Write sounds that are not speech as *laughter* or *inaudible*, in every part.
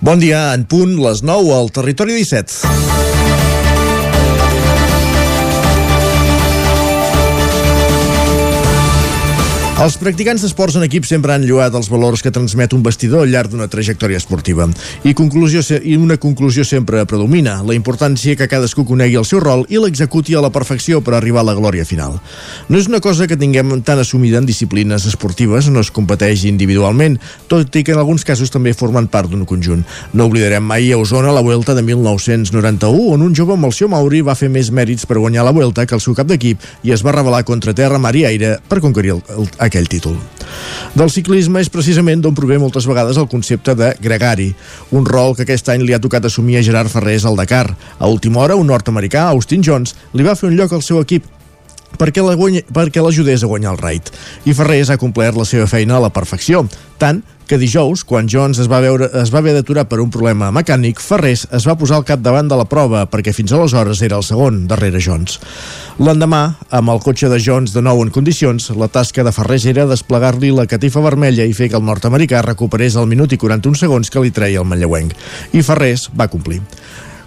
Bon dia, en punt, les 9 al Territori 17. Els practicants d'esports en equip sempre han lluat els valors que transmet un vestidor al llarg d'una trajectòria esportiva. I, conclusió, I una conclusió sempre predomina, la importància que cadascú conegui el seu rol i l'executi a la perfecció per arribar a la glòria final. No és una cosa que tinguem tan assumida en disciplines esportives, no es competeix individualment, tot i que en alguns casos també formen part d'un conjunt. No oblidarem mai a Osona la Vuelta de 1991, on un jove amb el seu Mauri va fer més mèrits per guanyar la Vuelta que el seu cap d'equip i es va revelar contra terra, mar i aire per conquerir el, el, aquell títol. Del ciclisme és precisament d'on prové moltes vegades el concepte de gregari, un rol que aquest any li ha tocat assumir a Gerard Ferrés al Dakar. A última hora, un nord-americà, Austin Jones, li va fer un lloc al seu equip perquè l'ajudés a guanyar el raid. I Ferrés ha complert la seva feina a la perfecció, tant que dijous, quan Jones es va, veure, es va haver d'aturar per un problema mecànic, Ferrés es va posar al capdavant de la prova perquè fins aleshores era el segon darrere Jones. L'endemà, amb el cotxe de Jones de nou en condicions, la tasca de Ferrés era desplegar-li la catifa vermella i fer que el nord-americà recuperés el minut i 41 segons que li treia el manlleuenc. I Ferrés va complir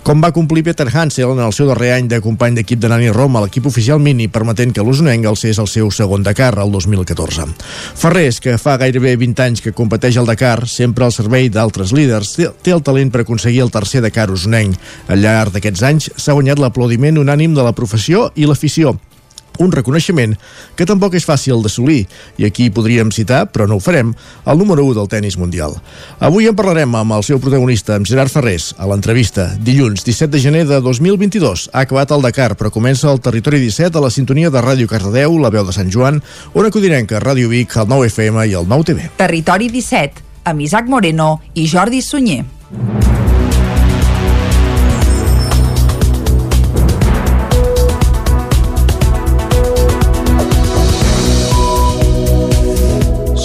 com va complir Peter Hansel en el seu darrer any de company d'equip de Nani Roma a l'equip oficial Mini, permetent que l'Osonenc és el seu segon Dakar el 2014. Ferrés, que fa gairebé 20 anys que competeix al Dakar, sempre al servei d'altres líders, té el talent per aconseguir el tercer Dakar osonenc. Al llarg d'aquests anys s'ha guanyat l'aplaudiment unànim de la professió i l'afició, un reconeixement que tampoc és fàcil d'assolir, i aquí podríem citar, però no ho farem, el número 1 del tennis mundial. Avui en parlarem amb el seu protagonista, amb Gerard Ferrés, a l'entrevista. Dilluns, 17 de gener de 2022. Ha acabat el Dakar, però comença el Territori 17 a la sintonia de Ràdio Cardedeu, la veu de Sant Joan, Ona Codinenca, Ràdio Vic, el 9 FM i el 9 TV. Territori 17, amb Isaac Moreno i Jordi Sunyer.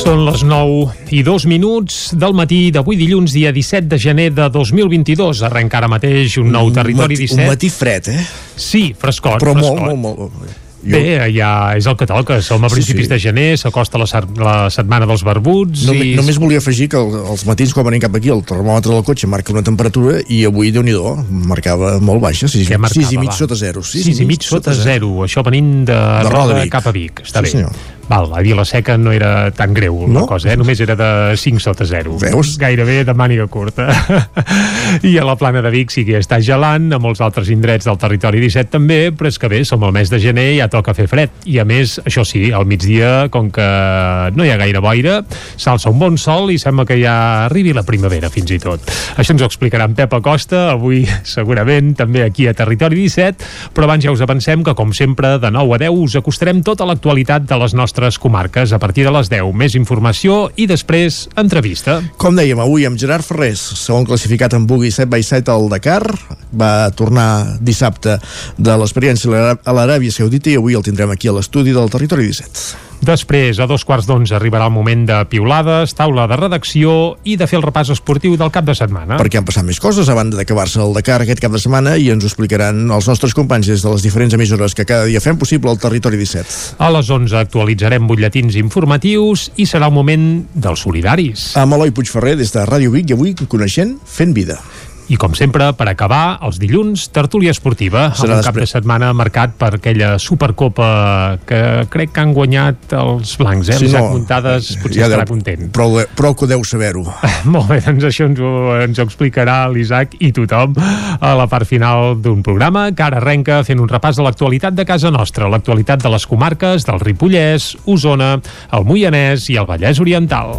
Són les 9 i 2 minuts del matí d'avui dilluns, dia 17 de gener de 2022. Arrenca ara mateix un nou territori 17. Un matí fred, eh? Sí, frescot. Però frescot. molt, molt, molt. Jo... Bé, ja és el que toca. Som a principis sí, sí. de gener, s'acosta la, la setmana dels barbuts... No, i... Només volia afegir que el, els matins quan venim cap aquí el termòmetre del cotxe marca una temperatura i avui, de nhi marcava molt baixa, 6, 6 i mig sota 0. 6, 6 i mig sota 0. Això venint de, de Roda cap a Vic. Està sí, bé. Senyor. Val, a Vila Seca no era tan greu no? la cosa, eh? només era de 5 sota 0. Veus? Gairebé de màniga curta. *laughs* I a la plana de Vic sí que està gelant, a molts altres indrets del territori 17 també, però és que bé, som al mes de gener i ja toca fer fred. I a més, això sí, al migdia, com que no hi ha gaire boira, s'alça un bon sol i sembla que ja arribi la primavera fins i tot. Això ens ho explicarà en Pep Acosta, avui *laughs* segurament també aquí a Territori 17, però abans ja us avancem que com sempre de 9 a 10 us acostarem tota l'actualitat de les nostres nostres comarques a partir de les 10. Més informació i després entrevista. Com dèiem, avui amb Gerard Ferrés, segon classificat en bugui 7 by 7 al Dakar, va tornar dissabte de l'experiència a l'Aràbia Saudita i avui el tindrem aquí a l'estudi del Territori 17. Després, a dos quarts d'onze, arribarà el moment de piulades, taula de redacció i de fer el repàs esportiu del cap de setmana. Perquè han passat més coses a banda d'acabar-se el Dakar aquest cap de setmana i ens ho explicaran els nostres companys des de les diferents emissores que cada dia fem possible al Territori 17. A les 11 actualitzarem butlletins informatius i serà el moment dels solidaris. Amb Eloi Puigferrer des de Ràdio Vic i avui coneixent Fent Vida. I com sempre, per acabar, els dilluns, tertúlia esportiva, Serà amb un cap de setmana marcat per aquella Supercopa que crec que han guanyat els blancs, eh? Sí, no, Muntades potser ja estarà deu, content. Prou, prou que deu saber-ho. *laughs* Molt bé, doncs això ens ho, ens ho explicarà l'Isaac i tothom a la part final d'un programa que ara arrenca fent un repàs de l'actualitat de casa nostra, l'actualitat de les comarques del Ripollès, Osona, el Moianès i el Vallès Oriental.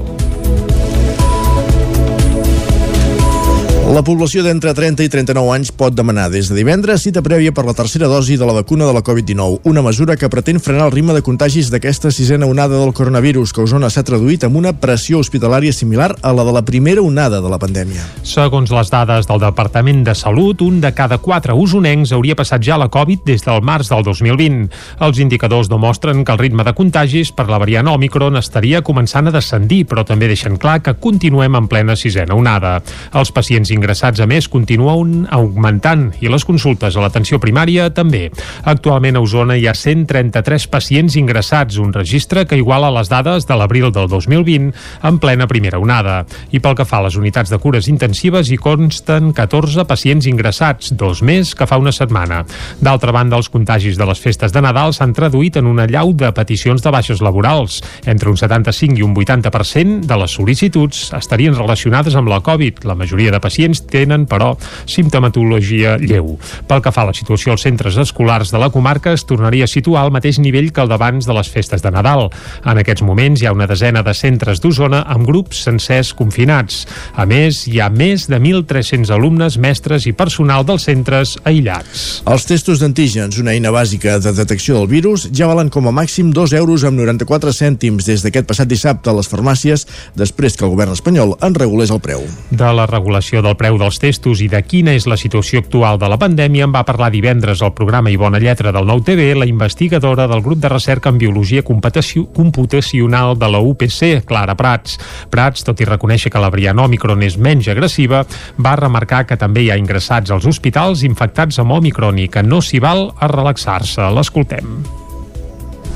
La població d'entre 30 i 39 anys pot demanar des de divendres cita prèvia per la tercera dosi de la vacuna de la Covid-19, una mesura que pretén frenar el ritme de contagis d'aquesta sisena onada del coronavirus que a Osona s'ha traduït amb una pressió hospitalària similar a la de la primera onada de la pandèmia. Segons les dades del Departament de Salut, un de cada quatre usonencs hauria passat ja la Covid des del març del 2020. Els indicadors demostren que el ritme de contagis per la variant Omicron estaria començant a descendir, però també deixen clar que continuem en plena sisena onada. Els pacients ingressats a més continuen augmentant i les consultes a l'atenció primària també. Actualment a Osona hi ha 133 pacients ingressats, un registre que iguala les dades de l'abril del 2020 en plena primera onada. I pel que fa a les unitats de cures intensives hi consten 14 pacients ingressats, dos més que fa una setmana. D'altra banda, els contagis de les festes de Nadal s'han traduït en una llau de peticions de baixes laborals. Entre un 75 i un 80% de les sol·licituds estarien relacionades amb la Covid. La majoria de pacients tenen, però, simptomatologia lleu. Pel que fa a la situació als centres escolars de la comarca, es tornaria a situar al mateix nivell que el d'abans de les festes de Nadal. En aquests moments hi ha una desena de centres d'Osona amb grups sencers confinats. A més, hi ha més de 1.300 alumnes, mestres i personal dels centres aïllats. Els testos d'antígens, una eina bàsica de detecció del virus, ja valen com a màxim 2 euros amb 94 cèntims des d'aquest passat dissabte a les farmàcies, després que el govern espanyol en regulés el preu. De la regulació del preu dels testos i de quina és la situació actual de la pandèmia en va parlar divendres al programa i bona lletra del Nou TV la investigadora del grup de recerca en biologia computacional de la UPC, Clara Prats. Prats, tot i reconèixer que la variant Omicron és menys agressiva, va remarcar que també hi ha ingressats als hospitals infectats amb Omicron i que no s'hi val a relaxar-se. L'escoltem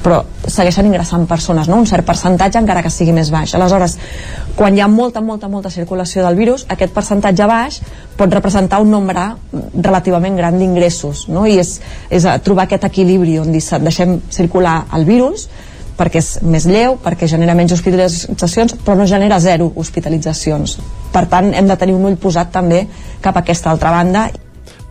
però segueixen ingressant persones, no? un cert percentatge encara que sigui més baix. Aleshores, quan hi ha molta, molta, molta circulació del virus, aquest percentatge baix pot representar un nombre relativament gran d'ingressos, no? i és, és trobar aquest equilibri on deixem circular el virus perquè és més lleu, perquè genera menys hospitalitzacions, però no genera zero hospitalitzacions. Per tant, hem de tenir un ull posat també cap a aquesta altra banda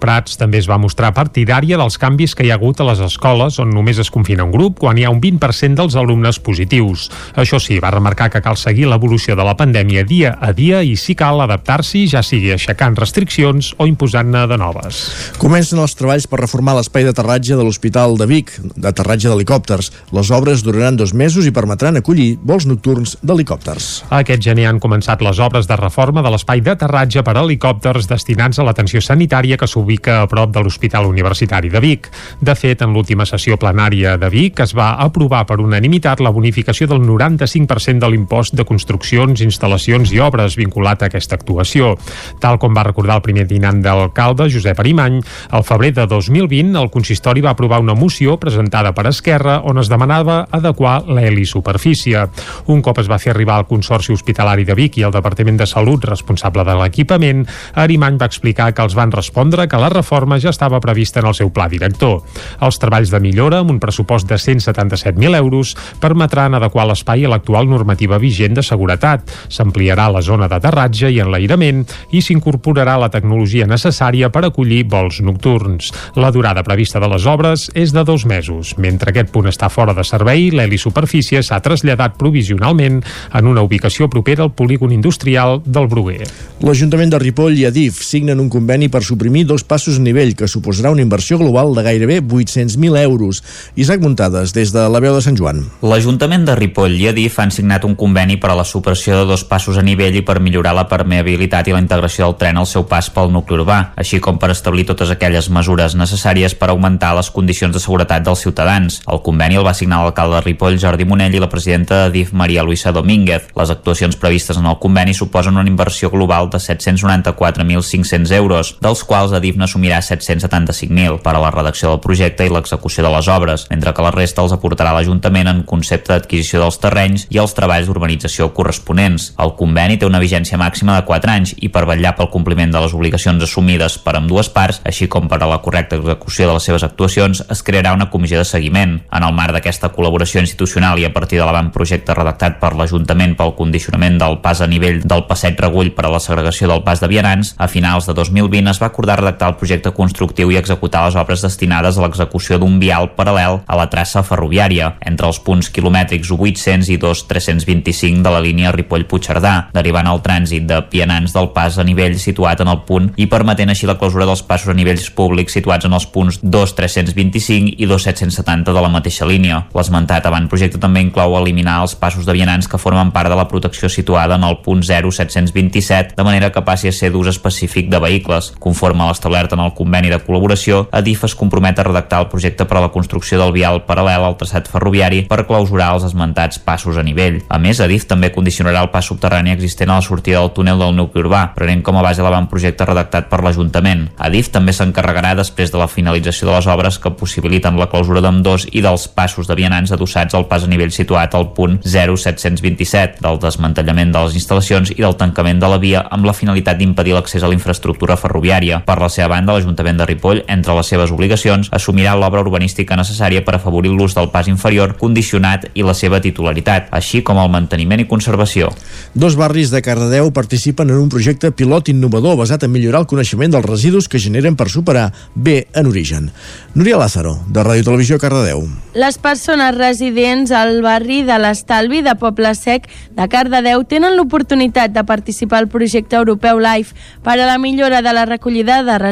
Prats també es va mostrar partidària dels canvis que hi ha hagut a les escoles on només es confina un grup quan hi ha un 20% dels alumnes positius. Això sí, va remarcar que cal seguir l'evolució de la pandèmia dia a dia i si cal adaptar-s'hi, ja sigui aixecant restriccions o imposant-ne de noves. Comencen els treballs per reformar l'espai d'aterratge de l'Hospital de Vic, d'aterratge d'helicòpters. Les obres duraran dos mesos i permetran acollir vols nocturns d'helicòpters. Aquest gener han començat les obres de reforma de l'espai d'aterratge per a helicòpters destinats a l'atenció sanitària que ubica a prop de l'Hospital Universitari de Vic. De fet, en l'última sessió plenària de Vic es va aprovar per unanimitat la bonificació del 95% de l'impost de construccions, instal·lacions i obres vinculat a aquesta actuació. Tal com va recordar el primer dinant d'alcalde, Josep Arimany, al febrer de 2020 el consistori va aprovar una moció presentada per Esquerra on es demanava adequar l'helisuperfície. Un cop es va fer arribar al Consorci Hospitalari de Vic i al Departament de Salut responsable de l'equipament, Arimany va explicar que els van respondre que la reforma ja estava prevista en el seu pla director. Els treballs de millora, amb un pressupost de 177.000 euros, permetran adequar l'espai a l'actual normativa vigent de seguretat. S'ampliarà la zona d'aterratge i enlairament i s'incorporarà la tecnologia necessària per acollir vols nocturns. La durada prevista de les obres és de dos mesos. Mentre aquest punt està fora de servei, l'helisuperfície s'ha traslladat provisionalment en una ubicació propera al polígon industrial del Bruguer. L'Ajuntament de Ripoll i Adif signen un conveni per suprimir dos passos nivell, que suposarà una inversió global de gairebé 800.000 euros. Isaac Muntades, des de la veu de Sant Joan. L'Ajuntament de Ripoll i Adif han signat un conveni per a la supressió de dos passos a nivell i per millorar la permeabilitat i la integració del tren al seu pas pel nucli urbà, així com per establir totes aquelles mesures necessàries per augmentar les condicions de seguretat dels ciutadans. El conveni el va signar l'alcalde de Ripoll, Jordi Monell, i la presidenta d'Adif, Maria Luisa Domínguez. Les actuacions previstes en el conveni suposen una inversió global de 794.500 euros, dels quals Adif n'assumirà 775.000 per a la redacció del projecte i l'execució de les obres, mentre que la resta els aportarà l'Ajuntament en concepte d'adquisició dels terrenys i els treballs d'urbanització corresponents. El conveni té una vigència màxima de 4 anys i per vetllar pel compliment de les obligacions assumides per amb dues parts, així com per a la correcta execució de les seves actuacions, es crearà una comissió de seguiment. En el marc d'aquesta col·laboració institucional i a partir de l'avantprojecte redactat per l'Ajuntament pel condicionament del pas a nivell del passeig Regull per a la segregació del pas de vianants, a finals de 2020 es va acordar redactar el projecte constructiu i executar les obres destinades a l'execució d'un vial paral·lel a la traça ferroviària entre els punts quilomètrics 800 i 2325 de la línia Ripoll-Puigcerdà, derivant el trànsit de pianants del pas a nivell situat en el punt i permetent així la clausura dels passos a nivells públics situats en els punts 2325 i 2770 de la mateixa línia. L'esmentat avantprojecte també inclou eliminar els passos de vianants que formen part de la protecció situada en el punt 0727, de manera que passi a ser d'ús específic de vehicles, conforme a establert en el conveni de col·laboració, Adif es compromet a redactar el projecte per a la construcció del vial paral·lel al traçat ferroviari per clausurar els esmentats passos a nivell. A més, Adif també condicionarà el pas subterrani existent a la sortida del túnel del nucli urbà, prenent com a base l'avantprojecte redactat per l'Ajuntament. Adif també s'encarregarà després de la finalització de les obres que possibiliten la clausura d'ambdós i dels passos de vianants adossats al pas a nivell situat al punt 0727 del desmantellament de les instal·lacions i del tancament de la via amb la finalitat d'impedir l'accés a la infraestructura ferroviària. Per la seva banda, l'Ajuntament de Ripoll, entre les seves obligacions, assumirà l'obra urbanística necessària per afavorir l'ús del pas inferior condicionat i la seva titularitat, així com el manteniment i conservació. Dos barris de Cardedeu participen en un projecte pilot innovador basat en millorar el coneixement dels residus que generen per superar bé en origen. Núria Lázaro, de Ràdio Televisió Cardedeu. Les persones residents al barri de l'Estalvi de Poble Sec de Cardedeu tenen l'oportunitat de participar al projecte europeu LIFE per a la millora de la recollida de residus.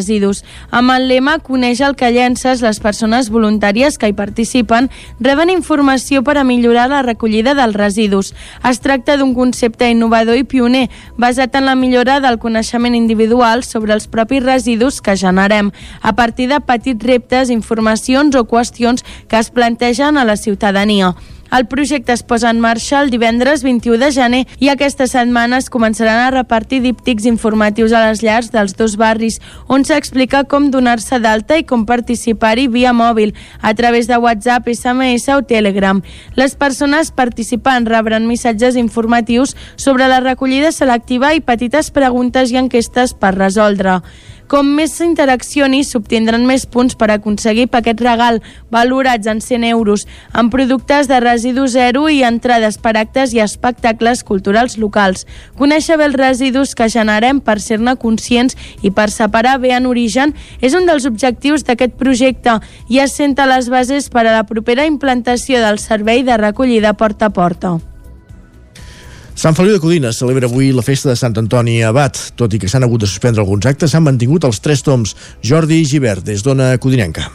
Amb el lema Coneix el que llences, les persones voluntàries que hi participen reben informació per a millorar la recollida dels residus. Es tracta d'un concepte innovador i pioner, basat en la millora del coneixement individual sobre els propis residus que generem, a partir de petits reptes, informacions o qüestions que es plantegen a la ciutadania. El projecte es posa en marxa el divendres 21 de gener i aquesta setmana es començaran a repartir díptics informatius a les llars dels dos barris, on s'explica com donar-se d'alta i com participar-hi via mòbil, a través de WhatsApp, SMS o Telegram. Les persones participants rebran missatges informatius sobre la recollida selectiva i petites preguntes i enquestes per resoldre. Com més s'interaccioni, s'obtindran més punts per aconseguir paquets regal valorats en 100 euros, amb productes de residu zero i entrades per actes i espectacles culturals locals. Conèixer bé els residus que generem per ser-ne conscients i per separar bé en origen és un dels objectius d'aquest projecte i assenta les bases per a la propera implantació del servei de recollida porta a porta. Sant Feliu de Codines celebra avui la festa de Sant Antoni Abat. Tot i que s'han hagut de suspendre alguns actes, s'han mantingut els tres toms. Jordi Givert, des d'Ona Codinenca.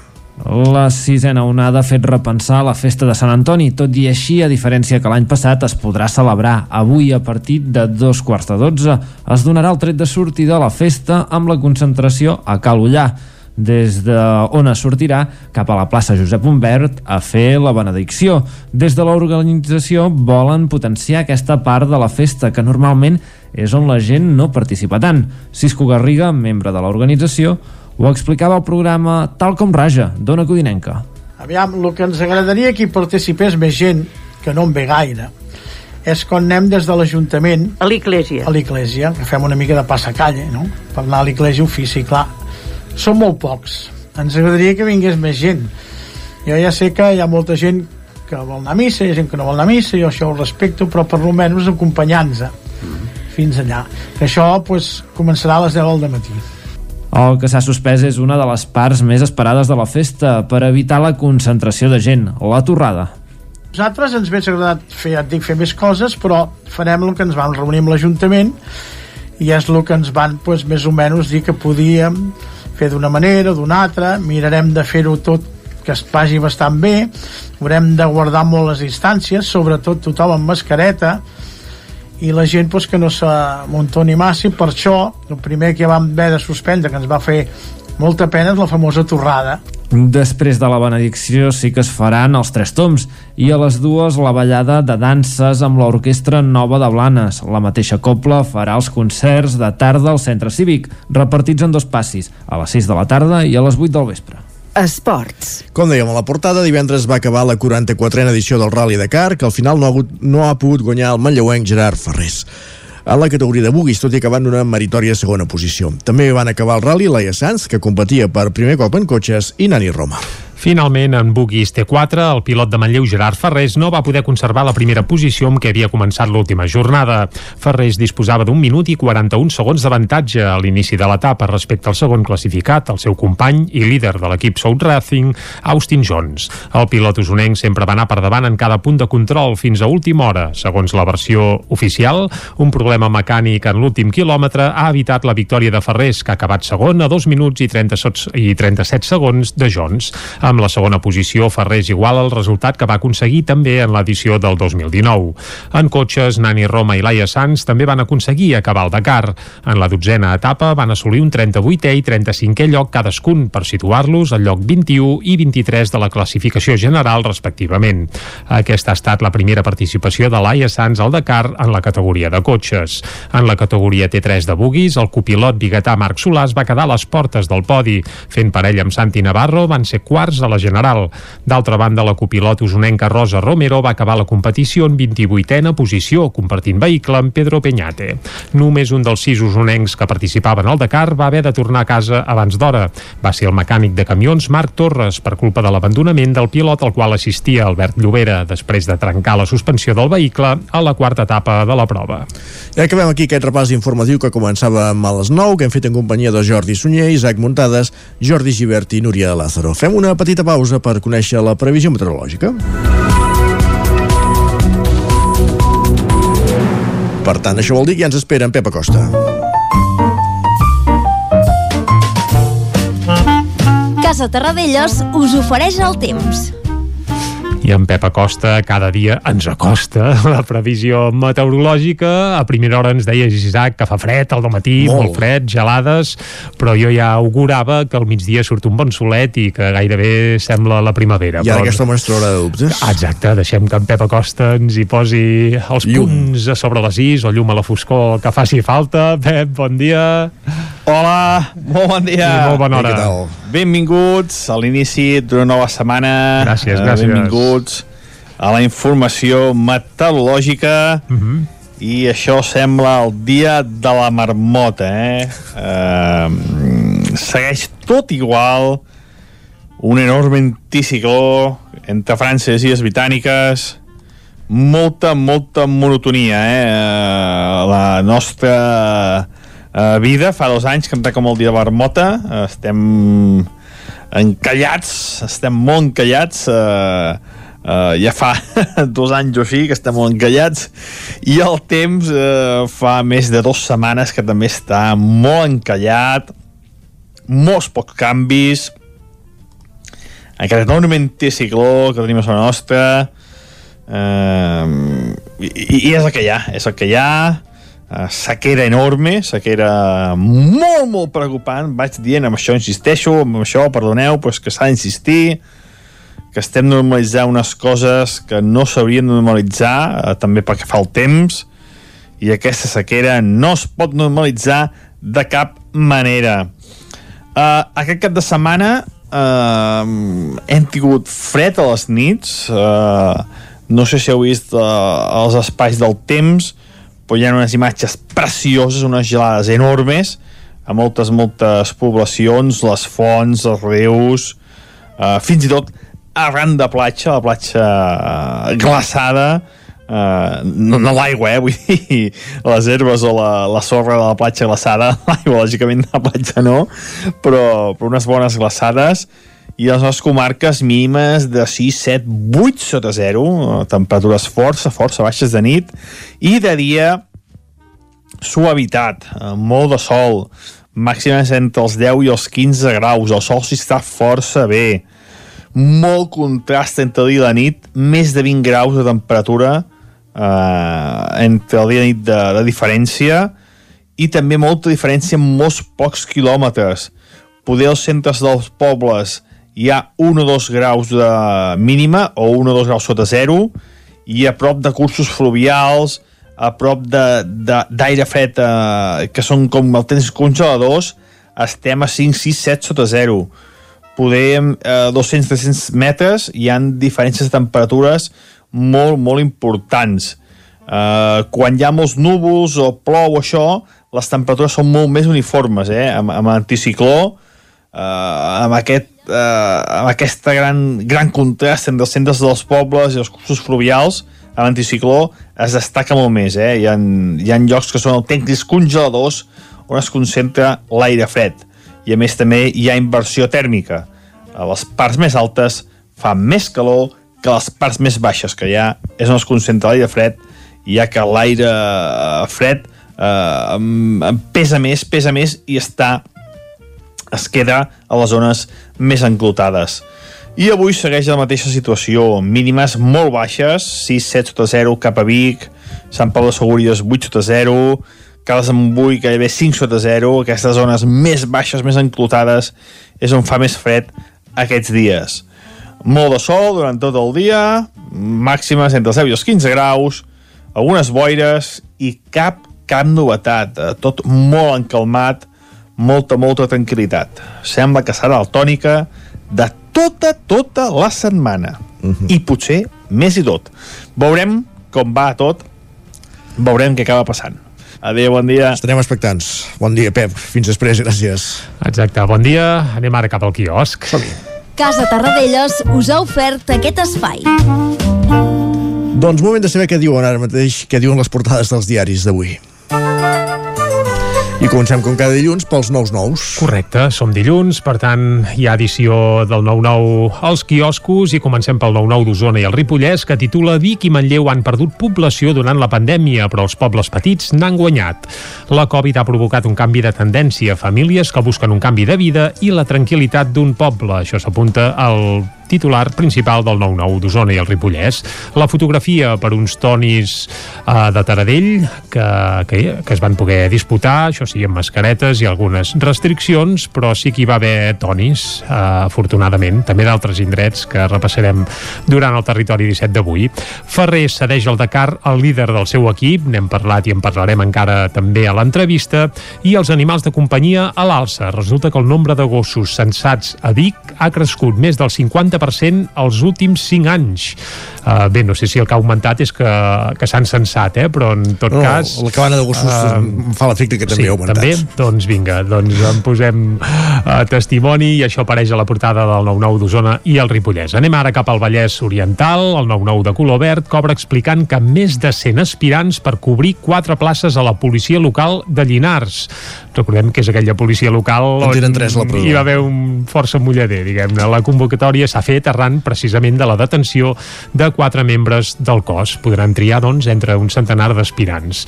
La sisena onada ha fet repensar la festa de Sant Antoni, tot i així, a diferència que l'any passat, es podrà celebrar avui a partir de dos quarts de dotze. Es donarà el tret de sortida a la festa amb la concentració a Cal Ullà des de on es sortirà cap a la plaça Josep Humbert a fer la benedicció. Des de l'organització volen potenciar aquesta part de la festa que normalment és on la gent no participa tant. Cisco Garriga, membre de l'organització, ho explicava al programa Tal com Raja, d'Ona Codinenca. Aviam, el que ens agradaria que hi participés més gent, que no en ve gaire, és quan anem des de l'Ajuntament a l'Iglésia a l'Iglésia, que fem una mica de passacalle, no? Per anar a l'Iglésia ofici, clar. Són molt pocs. Ens agradaria que vingués més gent. Jo ja sé que hi ha molta gent que vol anar a missa, hi ha gent que no vol anar a missa, jo això ho respecto, però per almenys acompanyant-nos fins allà. Que això pues, començarà a les 10 del matí. El que s'ha suspès és una de les parts més esperades de la festa per evitar la concentració de gent, la torrada. Nosaltres ens hauria agradat fer, ja et dic, fer més coses, però farem el que ens vam reunir amb l'Ajuntament i és el que ens van pues, més o menys dir que podíem fer d'una manera o d'una altra, mirarem de fer-ho tot que es vagi bastant bé, haurem de guardar molt les distàncies, sobretot tothom amb mascareta, i la gent pues, que no s'amuntoni massa i per això el primer que vam haver de suspendre que ens va fer molta pena és la famosa torrada Després de la benedicció sí que es faran els tres toms i a les dues la ballada de danses amb l'Orquestra Nova de Blanes. La mateixa copla farà els concerts de tarda al centre cívic, repartits en dos passis, a les 6 de la tarda i a les 8 del vespre. Esports. Com dèiem a la portada, divendres va acabar la 44a edició del Rally Dakar, que al final no ha, hagut, no ha pogut guanyar el manlleuenc Gerard Ferrés en la categoria de buguis, tot i acabar en una meritòria segona posició. També van acabar el Rally Laia Sanz, que competia per primer cop en cotxes, i Nani Roma. Finalment, en Bugis T4, el pilot de Manlleu Gerard Ferrés no va poder conservar la primera posició amb què havia començat l'última jornada. Ferrés disposava d'un minut i 41 segons d'avantatge a l'inici de l'etapa respecte al segon classificat, el seu company i líder de l'equip South Racing, Austin Jones. El pilot usonenc sempre va anar per davant en cada punt de control fins a última hora. Segons la versió oficial, un problema mecànic en l'últim quilòmetre ha evitat la victòria de Ferrés, que ha acabat segon a 2 minuts i, 30 i 37 segons de Jones. Amb la segona posició, Ferrés igual el resultat que va aconseguir també en l'edició del 2019. En cotxes, Nani Roma i Laia Sanz també van aconseguir acabar el Dakar. En la dotzena etapa van assolir un 38è i 35è lloc cadascun per situar-los al lloc 21 i 23 de la classificació general respectivament. Aquesta ha estat la primera participació de Laia Sanz al Dakar en la categoria de cotxes. En la categoria T3 de buguis, el copilot biguetà Marc Solàs va quedar a les portes del podi. Fent parella amb Santi Navarro, van ser quarts a la general. D'altra banda, la copilot usonenca Rosa Romero va acabar la competició en 28a posició, compartint vehicle amb Pedro Peñate. Només un dels sis usonencs que participaven al Dakar va haver de tornar a casa abans d'hora. Va ser el mecànic de camions Marc Torres per culpa de l'abandonament del pilot al qual assistia Albert Llobera després de trencar la suspensió del vehicle a la quarta etapa de la prova. I acabem aquí aquest repàs informatiu que començava a les 9, que hem fet en companyia de Jordi Sunyer, Isaac Muntades, Jordi Givert i Núria Lázaro. Fem una petita pausa per conèixer la previsió meteorològica. Per tant, això vol dir que ja ens espera en Pep Acosta. Casa Terradellos us ofereix el temps. I en Pep Acosta cada dia ens acosta *laughs* la previsió meteorològica. A primera hora ens deia Isaac que fa fred al matí, molt. molt fred, gelades, però jo ja augurava que al migdia surt un bon solet i que gairebé sembla la primavera. I ara però... aquesta mostra hora de dubtes. Exacte, deixem que en Pep Acosta ens hi posi els llum. punts a sobre les is o llum a la foscor que faci falta. Pep, bon dia. Hola, molt bon dia. I molt bona hora. I Benvinguts a l'inici d'una nova setmana. Gràcies, gràcies. Benvinguts a la informació meteorològica Uh -huh. i això sembla el dia de la marmota, eh? eh segueix tot igual un enorme anticicló entre França i les Illes Britàniques molta, molta monotonia eh? eh la nostra uh, vida. Fa dos anys que em com el dia de Marmota. Uh, estem encallats, estem molt encallats. Uh, uh, ja fa *laughs* dos anys o així que estem molt encallats i el temps uh, fa més de dues setmanes que també està molt encallat molts pocs canvis aquest enorme anticicló que tenim a la nostra uh, i, i és el que hi ha és el que hi ha sequera enorme, sequera molt, molt preocupant, vaig dient amb això insisteixo, amb això, perdoneu però que s'ha d'insistir que estem normalitzant unes coses que no s'haurien de normalitzar eh, també perquè fa el temps i aquesta sequera no es pot normalitzar de cap manera. Uh, aquest cap de setmana uh, hem tingut fred a les nits uh, no sé si heu vist uh, els espais del temps però hi ha unes imatges precioses, unes gelades enormes a moltes, moltes poblacions, les fonts, els rius, eh, fins i tot arran de platja, la platja eh, glaçada, eh, no, no l'aigua, eh, vull dir, *laughs* les herbes o la, la sorra de la platja glaçada, *laughs* l'aigua, lògicament, de la platja no, però, però unes bones glaçades, i les nostres comarques mínimes de 6, 7, 8 sota 0, temperatures força, força baixes de nit, i de dia suavitat, molt de sol, màximes entre els 10 i els 15 graus, el sol s'hi està força bé, molt contrast entre dia i la nit, més de 20 graus de temperatura eh, entre el dia i la nit de, de diferència, i també molta diferència en molts pocs quilòmetres. Poder als centres dels pobles hi ha 1 o 2 graus de mínima o 1 o 2 graus sota zero i a prop de cursos fluvials a prop d'aire fred eh, que són com el temps congeladors estem a 5, 6, 7 sota zero poder eh, 200-300 metres hi han diferències de temperatures molt, molt importants eh, quan hi ha molts núvols o plou això, les temperatures són molt més uniformes, eh? amb, amb anticicló eh, amb aquest eh, amb aquesta gran, gran contrast entre els centres dels pobles i els cursos fluvials a l'anticicló es destaca molt més eh? hi, ha, hi ha llocs que són autèntics congeladors on es concentra l'aire fred. I a més també hi ha inversió tèrmica. A les parts més altes fa més calor que les parts més baixes que hi ha. És on es concentra l'aire fred ja que l'aire eh, fred eh, pesa més, pesa més i està es queda a les zones més enclotades. I avui segueix la mateixa situació, mínimes molt baixes, 6-7 sota 0 cap a Vic, Sant Pau de Segúries 8 sota 0, Cales Montbui gairebé 5 sota 0, aquestes zones més baixes, més enclotades, és on fa més fred aquests dies. Molt de sol durant tot el dia, màximes entre els 10 i els 15 graus, algunes boires i cap, cap novetat, eh, tot molt encalmat, molta, molta tranquil·litat. Sembla que serà la tònica de tota, tota la setmana. Uh -huh. I potser més i tot. Veurem com va tot, veurem què acaba passant. Adéu, bon dia. Estarem expectants. Bon dia, Pep. Fins després, gràcies. Exacte, bon dia. Anem ara cap al quiosc. som Casa Tarradellas us ha ofert aquest espai. Doncs moment de saber què diuen ara mateix, què diuen les portades dels diaris d'avui. I comencem com cada dilluns pels nous nous. Correcte, som dilluns, per tant hi ha edició del 9-9 als quioscos i comencem pel 9-9 d'Osona i el Ripollès que titula Vic i Manlleu han perdut població durant la pandèmia però els pobles petits n'han guanyat. La Covid ha provocat un canvi de tendència, famílies que busquen un canvi de vida i la tranquil·litat d'un poble. Això s'apunta al titular principal del 9-9 d'Osona i el Ripollès. La fotografia per uns tonis uh, de Taradell que, que, que es van poder disputar, això sí, amb mascaretes i algunes restriccions, però sí que hi va haver tonis, uh, afortunadament, també d'altres indrets que repassarem durant el territori 17 d'avui. Ferrer cedeix el Dakar al líder del seu equip, n'hem parlat i en parlarem encara també a l'entrevista, i els animals de companyia a l'alça. Resulta que el nombre de gossos censats a Vic ha crescut més del 50% els últims 5 anys. Uh, bé, no sé si el que ha augmentat és que, que s'han censat, eh? però en tot No, cas... la cabana de gossos eh, em fa l'efecte que també sí, ha augmentat. També? Doncs vinga, doncs en posem uh, testimoni i això apareix a la portada del 9-9 d'Osona i el Ripollès. Anem ara cap al Vallès Oriental, el 9-9 de color verd cobra explicant que més de 100 aspirants per cobrir quatre places a la policia local de Llinars. Recordem que és aquella policia local tenen tres la hi va haver un força mullader, diguem-ne. La convocatòria s'ha fet arran precisament de la detenció de quatre membres del cos. Podran triar, doncs, entre un centenar d'aspirants.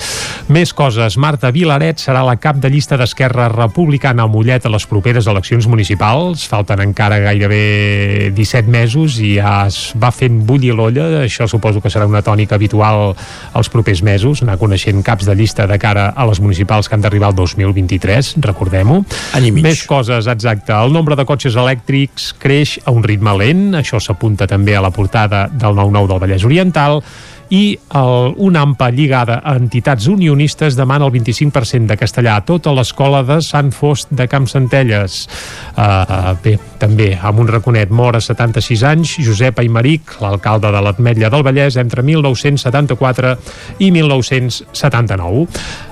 Més coses. Marta Vilaret serà la cap de llista d'Esquerra Republicana a Mollet a les properes eleccions municipals. Falten encara gairebé 17 mesos i ja es va fent bullir l'olla. Això suposo que serà una tònica habitual els propers mesos, anar coneixent caps de llista de cara a les municipals que han d'arribar al 2023, recordem-ho. Any i mig. Més coses, exacte. El nombre de cotxes elèctrics creix a un ritme lent, això s'apunta també a la portada del 9-9 del Vallès Oriental, i el, una AMPA lligada a entitats unionistes demana el 25% de castellà a tota l'escola de Sant Fost de Camp Centelles. Uh, bé, també amb un raconet mor a 76 anys, Josep Aymeric, l'alcalde de l'Atmetlla del Vallès, entre 1974 i 1979.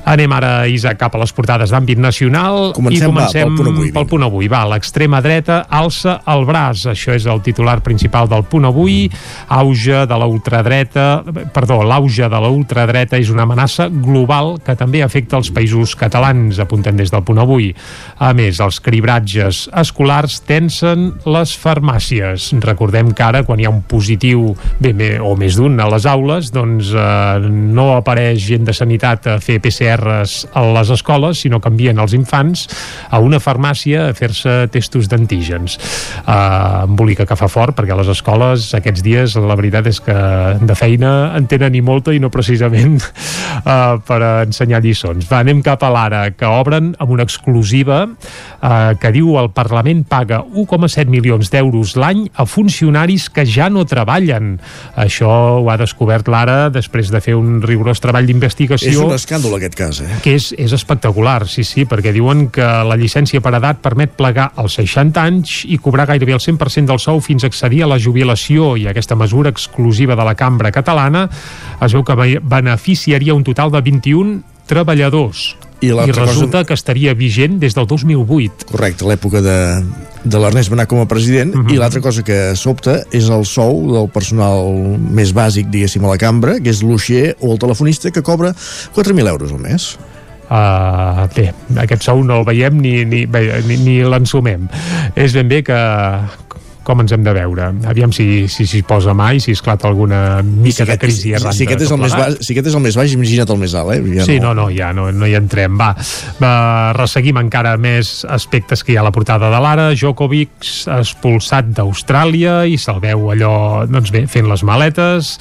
Anem ara, Isaac, cap a les portades d'àmbit nacional Comencem, i va, comencem pel punt avui, pel punt avui. Va, l'extrema dreta alça el braç. Això és el titular principal del punt avui. Auge de la ultradreta perdó, l'auge de la ultradreta és una amenaça global que també afecta els països catalans, apuntem des del punt avui. A més, els cribratges escolars tensen les farmàcies. Recordem que ara, quan hi ha un positiu, bé, bé o més d'un a les aules, doncs eh, no apareix gent de sanitat a fer PCRs a les escoles, sinó que envien els infants a una farmàcia a fer-se testos d'antígens. Uh, embolica que fa fort, perquè a les escoles aquests dies la veritat és que de feina en tenen i molta i no precisament uh, *laughs* per ensenyar lliçons. Va, anem cap a l'ara, que obren amb una exclusiva uh, que diu el Parlament paga 1,7 milions d'euros l'any a funcionaris que ja no treballen. Això ho ha descobert l'ara després de fer un rigorós treball d'investigació És un escàndol aquest cas, eh? que és, és espectacular, sí, sí, perquè diuen que la llicència per edat permet plegar als 60 anys i cobrar gairebé el 100% del sou fins a accedir a la jubilació i aquesta mesura exclusiva de la cambra catalana es veu que be- beneficiaria un total de 21 treballadors I i resulta cosa- que estaria vigent des del 2008 Correcte, l'època de, de l'Ernest Benà com a president Mhm. i l'altra cosa que sobta és el sou del personal més bàsic, diguéssim, a la cambra, que és l'uixier o el telefonista que cobra 4.000 euros al mes. Uh, bé, aquest sou no el veiem ni, ni, bé, ni, ni l'ensumem. És ben bé que com ens hem de veure. Aviam si s'hi si, si posa mai, si esclata alguna mica si de crisi si, arran si, aquest és el més baix, si aquest és el més baix, imagina't el més alt, eh? Ja sí, no, no, ja no, no hi entrem. Va, va, resseguim encara més aspectes que hi ha a la portada de l'Ara. Djokovic expulsat d'Austràlia i se'l veu allò, doncs bé, fent les maletes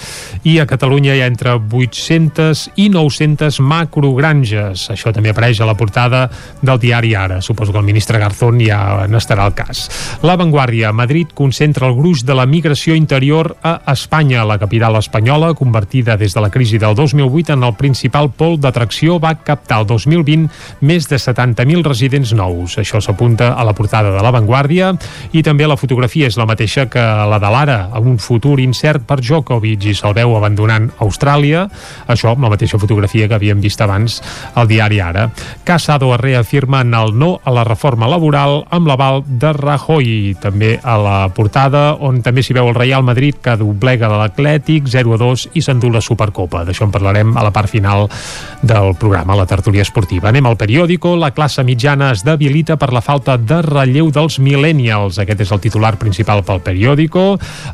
i a Catalunya hi ha entre 800 i 900 macrogranges. Això també apareix a la portada del diari Ara. Suposo que el ministre Garzón ja n'estarà al cas. La Vanguardia, Madrid concentra el gruix de la migració interior a Espanya. La capital espanyola, convertida des de la crisi del 2008 en el principal pol d'atracció, va captar el 2020 més de 70.000 residents nous. Això s'apunta a la portada de La Vanguardia i també la fotografia és la mateixa que la de l'Ara, amb un futur incert per Djokovic i se'l veu abandonant Austràlia. Això amb la mateixa fotografia que havíem vist abans al diari Ara. Casado reafirma en el no a la reforma laboral amb l'aval de Rajoy. També a la portada, on també s'hi veu el Real Madrid que doblega de l'Atlètic 0 a 2 i s'endú la Supercopa. D'això en parlarem a la part final del programa, la tertúlia esportiva. Anem al periòdico. La classe mitjana es debilita per la falta de relleu dels millennials. Aquest és el titular principal pel periòdico.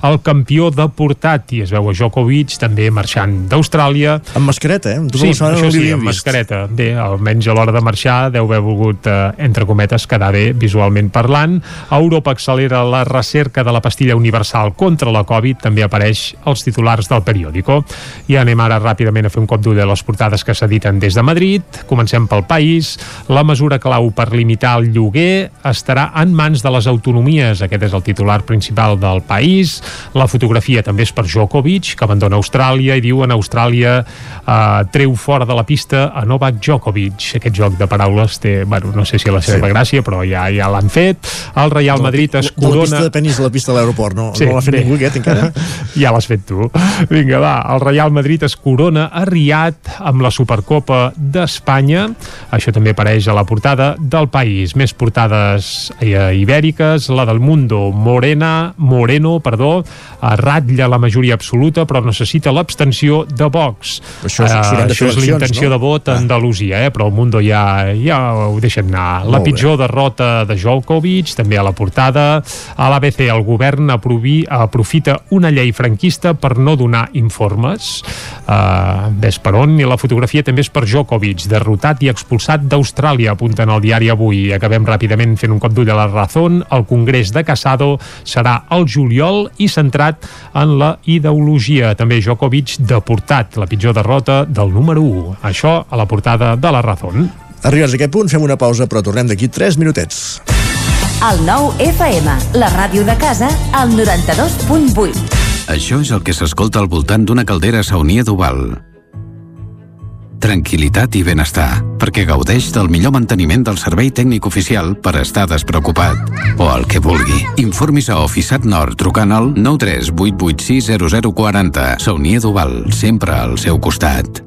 El campió deportat, i es veu a Djokovic, també marxant d'Austràlia. Amb mascareta, eh? sí, això sí, amb mascareta. Bé, almenys a l'hora de marxar deu haver volgut, eh, entre cometes, quedar bé visualment parlant. Europa accelera la recerca de la pastilla universal contra la Covid, també apareix als titulars del periòdico. I anem ara ràpidament a fer un cop d'ull a les portades que s'editen des de Madrid. Comencem pel país. La mesura clau per limitar el lloguer estarà en mans de les autonomies. Aquest és el titular principal del país. La fotografia també és per Djokovic, que abandona Austràlia i diu en Austràlia eh, treu fora de la pista a Novak Djokovic. Aquest joc de paraules té, bueno, no sé si la seva sí. gràcia, però ja ja l'han fet. El Real Madrid es corona... De la pista a la pista de l'aeroport, no, sí, no l'ha fet bé. ningú aquest *laughs* encara? ja l'has fet tu. Vinga, va, el Real Madrid es corona a Riad amb la Supercopa d'Espanya. Això també apareix a la portada del país. Més portades eh, ibèriques, la del Mundo, Morena, Moreno, perdó, ratlla la majoria absoluta, però necessita l'abstenció de Vox. Això és, uh, això és l'intenció no? de vot a ah. Andalusia, eh? però el Mundo ja, ja ho deixen anar. La pitjor derrota de Djokovic, també a la portada. A l'ABC el govern aprovi, aprofita una llei franquista per no donar informes. Uh, ves per on? I la fotografia també és per Djokovic, derrotat i expulsat d'Austràlia, apunten al diari avui. Acabem ràpidament fent un cop d'ull a la Razón. El Congrés de Casado serà el juliol i centrat en la ideologia. També Djokovic deportat, la pitjor derrota del número 1. Això a la portada de la Razón. Arribats a aquest punt, fem una pausa, però tornem d'aquí 3 minutets. El nou FM, la ràdio de casa, al 92.8. Això és el que s'escolta al voltant d'una caldera saunia d'Oval. Tranquilitat i benestar, perquè gaudeix del millor manteniment del servei tècnic oficial per estar despreocupat. O el que vulgui. Informis a Oficiat Nord trucant al 938860040. Saunia d'Oval, sempre al seu costat.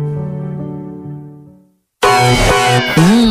Mmm, quan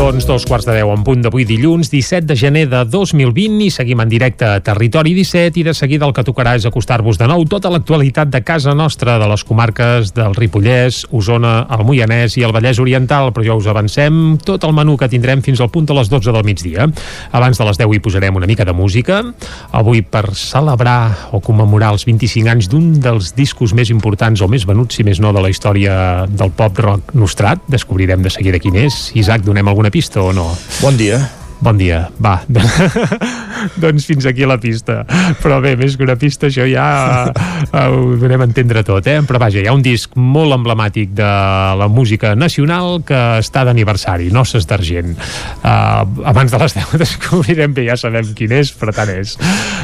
Doncs dos quarts de deu en punt d'avui dilluns, 17 de gener de 2020 i seguim en directe a Territori 17 i de seguida el que tocarà és acostar-vos de nou tota l'actualitat de casa nostra, de les comarques del Ripollès, Osona, el Moianès i el Vallès Oriental, però ja us avancem tot el menú que tindrem fins al punt de les 12 del migdia. Abans de les 10 hi posarem una mica de música, avui per celebrar o commemorar els 25 anys d'un dels discos més importants o més venuts, si més no, de la història del pop rock nostrat. Descobrirem de seguida quin és. Isaac, donem alguna pista o no? Bon dia. Bon dia, va. *laughs* doncs fins aquí la pista. Però bé, més que una pista, això ja eh, ho donem a entendre tot, eh? Però vaja, hi ha un disc molt emblemàtic de la música nacional que està d'aniversari, Noces d'Argent. Uh, abans de les 10 *laughs* descobrirem bé, ja sabem quin és, però tant és.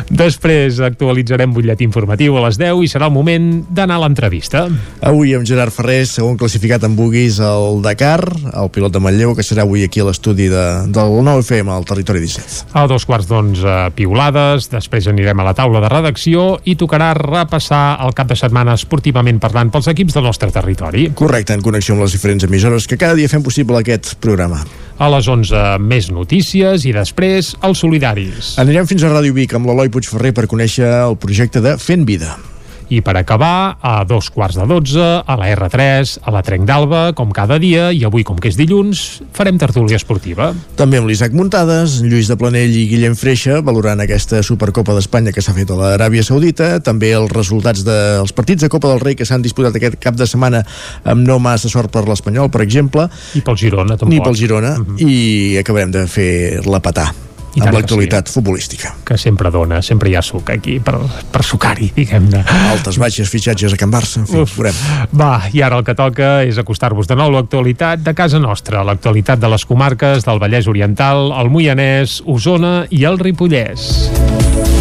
Després actualitzarem butllet informatiu a les 10 i serà el moment d'anar a l'entrevista. Avui amb Gerard Ferrer, segon classificat en buguis al Dakar, el pilot de Manlleu, que serà avui aquí a l'estudi de, del 9FM al Territori 17. A dos quarts d'onze piulades, després anirem a la taula de redacció i tocarà repassar el cap de setmana esportivament parlant pels equips del nostre territori. Correcte, en connexió amb les diferents emissores que cada dia fem possible aquest programa. A les 11 més notícies i després els solidaris. Anirem fins a Ràdio Vic amb l'Eloi Puigferrer per conèixer el projecte de Fent Vida. I per acabar, a dos quarts de dotze, a la R3, a la Trenc d'Alba, com cada dia, i avui, com que és dilluns, farem tertúlia esportiva. També amb l'Isaac Muntades, Lluís de Planell i Guillem Freixa, valorant aquesta Supercopa d'Espanya que s'ha fet a l'Aràbia Saudita, també els resultats dels partits de Copa del Rei que s'han disputat aquest cap de setmana amb no massa sort per l'Espanyol, per exemple. I pel Girona, tampoc. Ni pel Girona, uh -huh. i acabarem de fer la patà I amb l'actualitat sí. futbolística. Que sempre dona, sempre hi ha suc aquí per, per sucar-hi, diguem-ne. Altes baixes, fitxatges a Can Barça, en fi, Uf. veurem. Va, i ara el que toca és acostar-vos de nou l'actualitat de casa nostra, l'actualitat de les comarques del Vallès Oriental, el Moianès, Osona i el Ripollès.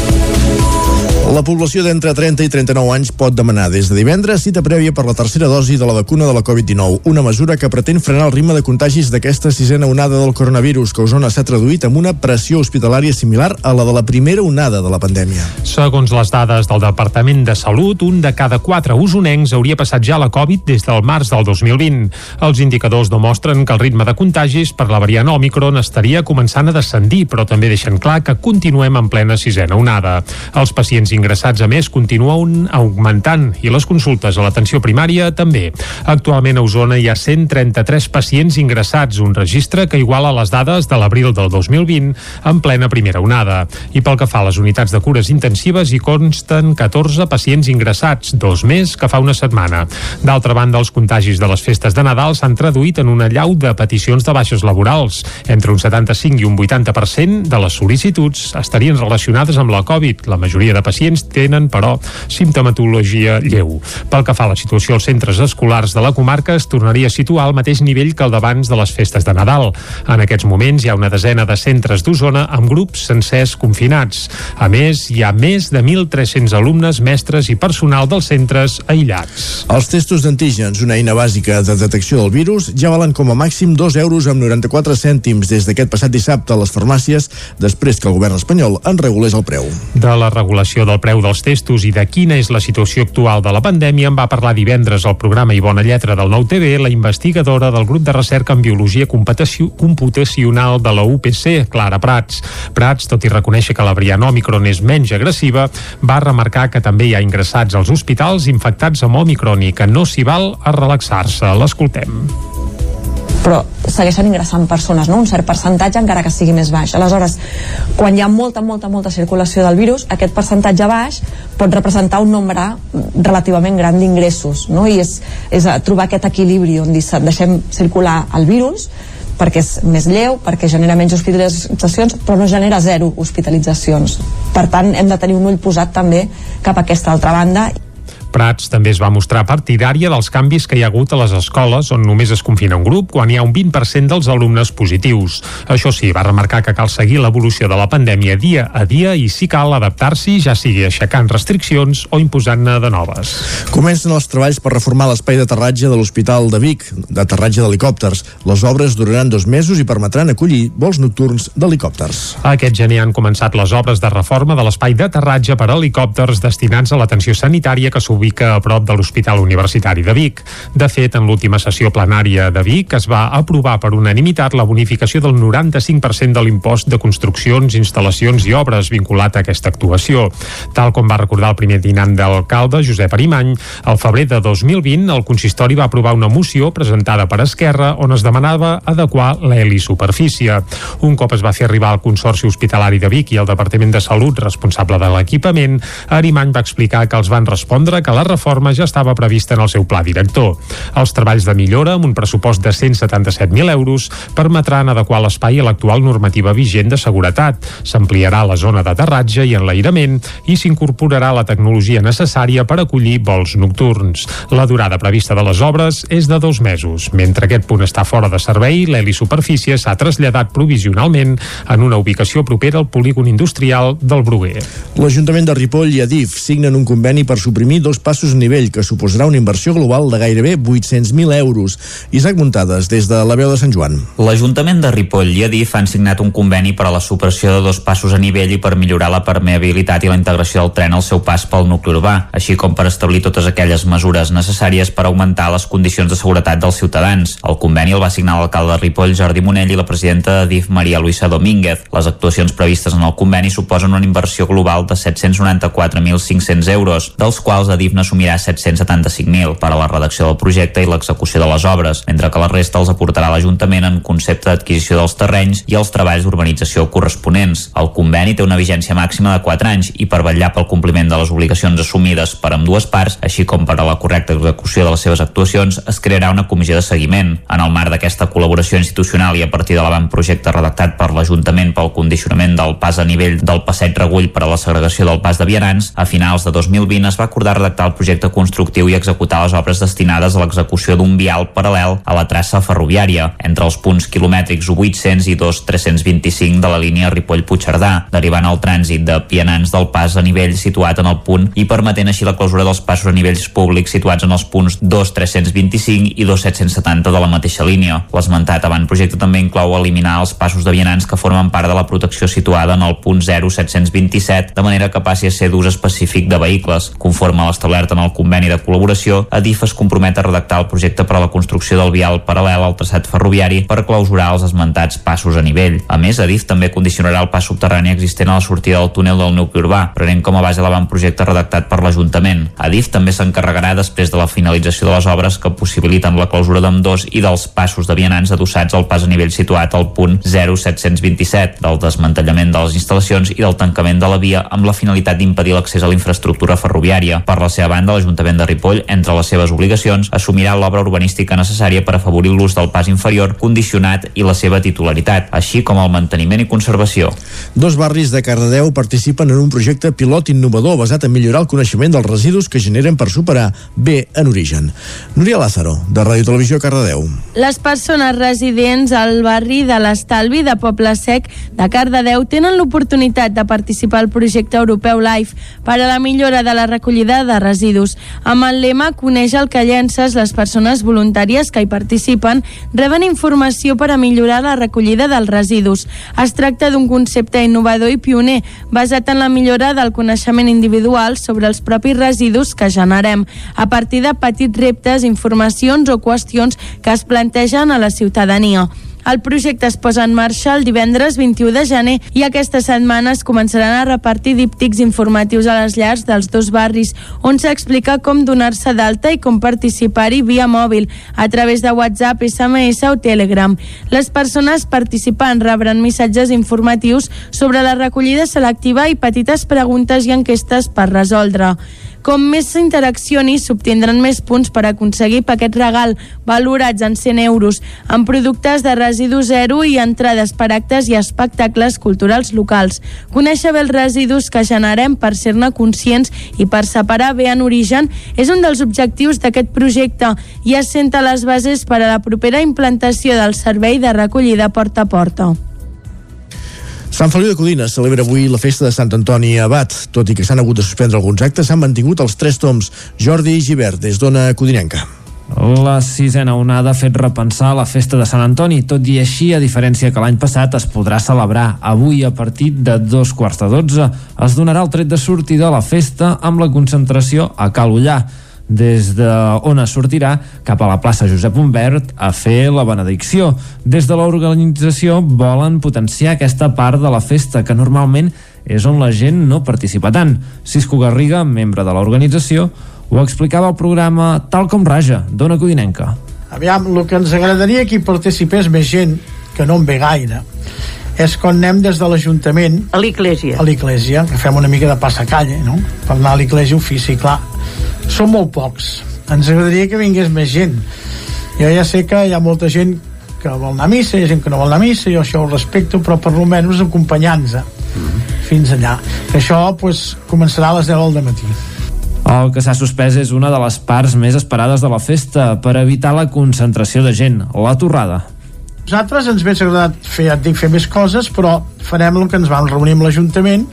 La població d'entre 30 i 39 anys pot demanar des de divendres cita prèvia per la tercera dosi de la vacuna de la Covid-19, una mesura que pretén frenar el ritme de contagis d'aquesta sisena onada del coronavirus, que Osona s'ha traduït amb una pressió hospitalària similar a la de la primera onada de la pandèmia. Segons les dades del Departament de Salut, un de cada quatre usonencs hauria passat ja la Covid des del març del 2020. Els indicadors demostren que el ritme de contagis per la variant Omicron estaria començant a descendir, però també deixen clar que continuem en plena sisena onada. Els pacients ingressats, a més, continuen augmentant i les consultes a l'atenció primària també. Actualment a Osona hi ha 133 pacients ingressats, un registre que iguala les dades de l'abril del 2020 en plena primera onada. I pel que fa a les unitats de cures intensives hi consten 14 pacients ingressats, dos més que fa una setmana. D'altra banda, els contagis de les festes de Nadal s'han traduït en una llau de peticions de baixes laborals. Entre un 75 i un 80% de les sol·licituds estarien relacionades amb la Covid. La majoria de pacients tenen, però, simptomatologia lleu. Pel que fa a la situació als centres escolars de la comarca, es tornaria a situar al mateix nivell que el d'abans de les festes de Nadal. En aquests moments hi ha una desena de centres d'Osona amb grups sencers confinats. A més, hi ha més de 1.300 alumnes, mestres i personal dels centres aïllats. Els testos d'antígens, una eina bàsica de detecció del virus, ja valen com a màxim 2 euros amb 94 cèntims des d'aquest passat dissabte a les farmàcies, després que el govern espanyol en regulés el preu. De la regulació del del preu dels testos i de quina és la situació actual de la pandèmia en va parlar divendres al programa I Bona Lletra del Nou TV la investigadora del grup de recerca en biologia computacional de la UPC, Clara Prats. Prats, tot i reconèixer que la variant Omicron és menys agressiva, va remarcar que també hi ha ingressats als hospitals infectats amb Omicron i que no s'hi val a relaxar-se. L'escoltem però segueixen ingressant persones, no? un cert percentatge encara que sigui més baix. Aleshores, quan hi ha molta, molta, molta circulació del virus, aquest percentatge baix pot representar un nombre relativament gran d'ingressos, no? i és, és trobar aquest equilibri on deixem circular el virus perquè és més lleu, perquè genera menys hospitalitzacions, però no genera zero hospitalitzacions. Per tant, hem de tenir un ull posat també cap a aquesta altra banda Prats també es va mostrar partidària dels canvis que hi ha hagut a les escoles on només es confina un grup quan hi ha un 20% dels alumnes positius. Això sí, va remarcar que cal seguir l'evolució de la pandèmia dia a dia i si cal adaptar-s'hi, ja sigui aixecant restriccions o imposant-ne de noves. Comencen els treballs per reformar l'espai d'aterratge de l'Hospital de Vic, d'aterratge d'helicòpters. Les obres duraran dos mesos i permetran acollir vols nocturns d'helicòpters. Aquest gener han començat les obres de reforma de l'espai d'aterratge per a helicòpters destinats a l'atenció sanitària que s'ubica ubica a prop de l'Hospital Universitari de Vic. De fet, en l'última sessió plenària de Vic es va aprovar per unanimitat la bonificació del 95% de l'impost de construccions, instal·lacions i obres vinculat a aquesta actuació. Tal com va recordar el primer dinant d'alcalde, Josep Arimany, al febrer de 2020 el consistori va aprovar una moció presentada per Esquerra on es demanava adequar l'helisuperfície. Un cop es va fer arribar al Consorci Hospitalari de Vic i al Departament de Salut responsable de l'equipament, Arimany va explicar que els van respondre que la reforma ja estava prevista en el seu pla director. Els treballs de millora, amb un pressupost de 177.000 euros, permetran adequar l'espai a l'actual normativa vigent de seguretat. S'ampliarà la zona d'aterratge i enlairament i s'incorporarà la tecnologia necessària per acollir vols nocturns. La durada prevista de les obres és de dos mesos. Mentre aquest punt està fora de servei, l'helisuperfície s'ha traslladat provisionalment en una ubicació propera al polígon industrial del Bruguer. L'Ajuntament de Ripoll i Adif signen un conveni per suprimir dos passos a nivell, que suposarà una inversió global de gairebé 800.000 euros. Isaac Muntades, des de la veu de Sant Joan. L'Ajuntament de Ripoll i Adif han signat un conveni per a la supressió de dos passos a nivell i per millorar la permeabilitat i la integració del tren al seu pas pel nucli urbà, així com per establir totes aquelles mesures necessàries per augmentar les condicions de seguretat dels ciutadans. El conveni el va signar l'alcalde de Ripoll, Jordi Monell, i la presidenta d'Adif, Maria Luisa Domínguez. Les actuacions previstes en el conveni suposen una inversió global de 794.500 euros, dels quals Adif n'assumirà 775.000 per a la redacció del projecte i l'execució de les obres, mentre que la resta els aportarà l'Ajuntament en concepte d'adquisició dels terrenys i els treballs d'urbanització corresponents. El conveni té una vigència màxima de 4 anys i per vetllar pel compliment de les obligacions assumides per amb dues parts, així com per a la correcta execució de les seves actuacions, es crearà una comissió de seguiment. En el marc d'aquesta col·laboració institucional i a partir de l'avantprojecte redactat per l'Ajuntament pel condicionament del pas a nivell del passeig Regull per a la segregació del pas de vianants, a finals de 2020 es va acordar redactar el projecte constructiu i executar les obres destinades a l'execució d'un vial paral·lel a la traça ferroviària entre els punts quilomètrics 800 i 2325 de la línia Ripoll-Puigcerdà, derivant el trànsit de pianants del pas a nivell situat en el punt i permetent així la clausura dels passos a nivells públics situats en els punts 2325 i 2770 de la mateixa línia. L'esmentat avantprojecte també inclou eliminar els passos de vianants que formen part de la protecció situada en el punt 0727 de manera que passi a ser d'ús específic de vehicles, conforme a l'establert establert en el conveni de col·laboració, Adif es compromet a redactar el projecte per a la construcció del vial paral·lel al traçat ferroviari per clausurar els esmentats passos a nivell. A més, Adif també condicionarà el pas subterrani existent a la sortida del túnel del nucli urbà, prenent com a base l'avantprojecte redactat per l'Ajuntament. Adif també s'encarregarà després de la finalització de les obres que possibiliten la clausura d'ambdós i dels passos de vianants adossats al pas a nivell situat al punt 0727, del desmantellament de les instal·lacions i del tancament de la via amb la finalitat d'impedir l'accés a la infraestructura ferroviària. Per la seva banda, l'Ajuntament de Ripoll, entre les seves obligacions, assumirà l'obra urbanística necessària per afavorir l'ús del pas inferior condicionat i la seva titularitat, així com el manteniment i conservació. Dos barris de Cardedeu participen en un projecte pilot innovador basat en millorar el coneixement dels residus que generen per superar bé en origen. Núria Lázaro, de Ràdio Televisió Cardedeu. Les persones residents al barri de l'Estalvi de Poble Sec de Cardedeu tenen l'oportunitat de participar al projecte europeu LIFE per a la millora de la recollida de residus. Amb el lema Coneix el que llences, les persones voluntàries que hi participen reben informació per a millorar la recollida dels residus. Es tracta d'un concepte innovador i pioner, basat en la millora del coneixement individual sobre els propis residus que generem, a partir de petits reptes, informacions o qüestions que es plantegen a la ciutadania. El projecte es posa en marxa el divendres 21 de gener i aquesta setmana es començaran a repartir díptics informatius a les llars dels dos barris, on s'explica com donar-se d'alta i com participar-hi via mòbil, a través de WhatsApp, SMS o Telegram. Les persones participants rebran missatges informatius sobre la recollida selectiva i petites preguntes i enquestes per resoldre. Com més s'interaccioni, s'obtindran més punts per aconseguir paquets regal valorats en 100 euros, amb productes de residu zero i entrades per actes i espectacles culturals locals. Conèixer bé els residus que generem per ser-ne conscients i per separar bé en origen és un dels objectius d'aquest projecte i assenta les bases per a la propera implantació del servei de recollida porta a porta. Sant Feliu de Codines celebra avui la festa de Sant Antoni Abat. Tot i que s'han hagut de suspendre alguns actes, s'han mantingut els tres toms. Jordi Givert, des d'Ona Codinenca. La sisena onada ha fet repensar la festa de Sant Antoni, tot i així, a diferència que l'any passat, es podrà celebrar avui a partir de dos quarts de dotze. Es donarà el tret de sortida a la festa amb la concentració a Cal Ullà des de on es sortirà cap a la plaça Josep Humbert a fer la benedicció. Des de l'organització volen potenciar aquesta part de la festa que normalment és on la gent no participa tant. Cisco Garriga, membre de l'organització, ho explicava al programa Tal com Raja, d'Ona Codinenca. Aviam, el que ens agradaria que hi participés més gent, que no en ve gaire, és quan anem des de l'Ajuntament a l'Iglésia a l'Iglésia, que fem una mica de passacalle no? per anar a l'Iglésia ofici, clar són molt pocs, ens agradaria que vingués més gent. Jo ja sé que hi ha molta gent que vol anar a missa, hi ha gent que no vol anar a missa jo això ho respecto, però per almenys acompanyant-nos mm -hmm. fins allà. Que això pues, començarà a les 10 del matí. El que s'ha suspès és una de les parts més esperades de la festa per evitar la concentració de gent, la torrada. Nosaltres ens hauria agradat fer, ja et dic, fer més coses, però farem el que ens vam reunir amb l'Ajuntament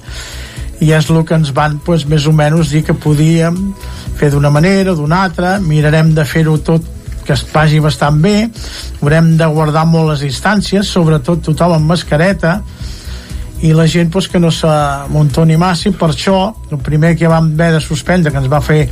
i és el que ens van pues, més o menys dir que podíem fer d'una manera o d'una altra, mirarem de fer-ho tot que es vagi bastant bé, haurem de guardar molt les distàncies, sobretot tothom amb mascareta, i la gent pues, que no s'amuntoni massa i per això el primer que vam haver de suspendre que ens va fer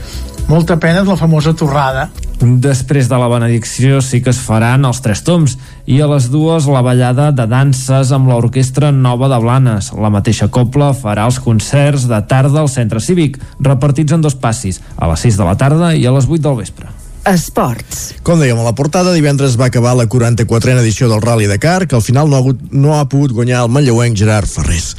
molta pena és la famosa torrada Després de la benedicció sí que es faran els tres toms i a les dues la ballada de danses amb l'Orquestra Nova de Blanes. La mateixa copla farà els concerts de tarda al centre cívic, repartits en dos passis, a les 6 de la tarda i a les 8 del vespre. Esports. Com dèiem a la portada, divendres va acabar la 44a edició del Rally Dakar, que al final no ha, hagut, no ha pogut guanyar el manlleuenc Gerard Ferrés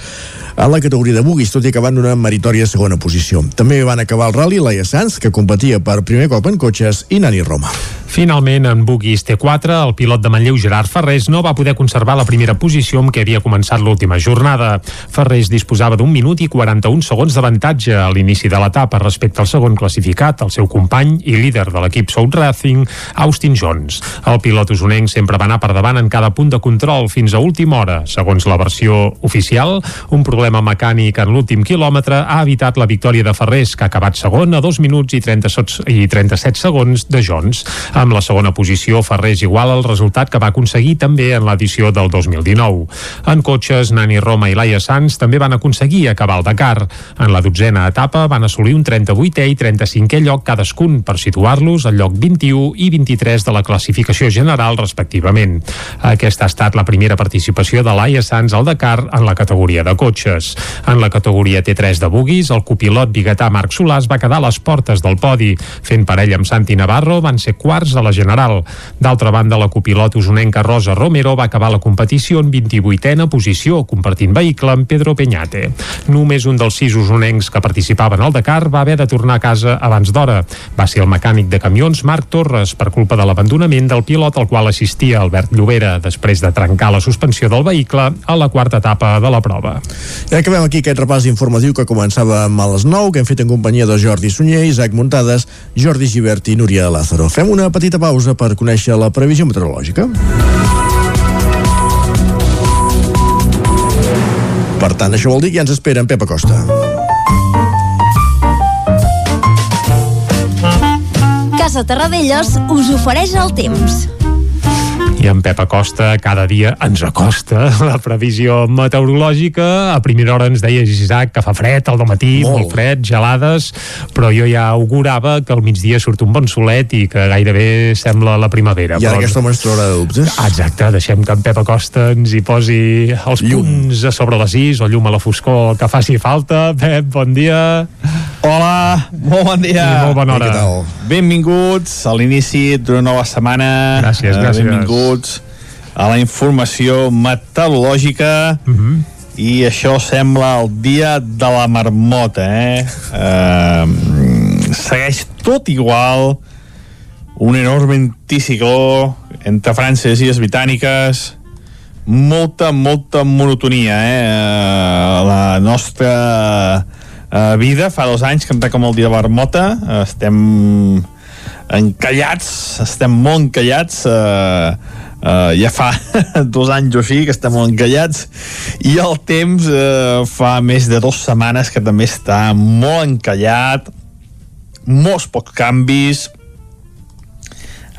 a la categoria de buguis, tot i van una meritòria segona posició. També van acabar el rally Laia Sanz, que competia per primer cop en cotxes, i Nani Roma. Finalment, en Buguis T4, el pilot de Manlleu Gerard Ferrés no va poder conservar la primera posició amb què havia començat l'última jornada. Ferrés disposava d'un minut i 41 segons d'avantatge a l'inici de l'etapa respecte al segon classificat, el seu company i líder de l'equip South Racing, Austin Jones. El pilot usonenc sempre va anar per davant en cada punt de control fins a última hora. Segons la versió oficial, un problema mecànic en l'últim quilòmetre ha evitat la victòria de Ferrés, que ha acabat segon a 2 minuts i, 30, i 37 segons de Jones. Amb la segona posició, Ferrés igual al resultat que va aconseguir també en l'edició del 2019. En cotxes, Nani Roma i Laia Sanz també van aconseguir acabar el Dakar. En la dotzena etapa van assolir un 38è i 35è lloc cadascun per situar-los al lloc 21 i 23 de la classificació general respectivament. Aquesta ha estat la primera participació de Laia Sanz al Dakar en la categoria de cotxes. En la categoria T3 de buguis, el copilot biguetà Marc Solàs va quedar a les portes del podi. Fent parella amb Santi Navarro van ser quarts quarts de la General. D'altra banda, la copilot usonenca Rosa Romero va acabar la competició en 28a posició, compartint vehicle amb Pedro Peñate. Només un dels sis usonencs que participaven al Dakar va haver de tornar a casa abans d'hora. Va ser el mecànic de camions Marc Torres per culpa de l'abandonament del pilot al qual assistia Albert Llobera després de trencar la suspensió del vehicle a la quarta etapa de la prova. I acabem aquí aquest repàs informatiu que començava a les 9, que hem fet en companyia de Jordi Sunyer, Isaac Muntades, Jordi Givert i Núria Lázaro. Fem una petita pausa per conèixer la previsió meteorològica. Per tant, això vol dir que ja ens espera en Pep Acosta. Casa Terradellos us ofereix el temps. I en Pep Acosta cada dia ens acosta *laughs* la previsió meteorològica. A primera hora ens deia Isaac que fa fred al matí, molt. molt fred, gelades, però jo ja augurava que al migdia surt un bon solet i que gairebé sembla la primavera. I ara però... aquesta mostra de dubtes. Exacte, deixem que en Pep Acosta ens hi posi els llum. punts a sobre les is o llum a la foscor que faci falta. Pep, bon dia. Hola, molt bon dia. I molt bona hora. Benvinguts a l'inici d'una nova setmana. Gràcies, Eh, gràcies. Benvinguts a la informació meteorològica. Uh -huh. I això sembla el dia de la marmota, eh? eh segueix tot igual un enorme anticicló entre França i les Illes Britàniques molta, molta monotonia eh? Eh, la nostra eh, vida. Fa dos anys que em com el dia de la marmota. Estem encallats estem molt encallats. Eh, Uh, ja fa *laughs* dos anys o així que estem encallats. I el temps uh, fa més de dues setmanes que també està molt encallat. Molts pocs canvis.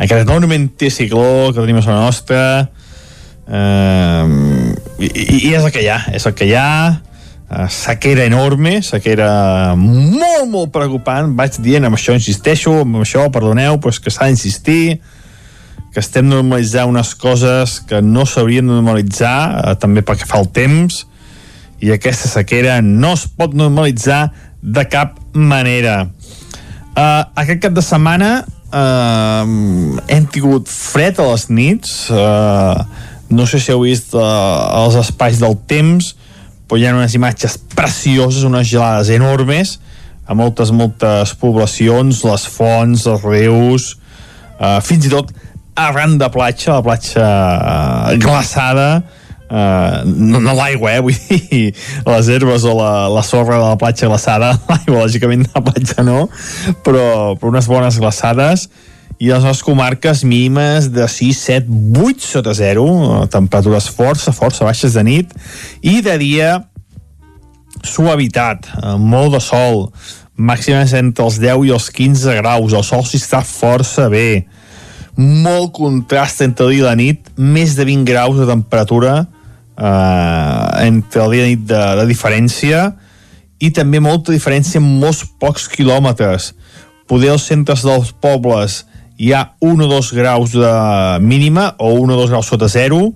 Aquest enorme anticicló que tenim a la nostra. Uh, i, i és el que hi ha és el que hi ha sequera enorme, sequera molt, molt preocupant. Vaig dient amb això, insisteixo, amb això, perdoneu però que s'ha d'insistir que estem normalitzant unes coses que no s'haurien de normalitzar eh, també perquè fa el temps i aquesta sequera no es pot normalitzar de cap manera. Uh, aquest cap de setmana uh, hem tingut fred a les nits uh, no sé si heu vist uh, els espais del temps però hi ha unes imatges precioses unes gelades enormes a moltes, moltes poblacions les fonts, els rius uh, fins i tot arran de platja, la platja uh, glaçada, uh, no, no l'aigua, eh, vull dir, les herbes o la, la sorra de la platja glaçada, *laughs* l'aigua, lògicament, de la platja no, però, però unes bones glaçades, i les nostres comarques mínimes de 6, 7, 8 sota 0, temperatures força, força baixes de nit, i de dia suavitat, eh, molt de sol, màximes entre els 10 i els 15 graus, el sol s'hi està força bé, molt contrast entre el dia i la nit, més de 20 graus de temperatura eh, entre el dia i la nit de, de diferència i també molta diferència en molts pocs quilòmetres. Poder als centres dels pobles hi ha 1 o 2 graus de mínima o 1 o 2 graus sota zero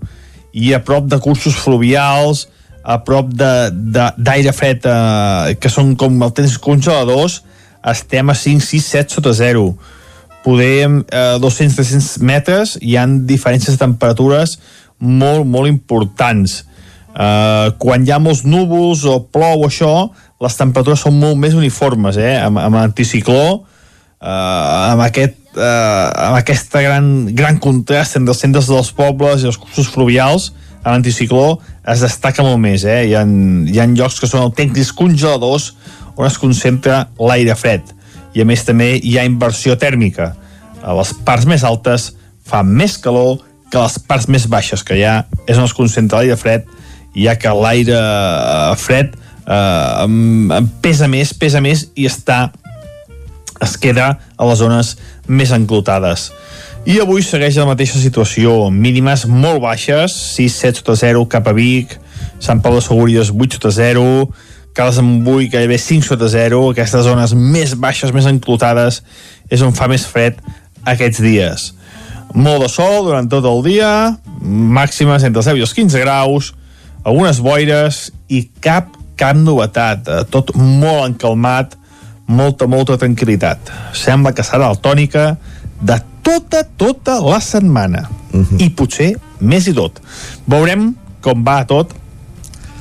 i a prop de cursos fluvials, a prop d'aire fred eh, que són com el temps congeladors, estem a 5, 6, 7 sota zero poder eh, 200-300 metres hi han diferències de temperatures molt, molt importants. Eh, quan hi ha molts núvols o plou o això, les temperatures són molt més uniformes, eh? amb, amb l'anticicló, eh, amb, aquest, eh, amb aquesta gran, gran contrast entre els centres dels pobles i els cursos fluvials, a l'anticicló es destaca molt més. Eh? Hi, ha, hi ha llocs que són autèntics congeladors on es concentra l'aire fred i a més també hi ha inversió tèrmica. A les parts més altes fa més calor que les parts més baixes que hi ha és on es concentra l'aire fred ja que l'aire eh, fred eh, pesa més, pesa més i està es queda a les zones més enclotades. I avui segueix la mateixa situació, mínimes molt baixes, 6, 7 sota 0 cap a Vic, Sant Pau de Segúries 8 sota 0, Cales amb Bui gairebé 5 sota 0, aquestes zones més baixes, més enclotades, és on fa més fred aquests dies. Molt de sol durant tot el dia, màximes entre els 10 i els 15 graus, algunes boires i cap, cap novetat, eh, tot molt encalmat, molta, molta tranquil·litat. Sembla que serà la tònica de tota, tota la setmana. Uh -huh. I potser més i tot. Veurem com va tot,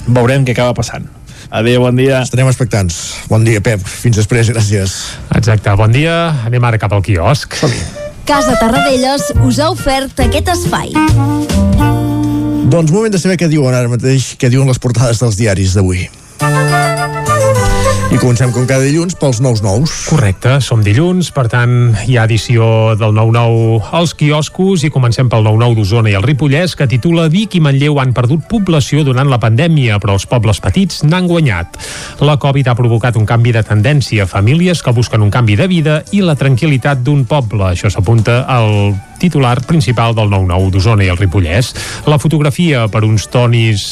veurem què acaba passant. Adéu, bon dia. Estarem expectants. Bon dia, Pep. Fins després, gràcies. Exacte, bon dia. Anem ara cap al quiosc. Casa Tarradellas us ha ofert aquest espai. Doncs moment de saber què diuen ara mateix, què diuen les portades dels diaris d'avui. I comencem com cada dilluns pels nous nous. Correcte, som dilluns, per tant hi ha edició del 9-9 als quioscos i comencem pel 9-9 d'Osona i el Ripollès que titula Vic i Manlleu han perdut població durant la pandèmia, però els pobles petits n'han guanyat. La Covid ha provocat un canvi de tendència, famílies que busquen un canvi de vida i la tranquil·litat d'un poble. Això s'apunta al titular principal del 9-9 d'Osona i el Ripollès. La fotografia per uns tonis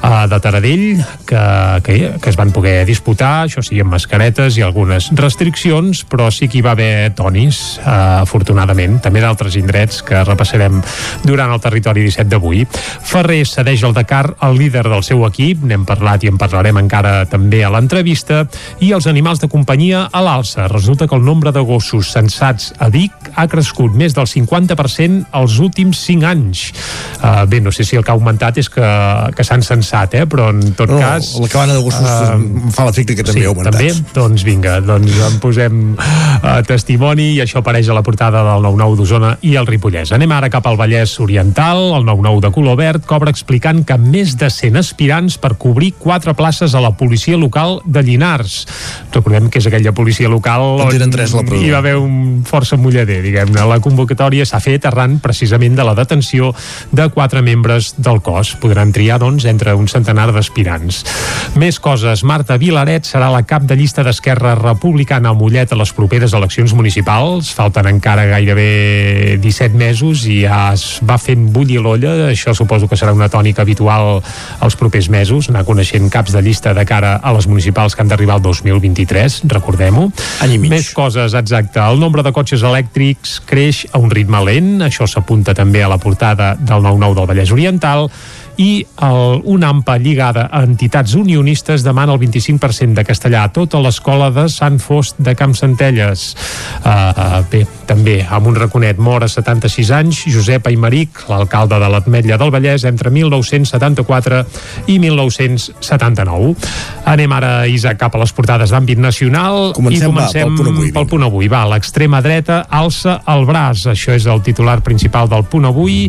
uh, de Taradell que, que, que es van poder disputar, això sí, amb mascaretes i algunes restriccions, però sí que hi va haver tonis, uh, afortunadament, també d'altres indrets que repassarem durant el territori 17 d'avui. Ferrer cedeix el Dakar al líder del seu equip, n'hem parlat i en parlarem encara també a l'entrevista, i els animals de companyia a l'alça. Resulta que el nombre de gossos censats a Vic ha crescut més del 50 40% els últims 5 anys. Uh, bé, no sé si el que ha augmentat és que, que s'han censat, eh? però en tot no, cas... La cabana de gossos uh, em fa l'efecte que també sí, ha augmentat. També? Doncs vinga, doncs en posem uh, testimoni i això apareix a la portada del 9-9 d'Osona i el Ripollès. Anem ara cap al Vallès Oriental, el 9-9 de color verd cobra explicant que més de 100 aspirants per cobrir quatre places a la policia local de Llinars. Recordem que és aquella policia local on, on tres la hi va haver un força mullader, diguem-ne. La convocatòria s'ha fet arran precisament de la detenció de quatre membres del cos. Podran triar, doncs, entre un centenar d'aspirants. Més coses. Marta Vilaret serà la cap de llista d'Esquerra Republicana a Mollet a les properes eleccions municipals. Falten encara gairebé 17 mesos i ja es va fent bullir l'olla. Això suposo que serà una tònica habitual els propers mesos, anar coneixent caps de llista de cara a les municipals que han d'arribar al 2023, recordem-ho. Més coses, exacte. El nombre de cotxes elèctrics creix a un ritme lent, això s'apunta també a la portada del 9-9 del Vallès Oriental, i el, una AMPA lligada a entitats unionistes demana el 25% de castellà a tota l'escola de Sant Fost de Camp Centelles. Uh, bé, també amb un raconet mor a 76 anys, Josep Aymeric, l'alcalde de l'Atmetlla del Vallès, entre 1974 i 1979. Anem ara, Isaac, cap a les portades d'àmbit nacional Comencem, i comencem va, pel punt avui, pel punt avui. Va, l'extrema dreta alça el braç. Això és el titular principal del punt avui.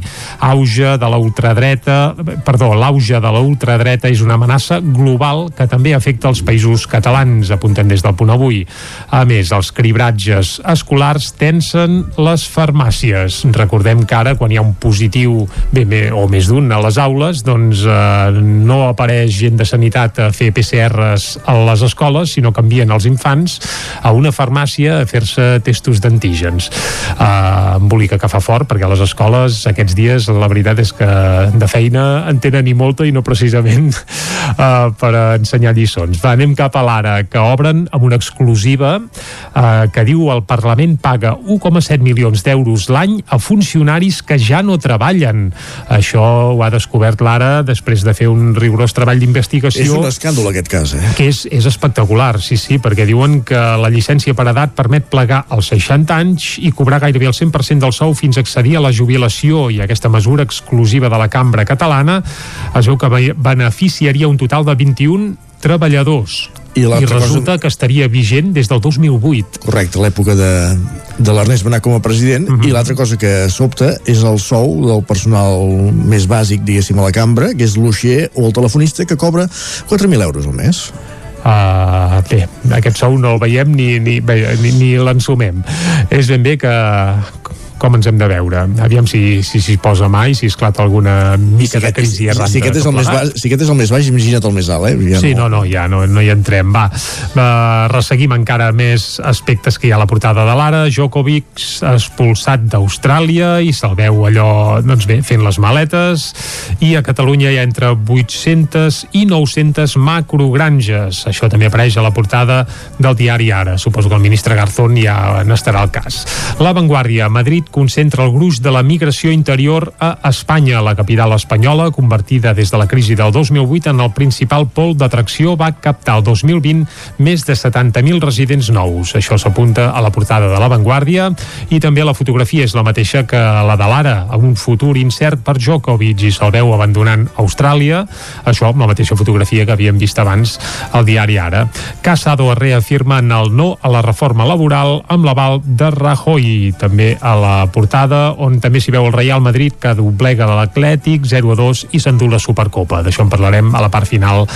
Auge de la ultradreta perdó, l'auge de la ultradreta és una amenaça global que també afecta els països catalans, apunten des del punt avui. A més, els cribratges escolars tensen les farmàcies. Recordem que ara, quan hi ha un positiu, bé, bé o més d'un a les aules, doncs eh, no apareix gent de sanitat a fer PCRs a les escoles, sinó que envien els infants a una farmàcia a fer-se testos d'antígens. Uh, embolica que fa fort, perquè a les escoles aquests dies la veritat és que de feina en tenen i molta i no precisament uh, per ensenyar lliçons. Va, anem cap a l'ara, que obren amb una exclusiva uh, que diu el Parlament paga 1,7 milions d'euros l'any a funcionaris que ja no treballen. Això ho ha descobert l'ara després de fer un rigorós treball d'investigació. És un escàndol aquest cas, eh? Que és, és espectacular, sí, sí, perquè diuen que la llicència per edat permet plegar als 60 anys i cobrar gairebé el 100% del sou fins a accedir a la jubilació i aquesta mesura exclusiva de la cambra catalana es veu que beneficiaria un total de 21 treballadors i, I resulta cosa... que estaria vigent des del 2008. Correcte, l'època de, de l'Ernest Benà com a president, uh -huh. i l'altra cosa que sobta és el sou del personal més bàsic, diguéssim, a la cambra, que és l'uixier o el telefonista, que cobra 4.000 euros al mes. Uh, bé, aquest sou no el veiem ni, ni, ni, ni l'ensumem. És ben bé que, com ens hem de veure. Aviam si s'hi si, si posa mai, si esclata alguna mica si de crisi arran si, si, aquest és el més baix, si aquest és el més baix, imagina't el més alt, eh? Ja sí, no, no, ja no, no hi entrem. Va, uh, resseguim encara més aspectes que hi ha a la portada de l'ara. Djokovic expulsat d'Austràlia i se'l veu allò, doncs bé, fent les maletes i a Catalunya hi ha entre 800 i 900 macrogranges. Això també apareix a la portada del diari Ara. Suposo que el ministre Garzón ja n'estarà al cas. La Vanguardia, Madrid concentra el gruix de la migració interior a Espanya. La capital espanyola, convertida des de la crisi del 2008 en el principal pol d'atracció, va captar el 2020 més de 70.000 residents nous. Això s'apunta a la portada de La Vanguardia i també la fotografia és la mateixa que la de l'ara, amb un futur incert per Djokovic i se'l veu abandonant Austràlia. Això amb la mateixa fotografia que havíem vist abans al diari Ara. Casado reafirma en el no a la reforma laboral amb l'aval de Rajoy. També a la la portada, on també s'hi veu el Real Madrid que doblega l'Atlètic 0 a 2 i s'endú la Supercopa. D'això en parlarem a la part final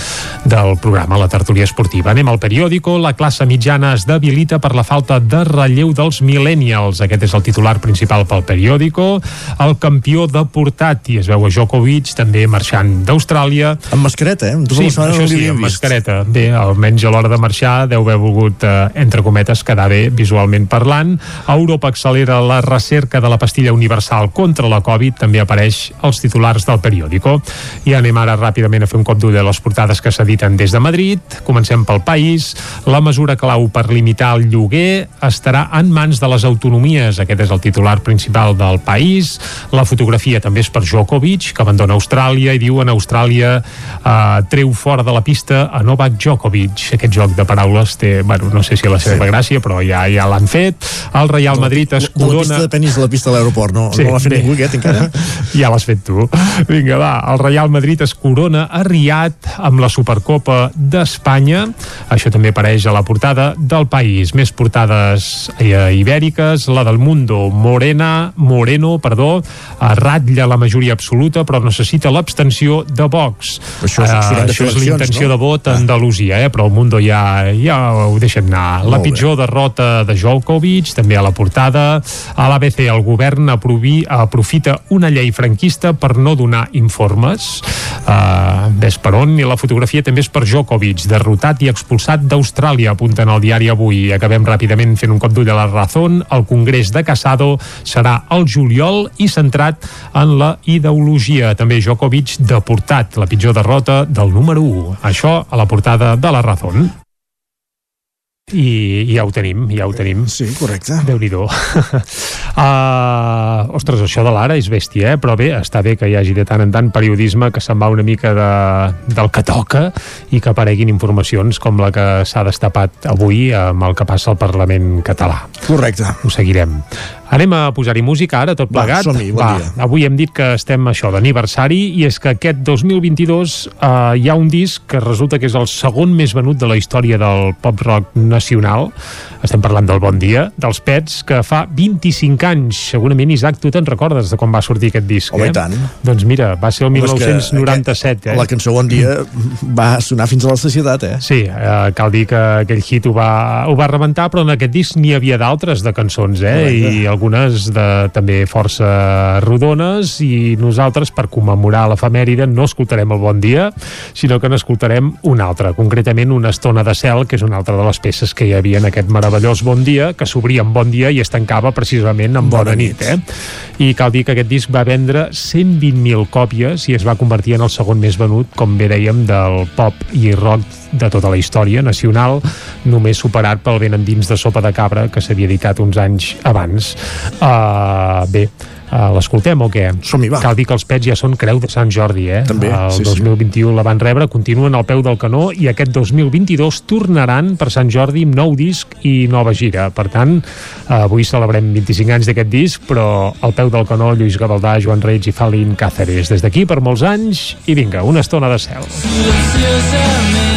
del programa, la tertúlia esportiva. Anem al periòdico. La classe mitjana es debilita per la falta de relleu dels millennials. Aquest és el titular principal pel periòdico. El campió deportat, i es veu a Djokovic, també marxant d'Austràlia. Amb mascareta, eh? Sí, això sí, amb mascareta. Bé, almenys a l'hora de marxar deu haver volgut, eh, entre cometes, quedar bé visualment parlant. Europa accelera la recerca de la pastilla universal contra la Covid, també apareix als titulars del periòdico. I anem ara ràpidament a fer un cop d'ull a les portades que s'editen des de Madrid. Comencem pel país. La mesura clau per limitar el lloguer estarà en mans de les autonomies. Aquest és el titular principal del país. La fotografia també és per Djokovic, que abandona Austràlia i diu en Austràlia eh, treu fora de la pista a Novak Djokovic. Aquest joc de paraules té, bueno, no sé si la seva gràcia, però ja ja l'han fet. El Real Madrid es corona... De la pista a la pista de l'aeroport, no, sí, no l'ha fet bé. ningú aquest encara? *laughs* ja l'has fet tu. Vinga, va, el Real Madrid es corona a Riad amb la Supercopa d'Espanya. Això també apareix a la portada del país. Més portades eh, ibèriques, la del Mundo, Morena, Moreno, perdó, ratlla la majoria absoluta, però necessita l'abstenció de Vox. Això és, uh, això és l'intenció no? de vot a Andalusia, eh? però el Mundo ja, ja ho deixen anar. La pitjor derrota de Djokovic, també a la portada. A l'ABC el govern aprovi, aprofita una llei franquista per no donar informes. Uh, ves per on? I la fotografia també és per Djokovic, derrotat i expulsat d'Austràlia, apunten al diari avui. Acabem ràpidament fent un cop d'ull a la Razón. El Congrés de Casado serà el juliol i centrat en la ideologia. També Djokovic deportat, la pitjor derrota del número 1. Això a la portada de la Razón. I, i ja ho tenim, ja ho tenim. Sí, correcte. Déu-n'hi-do. uh, *laughs* ostres, això de l'ara és bèstia, eh? però bé, està bé que hi hagi de tant en tant periodisme que se'n va una mica de, del que toca i que apareguin informacions com la que s'ha destapat avui amb el que passa al Parlament català. Correcte. Ho seguirem. Anem a posar-hi música ara, tot plegat. Va, bon Va, dia. avui hem dit que estem això d'aniversari i és que aquest 2022 eh, hi ha un disc que resulta que és el segon més venut de la història del pop-rock nacional. Estem parlant del Bon Dia, dels Pets, que fa 25 anys. Segurament, Isaac, tu te'n recordes de quan va sortir aquest disc, Home, eh? tant. Doncs mira, va ser el Home, és que 1997, eh? La cançó Bon Dia va sonar fins a la societat, eh? Sí, eh, cal dir que aquell hit ho va, ho va rebentar, però en aquest disc n'hi havia d'altres de cançons, eh? Correcte. I algunes de, també força rodones i nosaltres, per commemorar l'efemèride, no escoltarem el Bon Dia, sinó que n'escoltarem una altra, concretament una estona de cel, que és una altra de les peces que hi havia en aquest meravellós Bon Dia, que s'obria amb Bon Dia i es tancava precisament amb Bona, Bona nit, eh? I cal dir que aquest disc va vendre 120.000 còpies i es va convertir en el segon més venut, com bé dèiem, del pop i rock de tota la història nacional, només superat pel Ben endins de Sopa de Cabra, que s'havia editat uns anys abans. Uh, bé, Uh, L'escoltem o què? Som-hi, va. Cal dir que els pets ja són Creu de Sant Jordi, eh? També, El sí, sí. 2021 la van rebre, continuen al peu del canó i aquest 2022 tornaran per Sant Jordi amb nou disc i nova gira. Per tant, uh, avui celebrem 25 anys d'aquest disc, però al peu del canó Lluís Gavaldà, Joan Reig i Falin Cáceres. Des d'aquí per molts anys i vinga, una estona de cel. I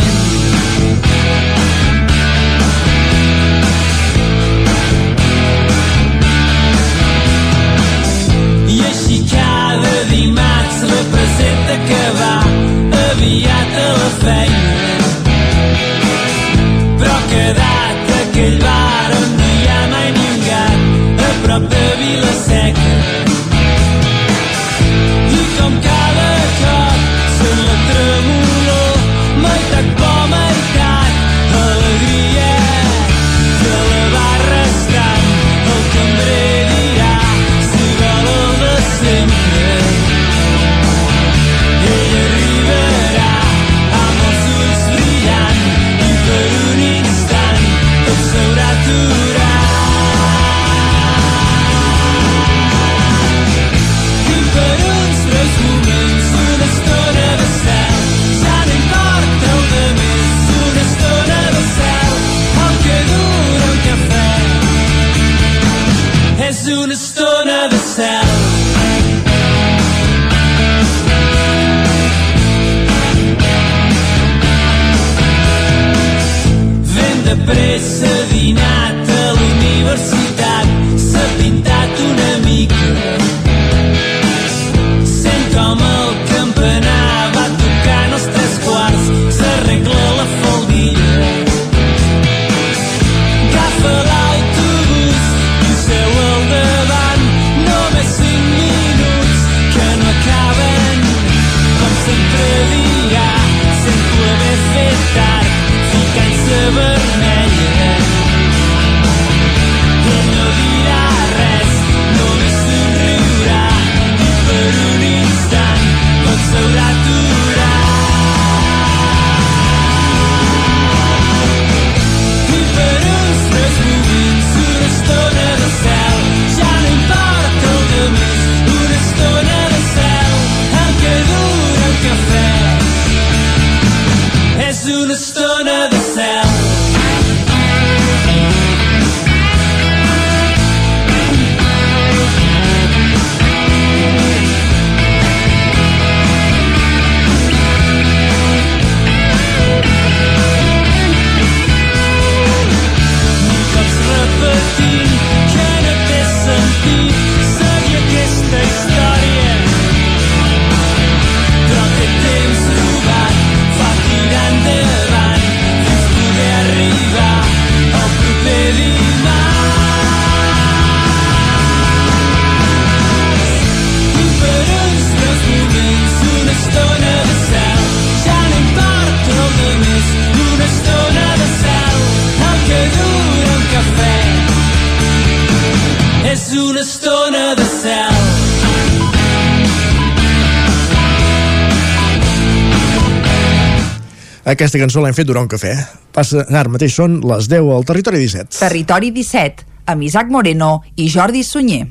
Aquesta cançó l'hem fet durant un cafè. Passa, ara mateix són les 10 al Territori 17. Territori 17, amb Isaac Moreno i Jordi Sunyer.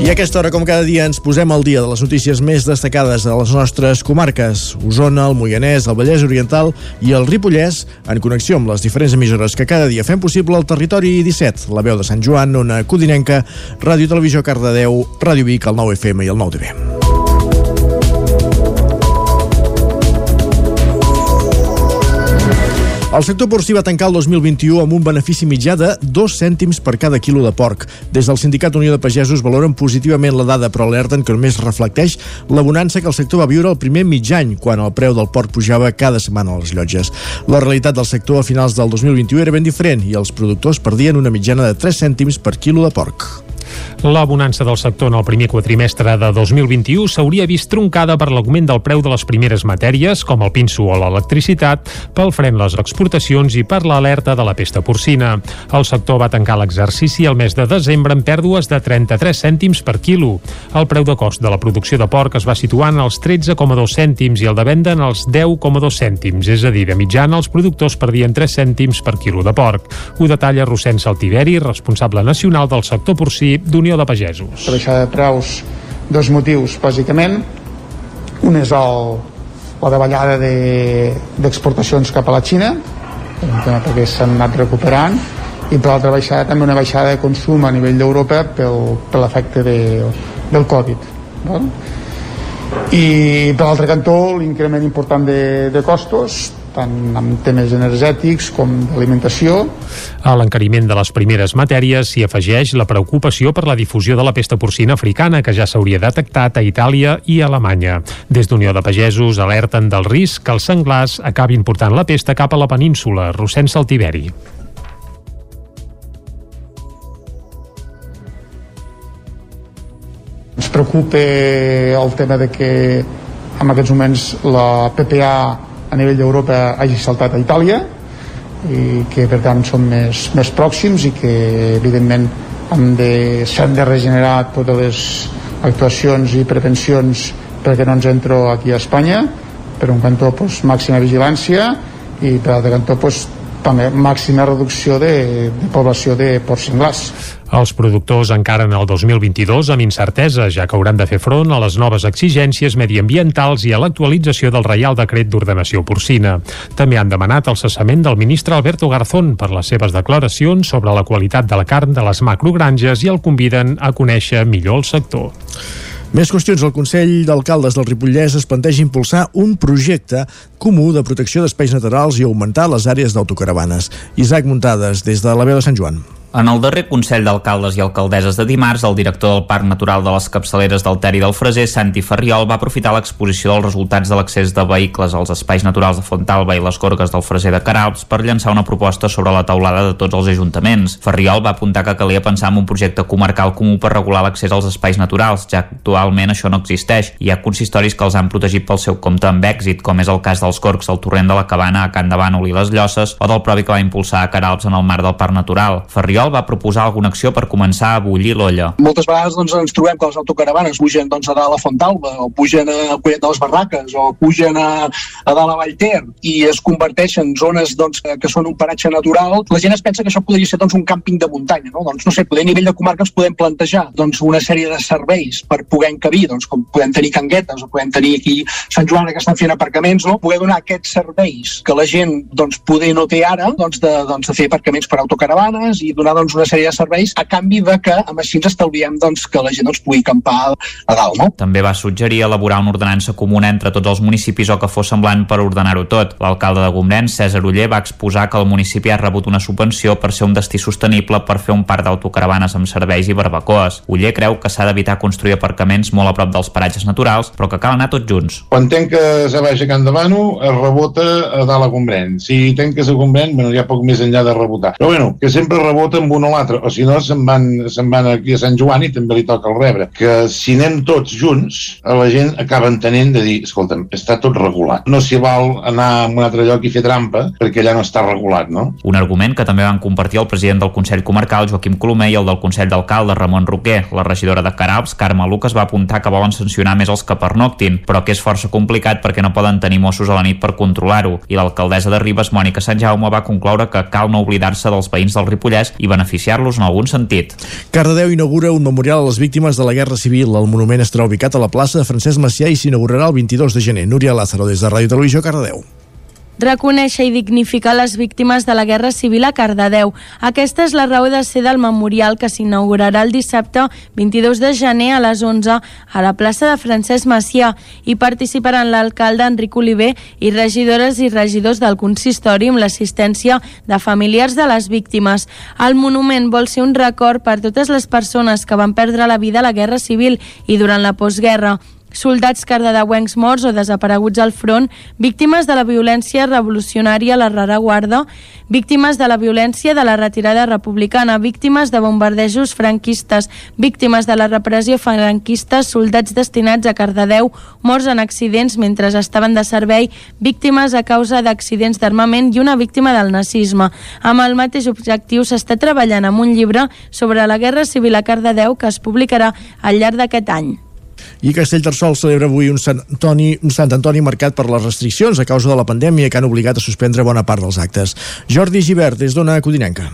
I a aquesta hora, com cada dia, ens posem al dia de les notícies més destacades de les nostres comarques. Osona, el Moianès, el Vallès Oriental i el Ripollès, en connexió amb les diferents emissores que cada dia fem possible el Territori 17, la veu de Sant Joan, Ona Codinenca, Ràdio Televisió Cardedeu, Ràdio Vic, el 9 FM i el 9 El sector porcí va tancar el 2021 amb un benefici mitjà de 2 cèntims per cada quilo de porc. Des del Sindicat Unió de Pagesos valoren positivament la dada, però alerten que només reflecteix la bonança que el sector va viure el primer mig any, quan el preu del porc pujava cada setmana a les llotges. La realitat del sector a finals del 2021 era ben diferent i els productors perdien una mitjana de 3 cèntims per quilo de porc. La bonança del sector en el primer quatrimestre de 2021 s'hauria vist troncada per l'augment del preu de les primeres matèries, com el pinso o l'electricitat, pel fren les exportacions i per l'alerta de la pesta porcina. El sector va tancar l'exercici el mes de desembre amb pèrdues de 33 cèntims per quilo. El preu de cost de la producció de porc es va situar en els 13,2 cèntims i el de venda en els 10,2 cèntims, és a dir, de mitjana els productors perdien 3 cèntims per quilo de porc. Ho detalla Rossent Saltiberi, responsable nacional del sector porcí d'Unió de Pagesos. La baixada de preus, dos motius, bàsicament. Un és el, la davallada de- d'exportacions de, cap a la Xina, un tema perquè s'han anat recuperant, i per l'altra baixada també una baixada de consum a nivell d'Europa per l'efecte de, del Covid. Val? I per l'altre cantó l'increment important de, de costos tant amb temes energètics com d'alimentació A l'encariment de les primeres matèries s'hi afegeix la preocupació per la difusió de la pesta porcina africana que ja s'hauria detectat a Itàlia i a Alemanya. Des d'Unió de Pagesos alerten del risc que els senglars acabin portant la pesta cap a la península, Rossent Saltiberi. ens preocupa el tema de que en aquests moments la PPA a nivell d'Europa hagi saltat a Itàlia i que per tant som més, més pròxims i que evidentment hem de, s'han de regenerar totes les actuacions i prevencions perquè no ens entro aquí a Espanya per un cantó doncs, màxima vigilància i per l'altre cantó doncs, també màxima reducció de, de població de porcs senglars. Els productors encaren el 2022 amb incertesa, ja que hauran de fer front a les noves exigències mediambientals i a l'actualització del Reial Decret d'Ordenació Porcina. També han demanat el cessament del ministre Alberto Garzón per les seves declaracions sobre la qualitat de la carn de les macrogranges i el conviden a conèixer millor el sector. Més qüestions. El Consell d'Alcaldes del Ripollès es planteja impulsar un projecte comú de protecció d'espais naturals i augmentar les àrees d'autocaravanes. Isaac Muntades, des de la veu de Sant Joan. En el darrer Consell d'Alcaldes i Alcaldesses de dimarts, el director del Parc Natural de les Capçaleres del Ter i del Freser, Santi Ferriol, va aprofitar l'exposició dels resultats de l'accés de vehicles als espais naturals de Fontalba i les Gorgues del Freser de Caralps per llançar una proposta sobre la taulada de tots els ajuntaments. Ferriol va apuntar que calia pensar en un projecte comarcal comú per regular l'accés als espais naturals, ja que actualment això no existeix. Hi ha consistoris que els han protegit pel seu compte amb èxit, com és el cas dels Corcs, el torrent de la Cabana a Can de Bànol i les Llosses, o del propi que va impulsar a Caralps en el marc del Parc Natural. Ferriol Oriol va proposar alguna acció per començar a bullir l'olla. Moltes vegades doncs, ens trobem que les autocaravanes pugen doncs, a dalt a Fontalba, o pugen a Collet de les Barraques, o pugen a, a dalt a Vallter, i es converteixen en zones doncs, que són un paratge natural. La gent es pensa que això podria ser doncs, un càmping de muntanya. No? Doncs, no sé, a nivell de comarca ens podem plantejar doncs, una sèrie de serveis per poder encabir, doncs, com podem tenir canguetes, o podem tenir aquí Sant Joan que estan fent aparcaments, no? poder donar aquests serveis que la gent doncs, poder no té ara, doncs, de, doncs, de fer aparcaments per autocaravanes i donar doncs, una sèrie de serveis a canvi de que amb així ens estalviem doncs, que la gent doncs, pugui acampar a dalt. No? També va suggerir elaborar una ordenança comuna entre tots els municipis o que fos semblant per ordenar-ho tot. L'alcalde de Gombrèn, César Uller, va exposar que el municipi ha rebut una subvenció per ser un destí sostenible per fer un parc d'autocaravanes amb serveis i barbacoes. Uller creu que s'ha d'evitar construir aparcaments molt a prop dels paratges naturals, però que cal anar tots junts. Quan tenc que se baixa a Can Davano, es rebota a dalt a Gombrèn. Si tenc que ser a Gombrèn, bueno, hi ha poc més enllà de rebotar. Però bueno, que sempre rebota amb un o l'altre, o si no se'n van, se'n van aquí a Sant Joan i també li toca el rebre. Que si anem tots junts, la gent acaba entenent de dir, escolta'm, està tot regulat. No s'hi val anar a un altre lloc i fer trampa, perquè allà no està regulat, no? Un argument que també van compartir el president del Consell Comarcal, Joaquim Colomer, i el del Consell d'Alcalde, Ramon Roquer. La regidora de Caralps, Carme Lucas, va apuntar que volen sancionar més els que pernoctin, però que és força complicat perquè no poden tenir Mossos a la nit per controlar-ho. I l'alcaldessa de Ribes, Mònica Sant Jaume, va concloure que cal no oblidar-se dels veïns del Ripollès i beneficiar-los en algun sentit. Cardedeu inaugura un memorial a les víctimes de la Guerra Civil. El monument estarà ubicat a la plaça de Francesc Macià i s'inaugurarà el 22 de gener. Núria Lázaro, des de Ràdio Televisió, Cardedeu reconèixer i dignificar les víctimes de la Guerra Civil a Cardedeu. Aquesta és la raó de ser del memorial que s'inaugurarà el dissabte 22 de gener a les 11 a la plaça de Francesc Macià i participaran l'alcalde Enric Oliver i regidores i regidors del consistori amb l'assistència de familiars de les víctimes. El monument vol ser un record per totes les persones que van perdre la vida a la Guerra Civil i durant la postguerra soldats cardedeuencs morts o desapareguts al front, víctimes de la violència revolucionària a la rereguarda, víctimes de la violència de la retirada republicana, víctimes de bombardejos franquistes, víctimes de la repressió franquista, soldats destinats a Cardedeu, morts en accidents mentre estaven de servei, víctimes a causa d'accidents d'armament i una víctima del nazisme. Amb el mateix objectiu s'està treballant amb un llibre sobre la Guerra Civil a Cardedeu que es publicarà al llarg d'aquest any. I Castellterçol celebra avui un Sant, Antoni, un Sant Antoni marcat per les restriccions a causa de la pandèmia que han obligat a suspendre bona part dels actes. Jordi Givert, des d'Ona Codinenca.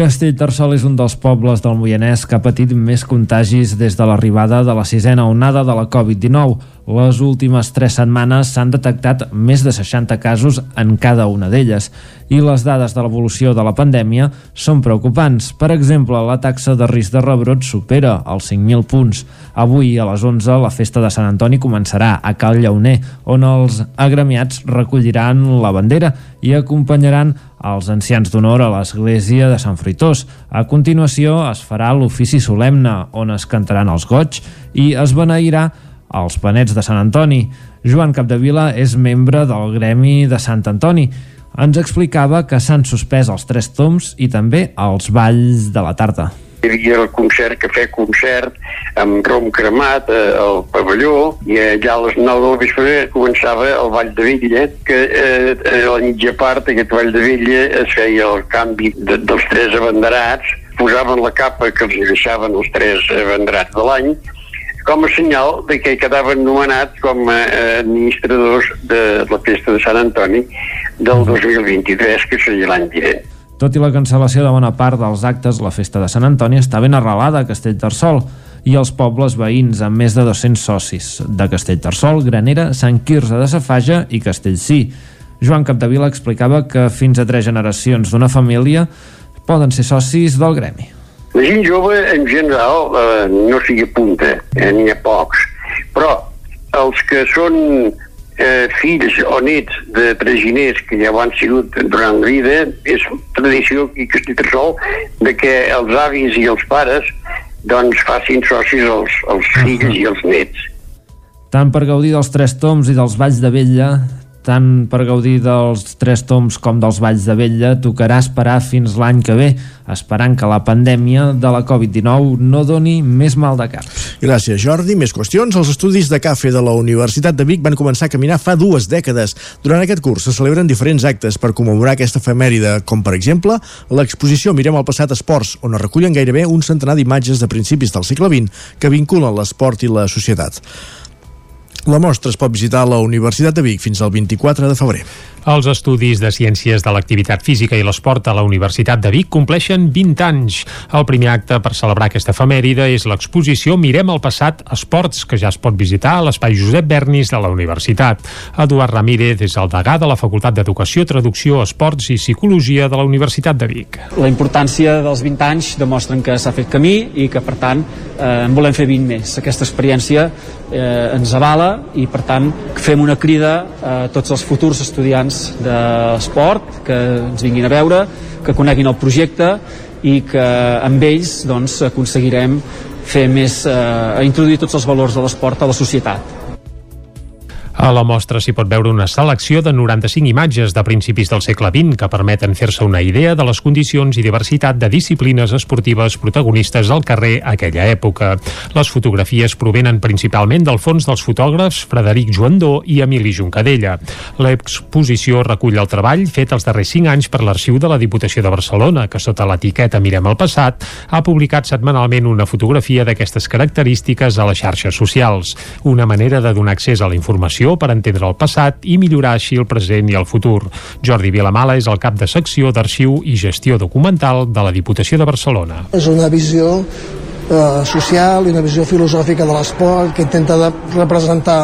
Castellterçol és un dels pobles del Moianès que ha patit més contagis des de l'arribada de la sisena onada de la Covid-19. Les últimes tres setmanes s'han detectat més de 60 casos en cada una d'elles i les dades de l'evolució de la pandèmia són preocupants. Per exemple, la taxa de risc de rebrot supera els 5.000 punts. Avui a les 11 la festa de Sant Antoni començarà a Cal Llauner, on els agremiats recolliran la bandera i acompanyaran els ancians d'honor a l'església de Sant Fruitós. A continuació es farà l'ofici solemne, on es cantaran els goig i es beneirà als planets de Sant Antoni. Joan Capdevila és membre del Gremi de Sant Antoni. Ens explicava que s'han suspès els tres toms i també els balls de la tarta hi havia el concert, cafè concert, amb rom cremat eh, al pavelló, i allà a les 9 del vespre començava el Ball de Vella, que eh, a la mitja part d'aquest Ball de Vella es feia el canvi de, dels tres abanderats, posaven la capa que els deixaven els tres abanderats de l'any, com a senyal de que quedaven nomenats com a administradors de la festa de Sant Antoni del 2023, que seria l'any vinent. Tot i la cancel·lació de bona part dels actes, la festa de Sant Antoni està ben arrelada a Castellterçol i els pobles veïns amb més de 200 socis de Castellterçol, Granera, Sant Quirze de Safaja i Castellcí. Joan Capdevila explicava que fins a tres generacions d'una família poden ser socis del gremi. La gent jove, en general, eh, no s'hi apunta, eh, n'hi ha pocs. Però els que són eh, fills o nets de traginers que ja ho han sigut durant la vida, és tradició i Castellterçol de que els avis i els pares doncs facin socis els, els fills uh -huh. i els nets. Tant per gaudir dels tres toms i dels balls de vella, Tant per gaudir dels Tres Toms com dels Valls de Vella tocarà esperar fins l'any que ve, esperant que la pandèmia de la Covid-19 no doni més mal de cap. Gràcies, Jordi. Més qüestions. Els estudis de CAFE de la Universitat de Vic van començar a caminar fa dues dècades. Durant aquest curs se celebren diferents actes per commemorar aquesta efemèride, com per exemple l'exposició Mirem el passat esports, on es recullen gairebé un centenar d'imatges de principis del segle XX que vinculen l'esport i la societat. La mostra es pot visitar a la Universitat de Vic fins al 24 de febrer. Els estudis de Ciències de l'Activitat Física i l'Esport a la Universitat de Vic compleixen 20 anys. El primer acte per celebrar aquesta efemèride és l'exposició Mirem el passat Esports, que ja es pot visitar a l'Espai Josep Bernis de la Universitat. Eduard Ramírez és el degà de la Facultat d'Educació, Traducció, Esports i Psicologia de la Universitat de Vic. La importància dels 20 anys demostren que s'ha fet camí i que, per tant, eh, en volem fer 20 més. Aquesta experiència eh, ens avala i, per tant, fem una crida a tots els futurs estudiants de que ens vinguin a veure, que coneguin el projecte i que amb ells doncs, aconseguirem fer més, eh, introduir tots els valors de l'esport a la societat. A la mostra s'hi pot veure una selecció de 95 imatges de principis del segle XX que permeten fer-se una idea de les condicions i diversitat de disciplines esportives protagonistes al carrer aquella època. Les fotografies provenen principalment del fons dels fotògrafs Frederic Joandó i Emili Juncadella. L'exposició recull el treball fet els darrers 5 anys per l'Arxiu de la Diputació de Barcelona, que sota l'etiqueta Mirem el passat ha publicat setmanalment una fotografia d'aquestes característiques a les xarxes socials. Una manera de donar accés a la informació per entendre el passat i millorar així el present i el futur. Jordi Vilamala és el cap de secció d'Arxiu i Gestió Documental de la Diputació de Barcelona. És una visió eh, social i una visió filosòfica de l'esport que intenta de representar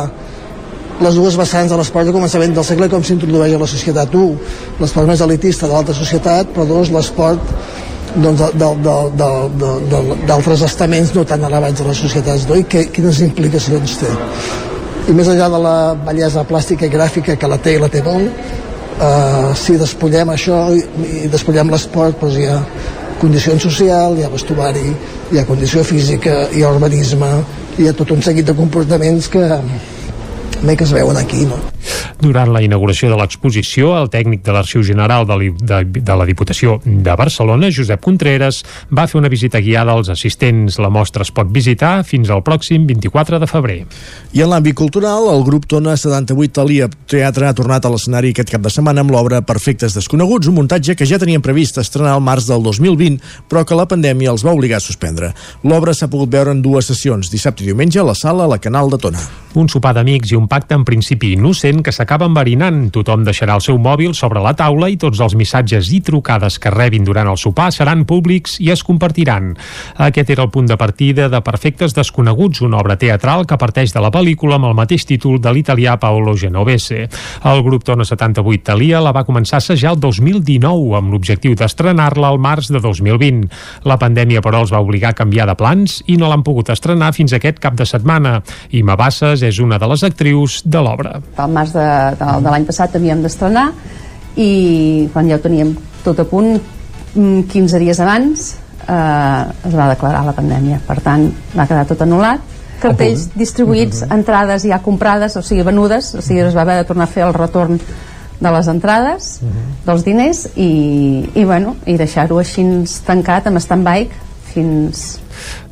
les dues vessants de l'esport de començament del segle com s'introdueix a la societat. Un, l'esport més elitista de l'alta societat, però dos, l'esport doncs, d'altres estaments no tan elevats de les societats no? i que, quines implicacions té i més enllà de la bellesa plàstica i gràfica que la té i la té molt eh, si despullem això i, i despullem l'esport doncs hi ha condicions social, hi ha vestuari hi ha condició física, hi ha urbanisme hi ha tot un seguit de comportaments que, bé que es veuen aquí no? Durant la inauguració de l'exposició, el tècnic de l'Arxiu General de, de, de la Diputació de Barcelona, Josep Contreras, va fer una visita guiada als assistents. La mostra es pot visitar fins al pròxim 24 de febrer. I en l'àmbit cultural, el grup Tona 78 Talia Teatre ha tornat a l'escenari aquest cap de setmana amb l'obra Perfectes Desconeguts, un muntatge que ja tenien previst estrenar al març del 2020, però que la pandèmia els va obligar a suspendre. L'obra s'ha pogut veure en dues sessions, dissabte i diumenge, a la sala a la Canal de Tona. Un sopar d'amics i un pacte en principi innocent que s'acaba enverinant. Tothom deixarà el seu mòbil sobre la taula i tots els missatges i trucades que rebin durant el sopar seran públics i es compartiran. Aquest era el punt de partida de Perfectes Desconeguts, una obra teatral que parteix de la pel·lícula amb el mateix títol de l'italià Paolo Genovese. El grup Tona 78 Talia la va començar a assajar el 2019 amb l'objectiu d'estrenar-la al març de 2020. La pandèmia, però, els va obligar a canviar de plans i no l'han pogut estrenar fins aquest cap de setmana. Ima Bassas és una de les actrius de l'obra. Al març de, de, de l'any passat havíem d'estrenar i quan ja ho teníem tot a punt 15 dies abans eh, es va declarar la pandèmia per tant va quedar tot anul·lat cartells distribuïts, Mhm. entrades ja comprades, o sigui venudes o sigui es va haver de tornar a fer el retorn de les entrades, dels diners i, i, bueno, i deixar-ho així tancat amb stand-by fins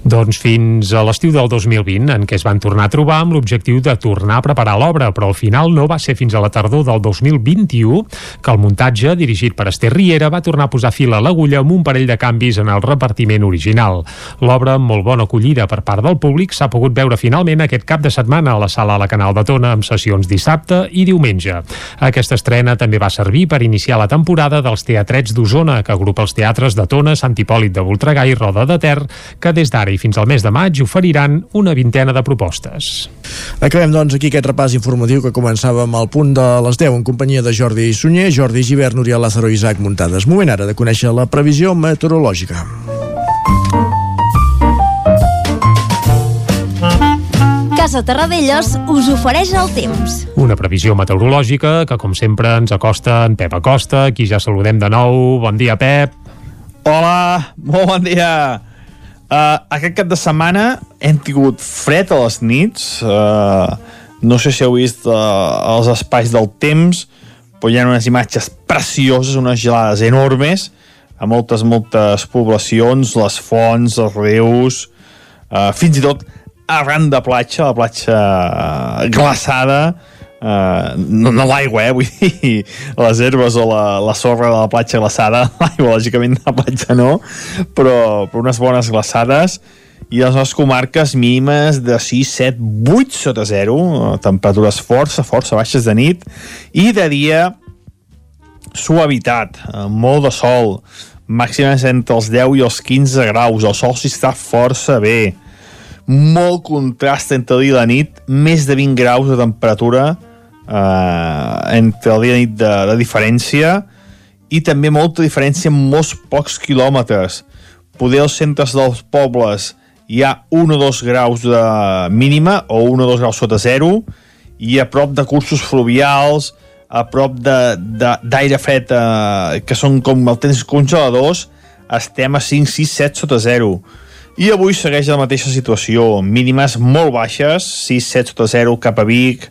Doncs fins a l'estiu del 2020, en què es van tornar a trobar amb l'objectiu de tornar a preparar l'obra, però al final no va ser fins a la tardor del 2021 que el muntatge, dirigit per Esther Riera, va tornar a posar fil a l'agulla amb un parell de canvis en el repartiment original. L'obra, amb molt bona acollida per part del públic, s'ha pogut veure finalment aquest cap de setmana a la sala a la Canal de Tona amb sessions dissabte i diumenge. Aquesta estrena també va servir per iniciar la temporada dels Teatrets d'Osona, que agrupa els teatres de Tona, Sant Hipòlit de Voltregà i Roda de Ter, que des d'ara i fins al mes de maig oferiran una vintena de propostes. Acabem, doncs, aquí aquest repàs informatiu que començàvem al punt de les 10 en companyia de Jordi Sunyer, Jordi Givert, Núria Lázaro i Isaac Muntades. Moment ara de conèixer la previsió meteorològica. Casa Terradellos us ofereix el temps. Una previsió meteorològica que, com sempre, ens acosta en Pep Acosta, qui ja saludem de nou. Bon dia, Pep. Hola, molt bon dia. Uh, aquest cap de setmana hem tingut fred a les nits, uh, no sé si heu vist uh, els espais del temps però hi ha unes imatges precioses unes gelades enormes a moltes, moltes poblacions les fonts, els rius uh, fins i tot arran de platja, la platja glaçada Uh, no, no l'aigua, eh? Vull dir, les herbes o la, la sorra de la platja glaçada, *laughs* l'aigua, lògicament, de la platja no, però, però unes bones glaçades. I les nostres comarques mínimes de 6, 7, 8 sota 0, temperatures força, força baixes de nit, i de dia suavitat, molt de sol, màximes entre els 10 i els 15 graus, el sol s'hi està força bé, molt contrast entre dia i la nit, més de 20 graus de temperatura, eh, entre el dia i nit de, de diferència i també molta diferència en molts pocs quilòmetres. Poder als centres dels pobles hi ha 1 o 2 graus de mínima o 1 o 2 graus sota zero i a prop de cursos fluvials, a prop d'aire fred eh, que són com el temps congeladors, estem a 5, 6, 7 sota 0. I avui segueix la mateixa situació, mínimes molt baixes, 6, 7 sota 0 cap a Vic,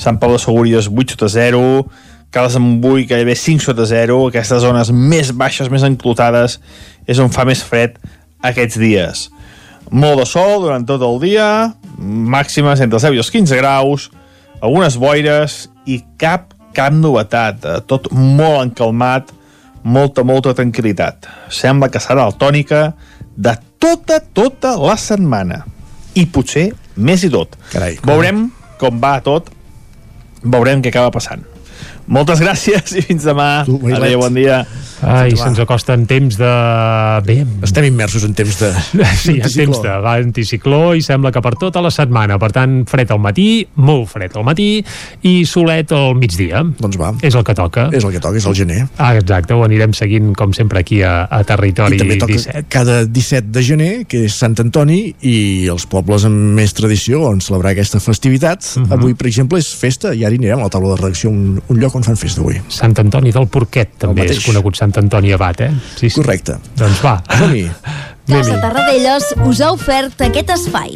Sant Pau de Segúries 8 sota 0, Cales Montbui gairebé 5 sota 0, aquestes zones més baixes, més enclotades, és on fa més fred aquests dies. Molt de sol durant tot el dia, màximes entre els 10 i els 15 graus, algunes boires i cap, cap novetat, eh, tot molt encalmat, molta, molta tranquil·litat. Sembla que serà la tònica de tota, tota la setmana. I potser més i tot. Carai, Veurem com va tot veurem què acaba passant. Moltes gràcies i fins demà. Tu, Adéu, bon dia. Ai, se'ns acosta en temps de... Bé, Estem immersos en temps de... *laughs* Sí, en temps de va, anticicló i sembla que per tota la setmana. Per tant, fred al matí, molt fred al matí i solet al migdia. Doncs va. És el que toca. És el que toca, és el gener. Ah, exacte, ho anirem seguint com sempre aquí a, a Territori I també toca 17. cada 17 de gener, que és Sant Antoni, i els pobles amb més tradició on celebrar aquesta festivitat. Mhm. Uh -huh. Avui, per exemple, és festa, i ara anirem a la taula de redacció, un, un lloc on fan festa avui. Sant Antoni del Porquet també és conegut Sant Antoni Abat, eh? Sí, sí. Correcte. Doncs va. Som-hi. *laughs* Casa Tarradellas us ha ofert aquest espai.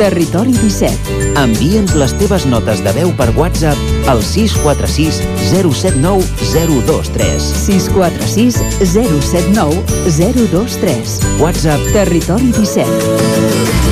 Territori 17. Envia'ns les teves notes de veu per WhatsApp al 646 079 023. 646 079 023. WhatsApp Territori 17.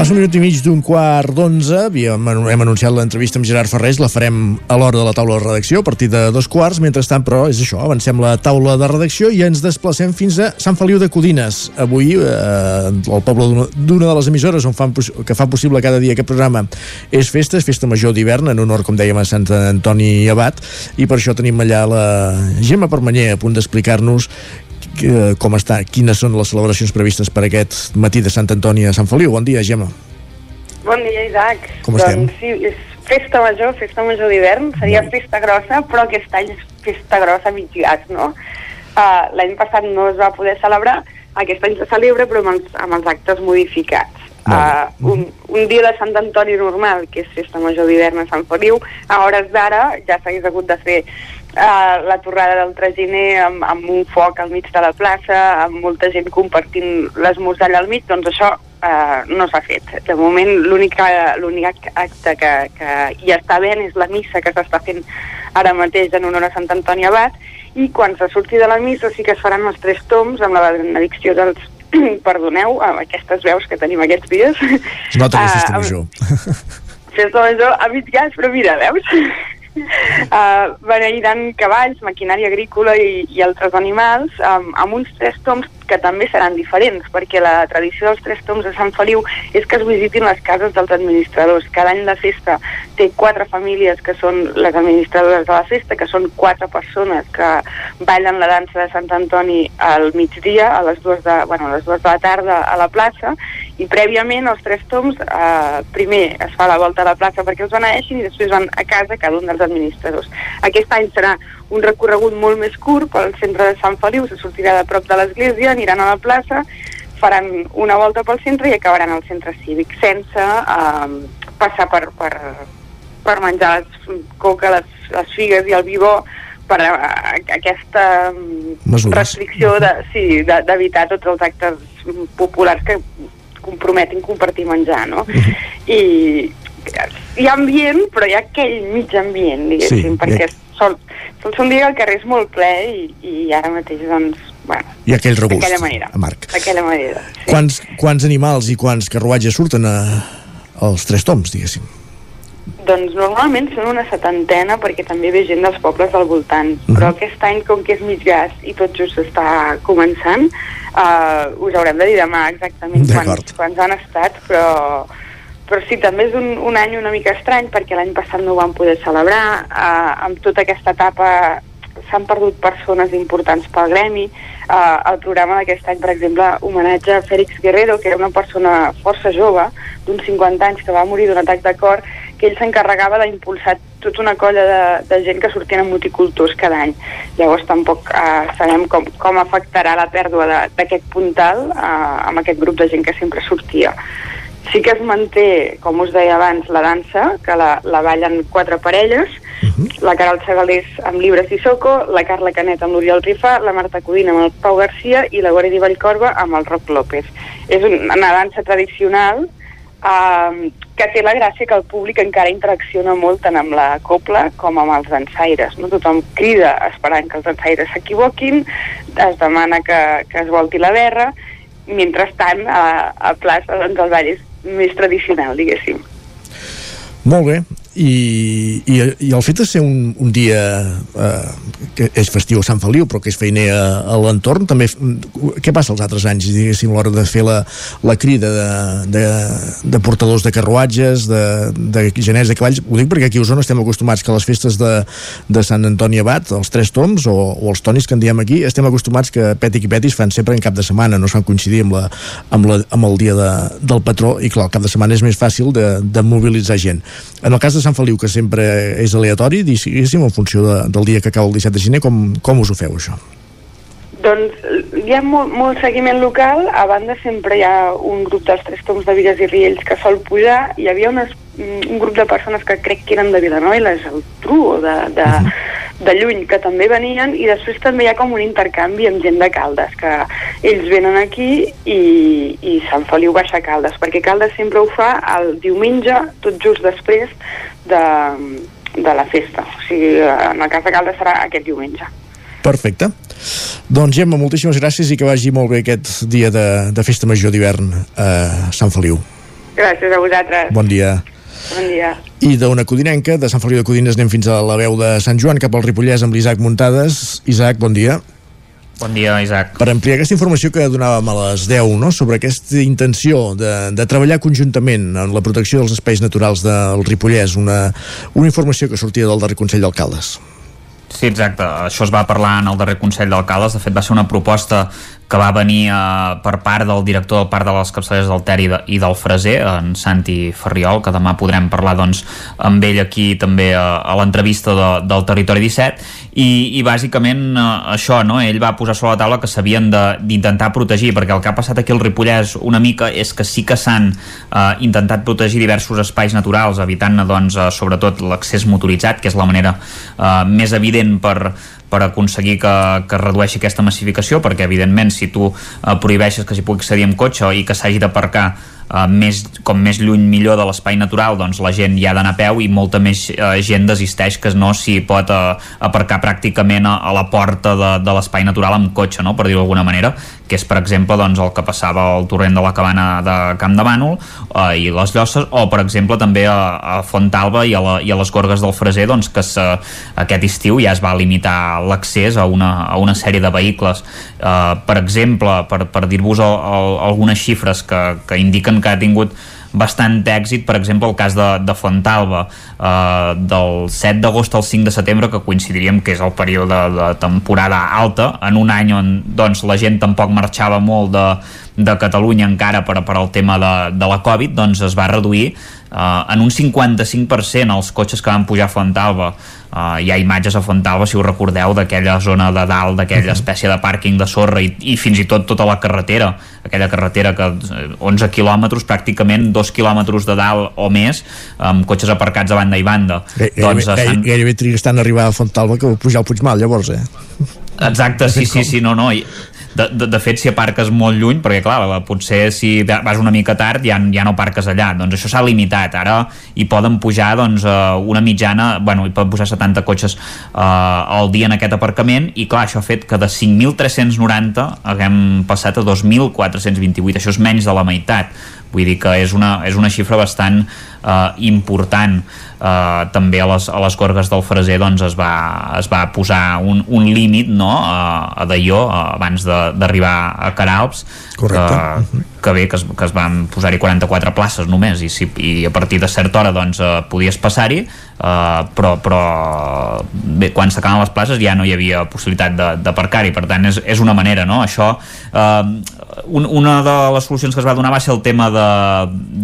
Passa un minut i mig d'un quart d'onze. Hem anunciat l'entrevista amb Gerard Ferrés, la farem a l'hora de la taula de redacció, a partir de dos quarts. Mentrestant, però, és això, avancem la taula de redacció i ens desplacem fins a Sant Feliu de Codines. Avui, eh, el poble d'una- de les emissores on fan, que fa possible cada dia aquest programa és festa, és festa major d'hivern, en honor, com dèiem, a Sant Antoni Abat, i per això tenim allà la Gemma Permanyer a punt d'explicar-nos que, com està, quines són les celebracions previstes per aquest matí de Sant Antoni a Sant Feliu. Bon dia, Gemma. Bon dia, Isaac. Com doncs, estem? sí, és festa major, festa major d'hivern, seria festa grossa, però aquest any és festa grossa mig gas, no? Uh, L'any passat no es va poder celebrar, aquest any se celebra, però amb els, amb els actes modificats. Uh, un, un dia de Sant Antoni normal, que és festa major d'hivern a Sant Feliu, a hores d'ara ja s'hagués hagut de fer la torrada del traginer amb, amb un foc al mig de la plaça, amb molta gent compartint l'esmorzar allà al mig, doncs això uh, no s'ha fet. De moment l'únic acte que, que hi està ben és la missa que s'està fent ara mateix en honor a Sant Antoni Abat i quan se surti de la missa sí que es faran els tres toms amb la benedicció dels *clears throat* perdoneu, amb aquestes veus que tenim aquests dies. Es nota que és festa major. Festa major a mig gas, però mira, veus? *laughs* Uh, beneïran cavalls, maquinària agrícola i, i altres animals um, amb uns tres toms que també seran diferents perquè la tradició dels tres toms de Sant Feliu és que es visitin les cases dels administradors. Cada any la festa té quatre famílies que són les administradores de la festa, que són quatre persones que ballen la dansa de Sant Antoni al migdia, a les dues de, bueno, a les dues de la tarda a la plaça, i prèviament els tres toms, eh, primer es fa la volta a la plaça perquè els beneeixin i després van a casa cada un dels administradors. Aquest any serà un recorregut molt més curt pel centre de Sant Feliu, se sortirà de prop de l'església, aniran a la plaça, faran una volta pel centre i acabaran al centre cívic, sense eh, passar per, per, per menjar les coca, les, les figues i el vivó per a, a, aquesta mm, Mesures. restricció de, sí, de- d'evitar tots els actes populars que comprometin compartir menjar, no? I hi ha ambient, però hi ha aquell mig ambient, diguéssim, Sí, perquè hi sol, sol ser un dia que el carrer és molt ple i, i ara mateix, doncs, bueno, I aquell regust, d'aquella manera. Marc. D'aquella manera. Quants, quants animals i quants carruatges surten a, als tres toms, diguéssim? Doncs normalment són una setantena perquè també ve gent dels pobles del voltant, però aquest any, com que és mig gas i tot just està començant, uh, us haurem de dir demà exactament quants, quants han estat, però, però sí, també és un, un any una mica estrany perquè l'any passat no ho vam poder celebrar, uh, amb tota aquesta etapa s'han perdut persones importants pel gremi. Uh, el programa d'aquest any, per exemple, homenatge a Félix Guerrero, que era una persona força jove, d'uns 50 anys, que va morir d'un atac de cor, que ell s'encarregava d'impulsar tota una colla de, de gent que sortien en multiculturs cada any. Llavors tampoc uh, sabem com, com afectarà la pèrdua d'aquest puntal uh, amb aquest grup de gent que sempre sortia. Sí que es manté, com us deia abans, la dansa, que la, la ballen quatre parelles, la Caral Segalés amb Libres i Soco, la Carla Canet amb l'Oriol Rifà, la Marta Codina amb el Pau Garcia i la Guardia Vallcorba amb el Roc López. És un- una dansa tradicional eh, que té la gràcia que el públic encara interacciona molt tant amb la copla com amb els dansaires. No? Tothom crida esperant que els dansaires s'equivoquin, es demana que, que es volti la berra, mentrestant a, a plaça doncs, el ball és més tradicional, diguéssim. Molt bé. I, i, i el fet de ser un, un dia eh, que és festiu a Sant Feliu però que és feiner a, a l'entorn també, què passa els altres anys diguéssim l'hora de fer la, la crida de, de, de portadors de carruatges de, de geners de cavalls? Ho dic perquè aquí a Osona estem acostumats que les festes de, de Sant Antoni Abat els tres toms o, o els tonis que en diem aquí estem acostumats que Peti i Petis fan sempre en cap de setmana no es fan coincidir amb, la, amb, la, amb el dia de, del patró i clar, el cap de setmana és més fàcil de, de mobilitzar gent. En el cas de Sant Feliu, que sempre és aleatori, diguéssim, en funció de, del dia que cau el 17 de gener, com, com us ho feu, això? Doncs hi ha molt, molt seguiment local, a banda sempre hi ha un grup dels Tres Toms de Vigues i Riells que sol pujar, hi havia unes, un grup de persones que crec que eren de Vilanova i la Geltrú o de, de, de Lluny que també venien i després també hi ha com un intercanvi amb gent de Caldes que ells venen aquí i, i Sant Feliu baixa a Caldes perquè Caldes sempre ho fa el diumenge tot just després de, de la festa o sigui, en el cas de Caldes serà aquest diumenge Perfecte. Doncs Gemma, moltíssimes gràcies i que vagi molt bé aquest dia de, de festa major d'hivern a Sant Feliu. Gràcies a vosaltres. Bon dia. Bon dia. I d'una codinenca, de Sant Feliu de Codines anem fins a la veu de Sant Joan, cap al Ripollès amb l'Isaac Muntades. Isaac, bon dia. Bon dia, Isaac. Per ampliar aquesta informació que donàvem a les 10, no? sobre aquesta intenció de, de treballar conjuntament en la protecció dels espais naturals del Ripollès, una, una informació que sortia del darrer Consell d'Alcaldes. Sí, exacte. Això es va parlar en el darrer Consell d'Alcaldes. De fet, va ser una proposta que va venir eh, per part del director del Parc de les Capçaleres del Ter i, de, i del Freser, en Santi Ferriol, que demà podrem parlar doncs, amb ell aquí també a, a l'entrevista de, del Territori 17, i, i bàsicament eh, això, no? ell va posar sobre la taula que s'havien d'intentar protegir, perquè el que ha passat aquí al Ripollès una mica és que sí que s'han eh, intentat protegir diversos espais naturals, evitant doncs, eh, sobretot l'accés motoritzat, que és la manera eh, més evident per, per aconseguir que, que es redueixi aquesta massificació perquè evidentment si tu eh, prohibeixes que s'hi pugui accedir amb cotxe i que s'hagi d'aparcar eh, més, com més lluny millor de l'espai natural doncs la gent hi ha d'anar a peu i molta més eh, gent desisteix que no s'hi pot eh, aparcar pràcticament a, a la porta de, de l'espai natural amb cotxe, no? per dir-ho d'alguna manera que és per exemple doncs, el que passava al torrent de la cabana de Camp de Bànol eh, i les Llosses, o per exemple també a, a Fontalba i a, la, i a les Gorgues del Freser doncs, que se, aquest estiu ja es va limitar l'accés a, una, a una sèrie de vehicles. Eh, per exemple, per, per dir-vos algunes xifres que, que indiquen que ha tingut bastant èxit, per exemple el cas de, de Fontalba eh, del 7 d'agost al 5 de setembre que coincidiríem que és el període de temporada alta, en un any on doncs, la gent tampoc marxava molt de, de Catalunya encara per, per al tema de, de la Covid, doncs es va reduir uh, en un 55% els cotxes que van pujar a Fontalba Uh, hi ha imatges a Fontalba, si us recordeu, d'aquella zona de dalt, d'aquella espècie de pàrquing de sorra i, i fins i tot tota la carretera, aquella carretera que 11 eh, quilòmetres, pràcticament 2 quilòmetres de dalt o més, amb cotxes aparcats a banda i banda. Gairebé, doncs, gairebé, gairebé trigues tant a arribar a Fontalba que pujar al Puigmal, llavors, eh? Exacte, sí, sí, sí, no, no. I, de, de, de fet, si aparques molt lluny, perquè clar, potser si vas una mica tard ja, ja no aparques allà, doncs això s'ha limitat. Ara hi poden pujar doncs, una mitjana, bueno, hi poden pujar 70 cotxes eh, al dia en aquest aparcament. I clar, això ha fet que de 5.390 haguem passat a 2.428, això és menys de la meitat vull dir que és una, és una xifra bastant eh, important eh, també a les, a les gorgues del Freser doncs es va, es va posar un, un límit no, a, a Daió abans d'arribar a Caralps Correcte. que, que bé que es, que es van posar-hi 44 places només i, si, i a partir de certa hora doncs eh, podies passar-hi Uh, però, però bé, quan s'acaben les places ja no hi havia possibilitat d'aparcar-hi per tant és, és una manera, no? això uh, un, una de les solucions que es va donar va ser el tema de,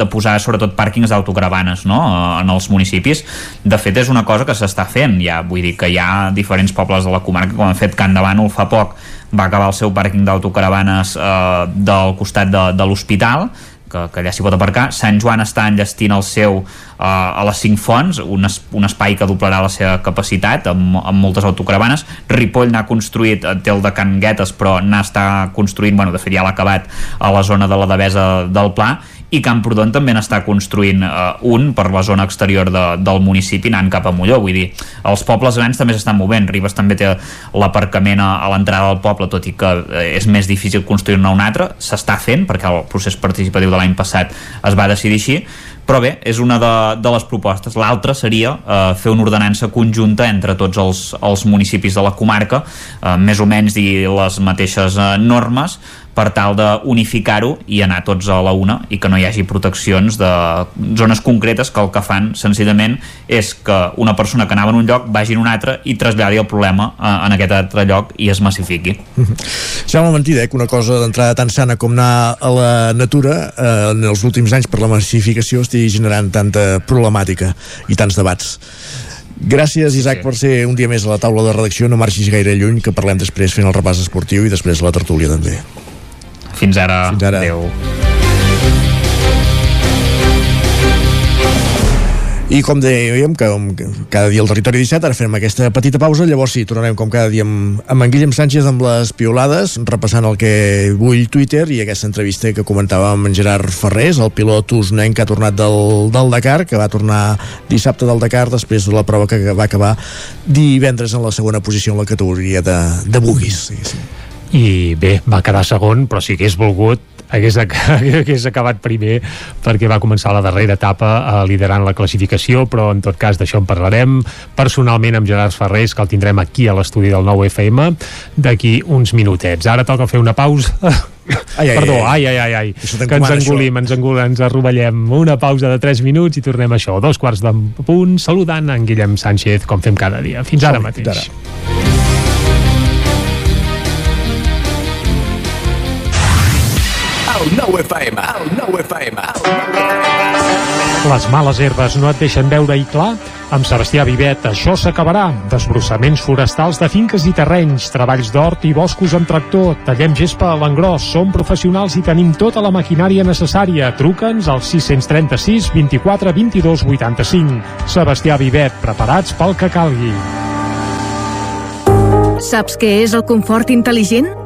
de posar sobretot pàrquings d'autocaravanes no? en els municipis. De fet és una cosa que s'està fent ja. Vull dir que hi ha diferents pobles de la comarca com han fet Can de Bànol fa poc va acabar el seu pàrquing d'autocaravanes uh, del costat de, de l'hospital que, que allà s'hi pot aparcar. Sant Joan està enllestint el seu uh, a les 5 fonts, un, es, un espai que doblarà la seva capacitat amb, amb moltes autocaravanes. Ripoll n'ha construït, té el de Can Guetes, però n'està construint, bueno, de fet ja l'ha acabat a la zona de la Devesa del Pla, i Camprodon també n'està construint uh, un per la zona exterior de, del municipi anant cap a Molló, vull dir, els pobles grans també s'estan movent, Ribes també té l'aparcament a, a l'entrada del poble, tot i que uh, és més difícil construir-ne un altre, s'està fent perquè el procés participatiu de l'any passat es va decidir així, però bé, és una de, de les propostes. L'altra seria eh, fer una ordenança conjunta entre tots els, els municipis de la comarca, eh, més o menys dir les mateixes eh, normes, per tal d'unificar-ho i anar tots a la una i que no hi hagi proteccions de zones concretes que el que fan senzillament és que una persona que anava en un lloc vagi en un altre i traslladi el problema eh, en aquest altre lloc i es massifiqui. *laughs* Sembla mentida eh, que una cosa d'entrada tan sana com anar a la natura eh, en els últims anys per la massificació estigui generant tanta problemàtica i tants debats. Gràcies, Isaac, per ser un dia més a la taula de redacció. No marxis gaire lluny, que parlem després fent el repàs esportiu i després la tertúlia també. Fins ara. Fins ara. Adéu. I com dèiem, que cada dia al Territori 17, ara fem aquesta petita pausa, llavors sí, tornarem com cada dia amb, amb en Guillem Sánchez amb les piolades, repassant el que vull Twitter i aquesta entrevista que comentàvem amb en Gerard Ferrés, el pilot usnenc que ha tornat del, del Dakar, que va tornar dissabte del Dakar després de la prova que va acabar divendres en la segona posició en la categoria de, de buguis. Sí, sí i bé, va quedar segon però si hagués volgut hagués, *laughs* hagués acabat primer perquè va començar la darrera etapa eh, liderant la classificació, però en tot cas d'això en parlarem personalment amb Gerard Ferrés, que el tindrem aquí a l'estudi del nou FM d'aquí uns minutets. Ara toca fer una pausa *laughs* Ai, ai, Perdó, ai, ai, ai, ai. que ens engolim, ens engolim, ens arrovellem. Una pausa de 3 minuts i tornem a això, dos quarts de punt, saludant en Guillem Sánchez, com fem cada dia. Fins ara mateix. Fins ara. Les males herbes no et deixen veure-hi clar? Amb Sebastià Vivet això s'acabarà. Desbrossaments forestals de finques i terrenys, treballs d'hort i boscos amb tractor, tallem gespa a l'engròs, som professionals i tenim tota la maquinària necessària. Truca'ns al 636 24 22 85. Sebastià Vivet, preparats pel que calgui. Saps què és el confort intel·ligent?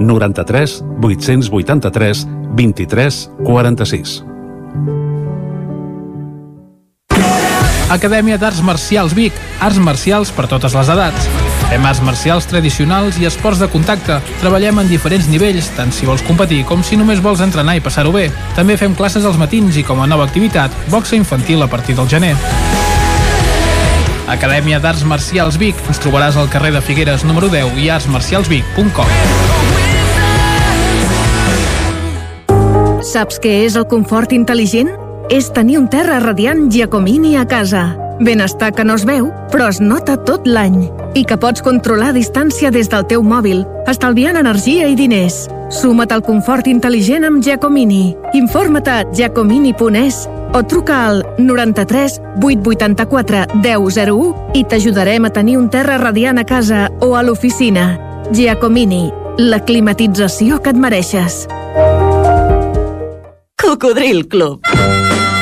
93 883 23 46. Acadèmia d'Arts Marcials Vic. Arts marcials per totes les edats. Fem arts marcials tradicionals i esports de contacte. Treballem en diferents nivells, tant si vols competir com si només vols entrenar i passar-ho bé. També fem classes als matins i com a nova activitat, boxa infantil a partir del gener. Acadèmia d'Arts Marcials Vic. Ens trobaràs al carrer de Figueres número 10 i artsmarcialsvic.com. Saps què és el confort intel·ligent? És tenir un terra radiant Giacomini a casa. Benestar que no es veu, però es nota tot l'any. I que pots controlar a distància des del teu mòbil, estalviant energia i diners. Suma't al confort intel·ligent amb Giacomini. Informa't a giacomini.es o truca al 93 884 1001 i t'ajudarem a tenir un terra radiant a casa o a l'oficina. Giacomini, la climatització que et mereixes. Cocodril Club.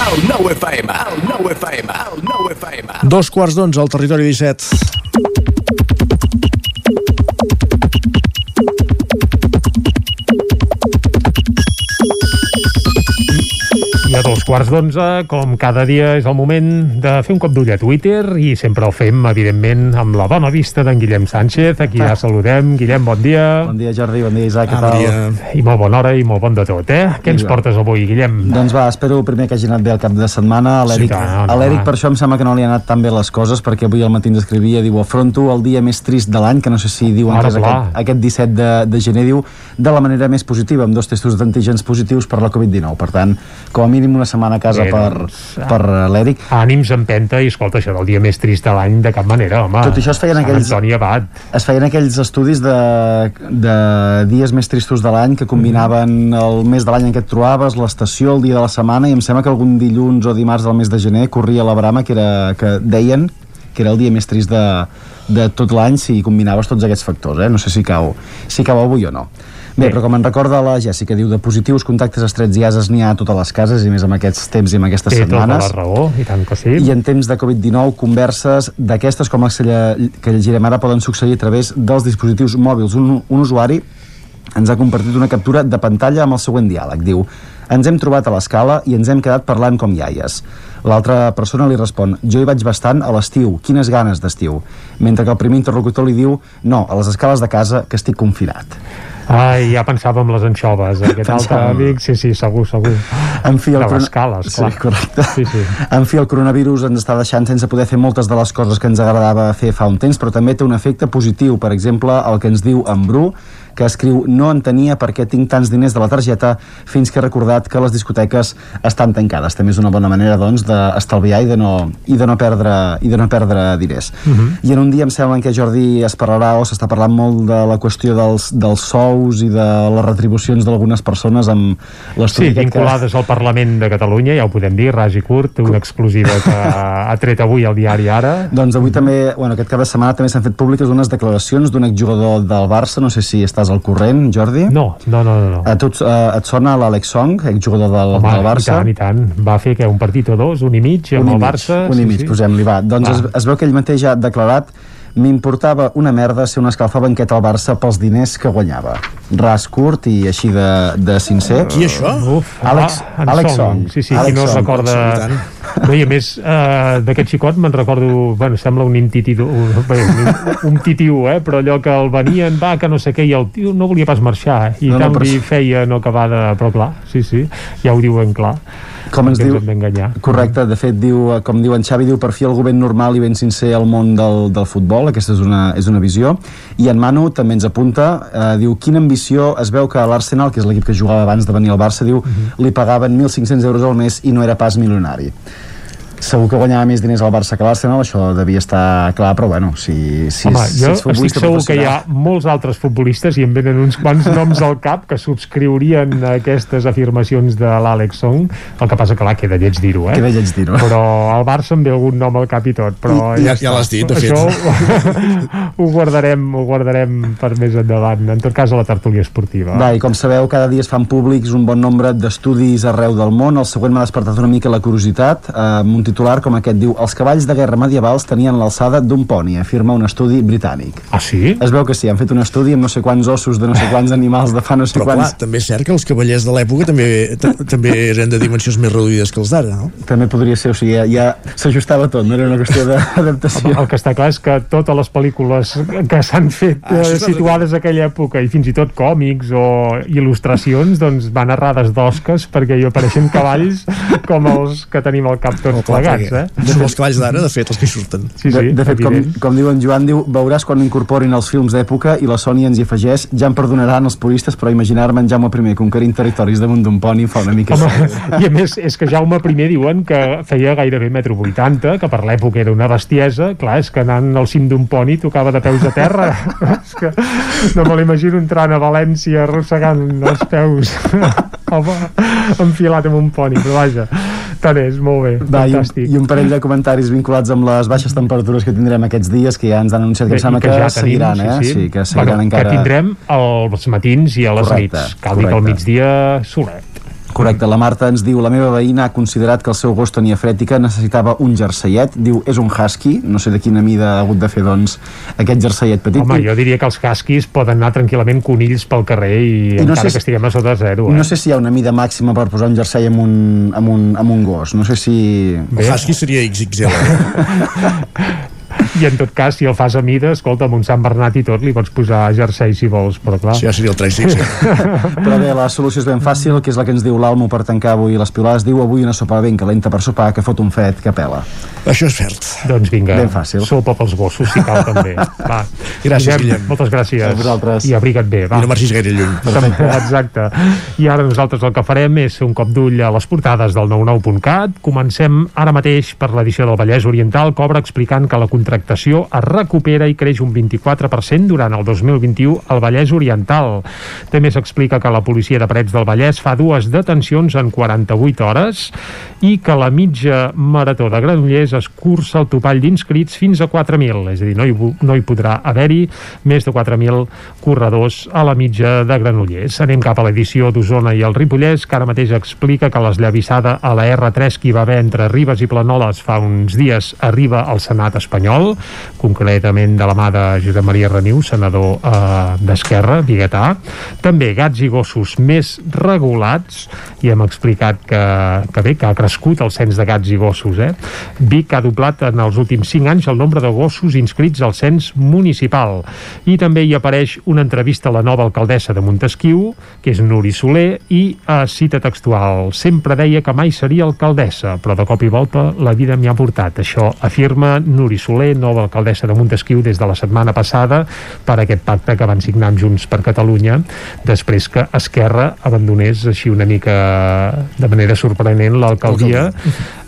El FM, el FM, el FM. Dos quarts d'onze al territori 17. I a dos quarts d'onze, com cada dia, és el moment de fer un cop d'ull a Twitter i sempre el fem, evidentment, amb la bona vista d'en Guillem Sánchez, a qui ja saludem. Guillem, bon dia. Bon dia, Jordi, bon dia, Isaac, què Bon tal? dia. I molt bona hora i molt bon de tot, eh? Què ens portes avui, Guillem? Doncs va, espero primer que hagi anat bé el cap de setmana. A l'Eric, Sí, no, a l'Eric no. per això em sembla que no li han anat tan bé les coses, perquè avui al matí ens escrivia, diu, afronto el dia més trist de l'any, que no sé si diuen Ara, que és aquest, aquest 17 de, de gener, diu, de la manera més positiva, amb dos testos d'antígens positius per la Covid-19. Per tant, com a mínim una setmana a casa Bé, per, doncs, per eh, l'Eric. Ànims empenta i escolta, això del dia més trist de l'any de cap manera, home. Tot això es feien Sant aquells- Antoni Abat. Es feien aquells estudis de, de dies més tristos de l'any que combinaven el mes de l'any en què et trobaves, l'estació, el dia de la setmana, i em sembla que algun dilluns o dimarts del mes de gener corria la brama que, era, que deien que era el dia més trist de, de tot l'any si combinaves tots aquests factors, eh? No sé si cau, si cau avui o no. Bé, però com en recorda la Jessica, diu de positius, contactes estrets i ases n'hi ha a totes les cases i més amb aquests temps i amb aquestes Té tota setmanes. la raó, i tant que sí. I en temps de Covid-19, converses d'aquestes com les que llegirem ara poden succeir a través dels dispositius mòbils. Un, un usuari ens ha compartit una captura de pantalla amb el següent diàleg. Diu, ens hem trobat a l'escala i ens hem quedat parlant com iaies. L'altra persona li respon, jo hi vaig bastant a l'estiu, quines ganes d'estiu. Mentre que el primer interlocutor li diu, no, a les escales de casa, que estic confinat. Ai, ja pensava en les anxoves, eh? aquest altre Pensàvem. amic, sí, sí, segur, segur. En fi, el de coron- les cales, clar. Sí, correcte. Sí, sí. En fi, el coronavirus ens està deixant sense poder fer moltes de les coses que ens agradava fer fa un temps, però també té un efecte positiu. Per exemple, el que ens diu en Bru, que escriu no entenia per què tinc tants diners de la targeta fins que he recordat que les discoteques estan tancades. També és una bona manera, doncs, d'estalviar i, de no, i, de no perdre, i de no perdre diners. Mhm. I en un dia em sembla en què Jordi es parlarà o s'està parlant molt de la qüestió dels, dels sous i de les retribucions d'algunes persones amb l'estudi Sí, aquest que- vinculades al Parlament de Catalunya, ja ho podem dir, ras i curt, una exclusiva que ha tret avui al diari Ara. Doncs avui també, bueno, aquest cap de setmana també s'han fet públiques unes declaracions d'un exjugador del Barça, no sé si estàs al corrent, Jordi. No, no, no, no. A tu eh, et sona l'Àlex Song, exjugador del, Home, del i Barça? tant, i tant. Va fer que un partit o dos, un i mig, amb un i el mig, Barça. un i mig, posem-li, va. Doncs Va. es, es veu que ell mateix ha declarat M'importava una merda ser un escalfabanquet al Barça pels diners que guanyava. Ras curt i així de, de sincer. Qui això? Uf, Àlex, ah, Àlex Song. Song. Sí, sí, Àlex qui no es Song. recorda... No, i a més, eh, d'aquest xicot me'n recordo, bueno, sembla un intitidu, un, un, un titiu, eh, però allò que el venien, va, que no sé què, i el tio no volia pas marxar, eh, i No, no, però li feia no acabar de... Però clar, sí, sí, ja ho diuen clar. Com ens diu-. Correcte, de fet, diu, eh, com diu en Xavi, diu per fi algú ben normal i ben sincer al món del, del futbol, aquesta és una, és una visió, i en Manu també ens apunta, eh, diu, quina ambició, es veu que a l'Arsenal, que és l'equip que jugava abans de venir al Barça, diu, li pagaven 1.500 euros al mes i no era pas milionari. Segur que guanyava més diners al Barça que a l'Arsenal, això devia estar clar, però bueno, si, si, Home, si jo ets estic futbolista segur que hi ha molts altres futbolistes i em venen uns quants noms al cap que subscriurien aquestes afirmacions de l'Àlex Song. El que passa que clar, queda lleig dir-ho, eh? Queda lleig dir-ho. Però al Barça em ve algun nom al cap i tot, però Ja- ja, ja l'has dit, de fet. Això ho, *laughs* ho, guardarem, ho guardarem per més endavant, en tot cas a la tertúlia esportiva. Va, i com sabeu, cada dia es fan públics un bon nombre d'estudis arreu del món. El següent m'ha despertat una mica la curiositat, eh, titular com aquest diu Els cavalls de guerra medievals tenien l'alçada d'un poni, afirma un estudi britànic. Ah, sí? Es veu que sí, han fet un estudi amb no sé quants ossos de no sé quants animals de fa no sé Però clar, quants... també és cert que els cavallers de l'època també, ta- també eren de dimensions més reduïdes que els d'ara, no? També podria ser, o sigui, ja, ja s'ajustava tot, no era una qüestió *laughs* d'adaptació. El que està clar és que totes les pel·lícules que s'han fet Ah, eh, situades a aquella època i fins i tot còmics o il·lustracions doncs van errades d'osques perquè hi apareixen cavalls com els que tenim al cap tots plegats eh? Són els cavalls d'ara, de fet, els que hi surten. Sí, sí, de, de fet, com, evident. com diu en Joan, diu, veuràs quan incorporin els films d'època i la Sony ens hi afegeix, ja em perdonaran els puristes, però imaginar-me en Jaume I conquerint territoris damunt d'un poni fa una mica... Home, I a més, és que Jaume I diuen que feia gairebé metro 80, que per l'època era una bestiesa. Clar, és que anant al cim d'un poni tocava de peus a terra. *laughs* és que no me l'imagino entrant a València arrossegant els peus *laughs* home, enfilat amb un poni, però vaja, tant és, molt bé, Va, i, un, fantàstic. I un parell de comentaris vinculats amb les baixes temperatures que tindrem aquests dies, que ja ens han anunciat que sembla i que, ja tenim, seguiran, eh? Sí, que seguiran bueno, encara... Que tindrem als matins i a les Correcte, nits. Cal dir que al correcte. migdia solet. Correcte, la Marta ens diu la meva veïna ha considerat que el seu gos tenia fred i que necessitava un jerseiet, diu és un husky, no sé de quina mida ha hagut de fer doncs aquest jerseiet petit Home, jo diria que els huskies poden anar tranquil·lament conills pel carrer i, I no encara sé si- que estiguem a sota de zero. Eh? No sé si hi ha una mida màxima per posar un jersei amb un, amb un, amb un gos. No sé si... El husky seria XXL. *laughs* I en tot cas, si el fas a mida, escolta, amb un Sant Bernat i tot, li pots posar jersei si vols, però clar... Sí, ja seria el 3XL. *laughs* Però bé, la solució és ben fàcil, que és la que ens diu l'Almo per tancar avui les piulades. Diu avui una sopa ben calenta per sopar que fot un fred que pela. Això és cert. Doncs vinga, Ben fàcil. sopa pels gossos, si cal també. *laughs* Va. Gràcies, Guillem. Moltes gràcies. A vosaltres. I abriga't bé, va. I no marxis gaire lluny. També, exacte. I ara nosaltres el que farem és fer un cop d'ull a les portades del 99.cat. Comencem ara mateix per l'edició del Vallès Oriental, que obre explicant que la contractació es recupera i creix un 24% durant el 2021 al Vallès Oriental. També s'explica que la policia de Parets del Vallès fa dues detencions en 48 hores i que la mitja marató de Granollers es cursa el topall d'inscrits fins a 4.000, és a dir, no hi, no hi podrà haver-hi més de 4.000 corredors a la mitja de Granollers. Anem cap a l'edició d'Osona i el Ripollès, que ara mateix explica que l'esllavissada a la R3 que hi va haver entre Ribes i Planoles fa uns dies arriba al Senat espanyol, concretament de la mà de Josep Maria Reniu, senador eh, d'Esquerra, biguetà. També gats i gossos més regulats, i hem explicat que, que bé, que ha crescut el cens de gats i gossos. Eh? Vic ha doblat en els últims 5 anys el nombre de gossos inscrits al cens municipal. I també hi apareix una entrevista a la nova alcaldessa de Montesquieu, que és Nuri Soler, i a cita textual. Sempre deia que mai seria alcaldessa, però de cop i volta la vida m'hi ha portat. Això afirma Nuri Soler, nova alcaldessa de Montesquieu des de la setmana passada, per aquest pacte que van signar amb Junts per Catalunya, després que Esquerra abandonés així una mica de manera sorprenent l'alcaldia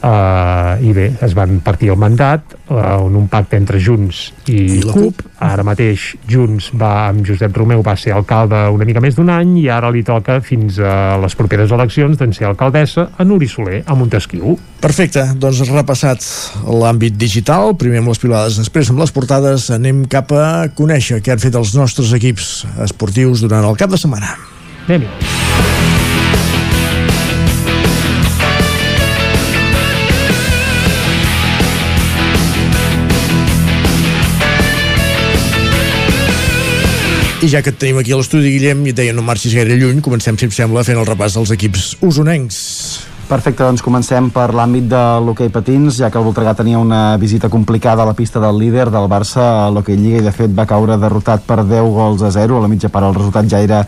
uh, i bé, es van partir el mandat uh, en un pacte entre Junts i, I la CUP. Ara mateix Junts va amb Josep Romeu va ser alcalde una mica més d'un any i ara li toca fins a les properes eleccions d'en ser alcaldessa a Nuri Soler, a Montesquieu. Perfecte, doncs repassat l'àmbit digital, primer amb les pilades, després amb les portades, anem cap a conèixer què han fet els nostres equips esportius durant el cap de setmana. anem I ja que et tenim aquí a l'estudi, Guillem, i et deia no marxis gaire lluny, comencem, si et sembla, fent el repàs dels equips usonencs. Perfecte, doncs comencem per l'àmbit de l'hoquei patins, ja que el Voltregà tenia una visita complicada a la pista del líder del Barça a l'hoquei Lliga i de fet va caure derrotat per 10 gols a 0, a la mitja part el resultat ja era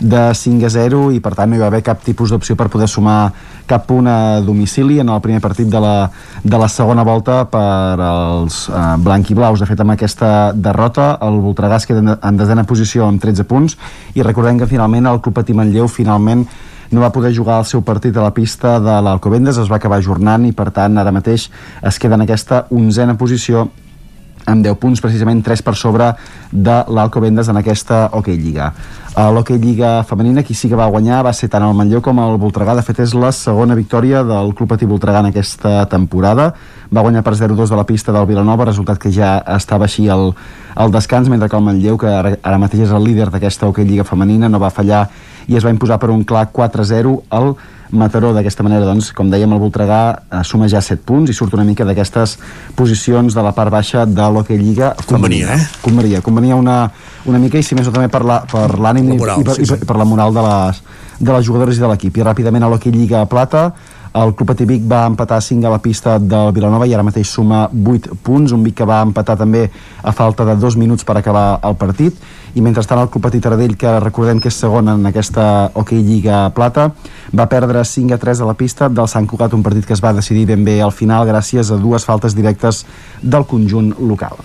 de 5 a 0 i per tant no hi va haver cap tipus d'opció per poder sumar cap punt a domicili en el primer partit de la, de la segona volta per als eh, blaus. De fet, amb aquesta derrota el Voltregà es queda en desena posició amb 13 punts i recordem que finalment el Club Patí Manlleu finalment no va poder jugar el seu partit a la pista de l'Alcobendes, es va acabar ajornant i per tant ara mateix es queda en aquesta onzena posició amb 10 punts, precisament 3 per sobre de l'Alcobendes en aquesta Hockey Lliga. A l'Hockey Lliga femenina, qui sí que va guanyar va ser tant el Manlleu com el Voltregà. De fet, és la segona victòria del Club Patí Voltregà en aquesta temporada. Va guanyar per 0-2 de la pista del Vilanova, resultat que ja estava així al, al descans, mentre que el Manlleu, que ara, ara mateix és el líder d'aquesta Hockey Lliga femenina, no va fallar i es va imposar per un clar 4-0 al Mataró d'aquesta manera, doncs, com dèiem, el Voltregà eh, suma ja 7 punts i surt una mica d'aquestes posicions de la part baixa de l'Hockey Lliga Convenia, eh? Convenia, convenia una, una mica i si més no també per l'ànim la, per i, i, per, sí, sí. i per la moral de les, de les jugadores i de l'equip. I ràpidament a l'Hockey Lliga Plata, el Club Patí Vic va empatar 5 a la pista del Vilanova i ara mateix suma 8 punts, un Vic que va empatar també a falta de 2 minuts per acabar el partit i mentrestant el Club Patí Taradell, que recordem que és segon en aquesta Hockey Lliga Plata, va perdre 5 a 3 a la pista del Sant Cugat, un partit que es va decidir ben bé al final gràcies a dues faltes directes del conjunt local.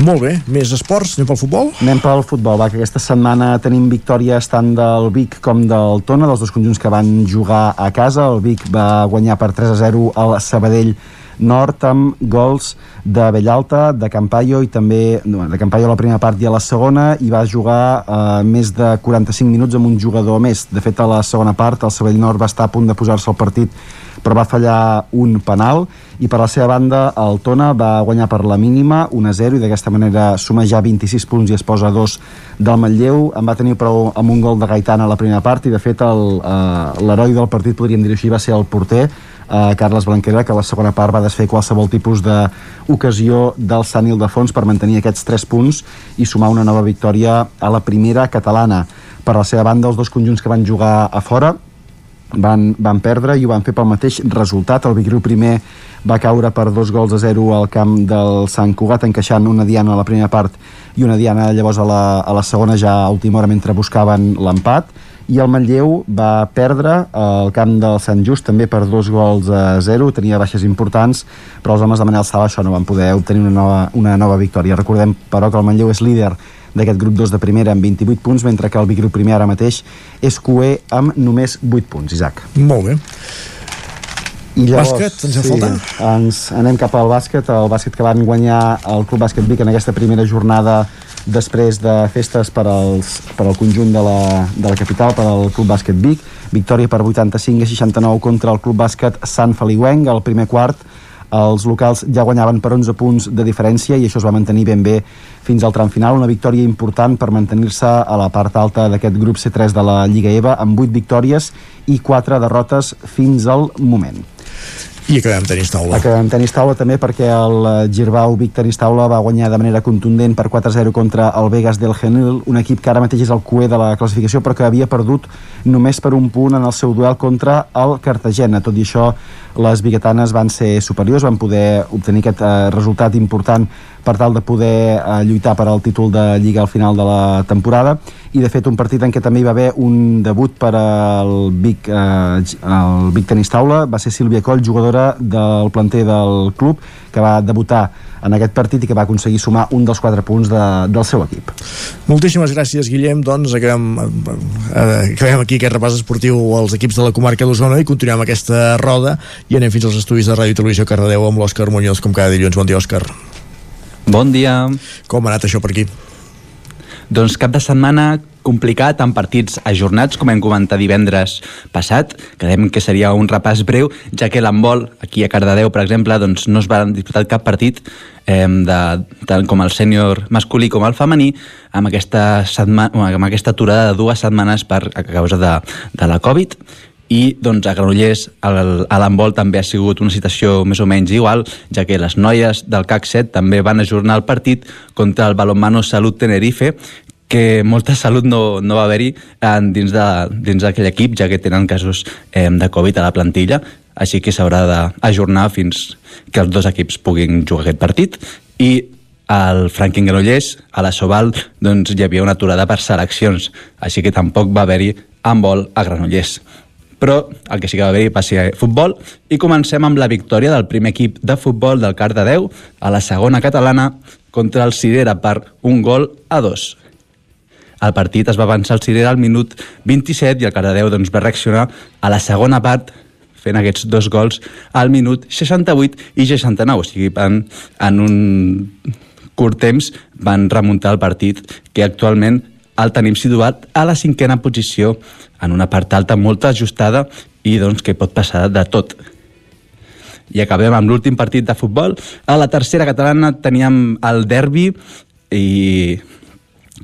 Molt bé, més esports, anem pel futbol? Anem pel futbol, va, que aquesta setmana tenim victòries tant del Vic com del Tona, dels dos conjunts que van jugar a casa. El Vic va guanyar per 3 a 0 al Sabadell Nord amb gols de Bellalta, de Campaio i també no, de Campaio a la primera part i a la segona i va jugar eh, més de 45 minuts amb un jugador més. De fet, a la segona part el Sabadell Nord va estar a punt de posar-se al partit però va fallar un penal i per la seva banda el Tona va guanyar per la mínima 1-0 i d'aquesta manera suma ja 26 punts i es posa a 2 del Manlleu en va tenir prou amb un gol de Gaitana a la primera part i de fet eh, l'heroi del partit podríem dir així va ser el porter eh, Carles Blanquera, que a la segona part va desfer qualsevol tipus d'ocasió del Sant Ildefons per mantenir aquests 3 punts i sumar una nova victòria a la primera catalana. Per la seva banda, els dos conjunts que van jugar a fora, van, van perdre i ho van fer pel mateix resultat. El Vigriu primer va caure per dos gols a zero al camp del Sant Cugat, encaixant una diana a la primera part i una diana llavors a la, a la segona ja a última hora mentre buscaven l'empat. I el Manlleu va perdre al camp del Sant Just també per dos gols a zero, tenia baixes importants però els homes de Manel Sala això no van poder obtenir una nova, una nova victòria. Recordem però que el Manlleu és líder d'aquest grup 2 de primera amb 28 punts, mentre que el Vic primer ara mateix és QE amb només 8 punts, Isaac. Molt bé. I llavors, bàsquet, ens sí, falta? Ens anem cap al bàsquet, el bàsquet que van guanyar el Club Bàsquet Vic en aquesta primera jornada després de festes per, als, per al conjunt de la, de la capital, per al Club Bàsquet Vic. Victòria per 85 a 69 contra el Club Bàsquet Sant Feliuenc, al primer quart els locals ja guanyaven per 11 punts de diferència i això es va mantenir ben bé fins al tram final, una victòria important per mantenir-se a la part alta d'aquest grup C3 de la Lliga EVA amb 8 victòries i 4 derrotes fins al moment. I acabem tenis taula. Acabem tenis taula també perquè el Girbau Vic Tenis Taula va guanyar de manera contundent per 4-0 contra el Vegas del Genil, un equip que ara mateix és el cué de la classificació però que havia perdut només per un punt en el seu duel contra el Cartagena. Tot i això, les biguetanes van ser superiors, van poder obtenir aquest eh, resultat important per tal de poder eh, lluitar per al títol de Lliga al final de la temporada i de fet un partit en què també hi va haver un debut per al Vic, eh, el Vic Tenis Taula va ser Sílvia Coll, jugadora del planter del club que va debutar en aquest partit i que va aconseguir sumar un dels quatre punts de, del seu equip. Moltíssimes gràcies, Guillem. Doncs acabem, eh, acabem aquí aquest repàs esportiu als equips de la comarca d'Osona i continuem aquesta roda i anem fins als estudis de Ràdio i Televisió Cardedeu amb l'Òscar Muñoz, com cada dilluns. Bon dia, Òscar. Bon dia. Com ha anat això per aquí? Doncs cap de setmana complicat amb partits ajornats, com hem comentat divendres passat. Creiem que seria un repàs breu, ja que l'handbol, aquí a Cardedeu, per exemple, doncs no es va disputar cap partit eh, de, tant com el sènior masculí com el femení amb aquesta, setmana, amb aquesta aturada de dues setmanes per, a causa de, de la Covid i doncs, a Granollers a l'handbol també ha sigut una situació més o menys igual, ja que les noies del CAC 7 també van ajornar el partit contra el Balonmano Salut Tenerife, que molta salut no, no va haver-hi en- dins d'aquell equip, ja que tenen casos eh, de Covid a la plantilla, així que s'haurà d'ajornar fins que els dos equips puguin jugar aquest partit. I al Franklin Granollers, a la Soval, doncs hi havia una aturada per seleccions, així que tampoc va haver-hi handbol a Granollers. Però el que sí que va haver-hi va ser futbol i comencem amb la victòria del primer equip de futbol del Cardedeu a la segona catalana contra el Cirera per un gol a dos. El partit es va avançar al Cirera al minut 27 i el Cardedeu doncs, va reaccionar a la segona part fent aquests dos gols al minut 68 i 69, o sigui, van, en un curt temps van remuntar el partit que actualment el tenim situat a la cinquena posició en una part alta molt ajustada i doncs que pot passar de tot. I acabem amb l'últim partit de futbol. A la tercera catalana teníem el derbi i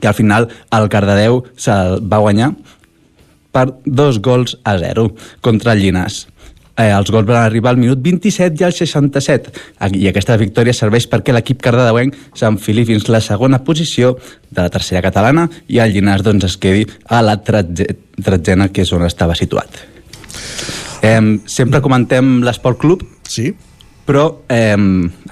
que al final el Cardedeu se'l va guanyar per dos gols a zero contra el Llinàs. Eh, els gols van arribar al minut 27 i al 67 i aquesta victòria serveix perquè l'equip cardedeuenc s'enfili fins la segona posició de la tercera catalana i el Llinàs doncs, es quedi a la tretze- tretzena que és on estava situat. Eh, sempre comentem l'Esport Club sí. Però eh,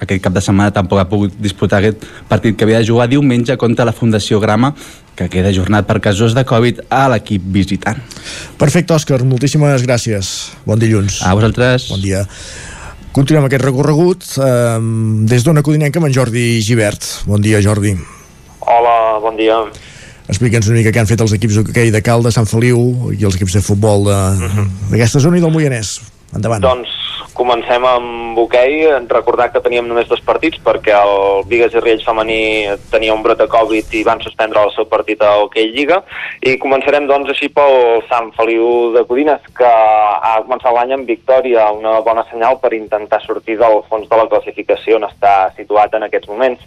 aquest cap de setmana tampoc ha pogut disputar aquest partit que havia de jugar diumenge contra la Fundació Grama que queda ajornat per casos de Covid a l'equip visitant. Perfecte, Òscar, moltíssimes gràcies. Bon dilluns. A vosaltres. Bon dia. Continuem aquest recorregut eh, des d'Ona Codinenca amb en Jordi Givert. Bon dia, Jordi. Hola, bon dia. Explica'ns una mica què han fet els equips d'hoquei de Caldes, Sant Feliu i els equips de futbol de- d'aquesta zona i del Moianès. Endavant. Doncs comencem amb hoquei. Recordar que teníem només dos partits perquè el Vigues i Riells femení tenia un brot de Covid i van suspendre el seu partit a hoquei Lliga. I començarem doncs així pel Sant Feliu de Codines que ha començat l'any amb victòria, una bona senyal per intentar sortir del fons de la classificació on està situat en aquests moments.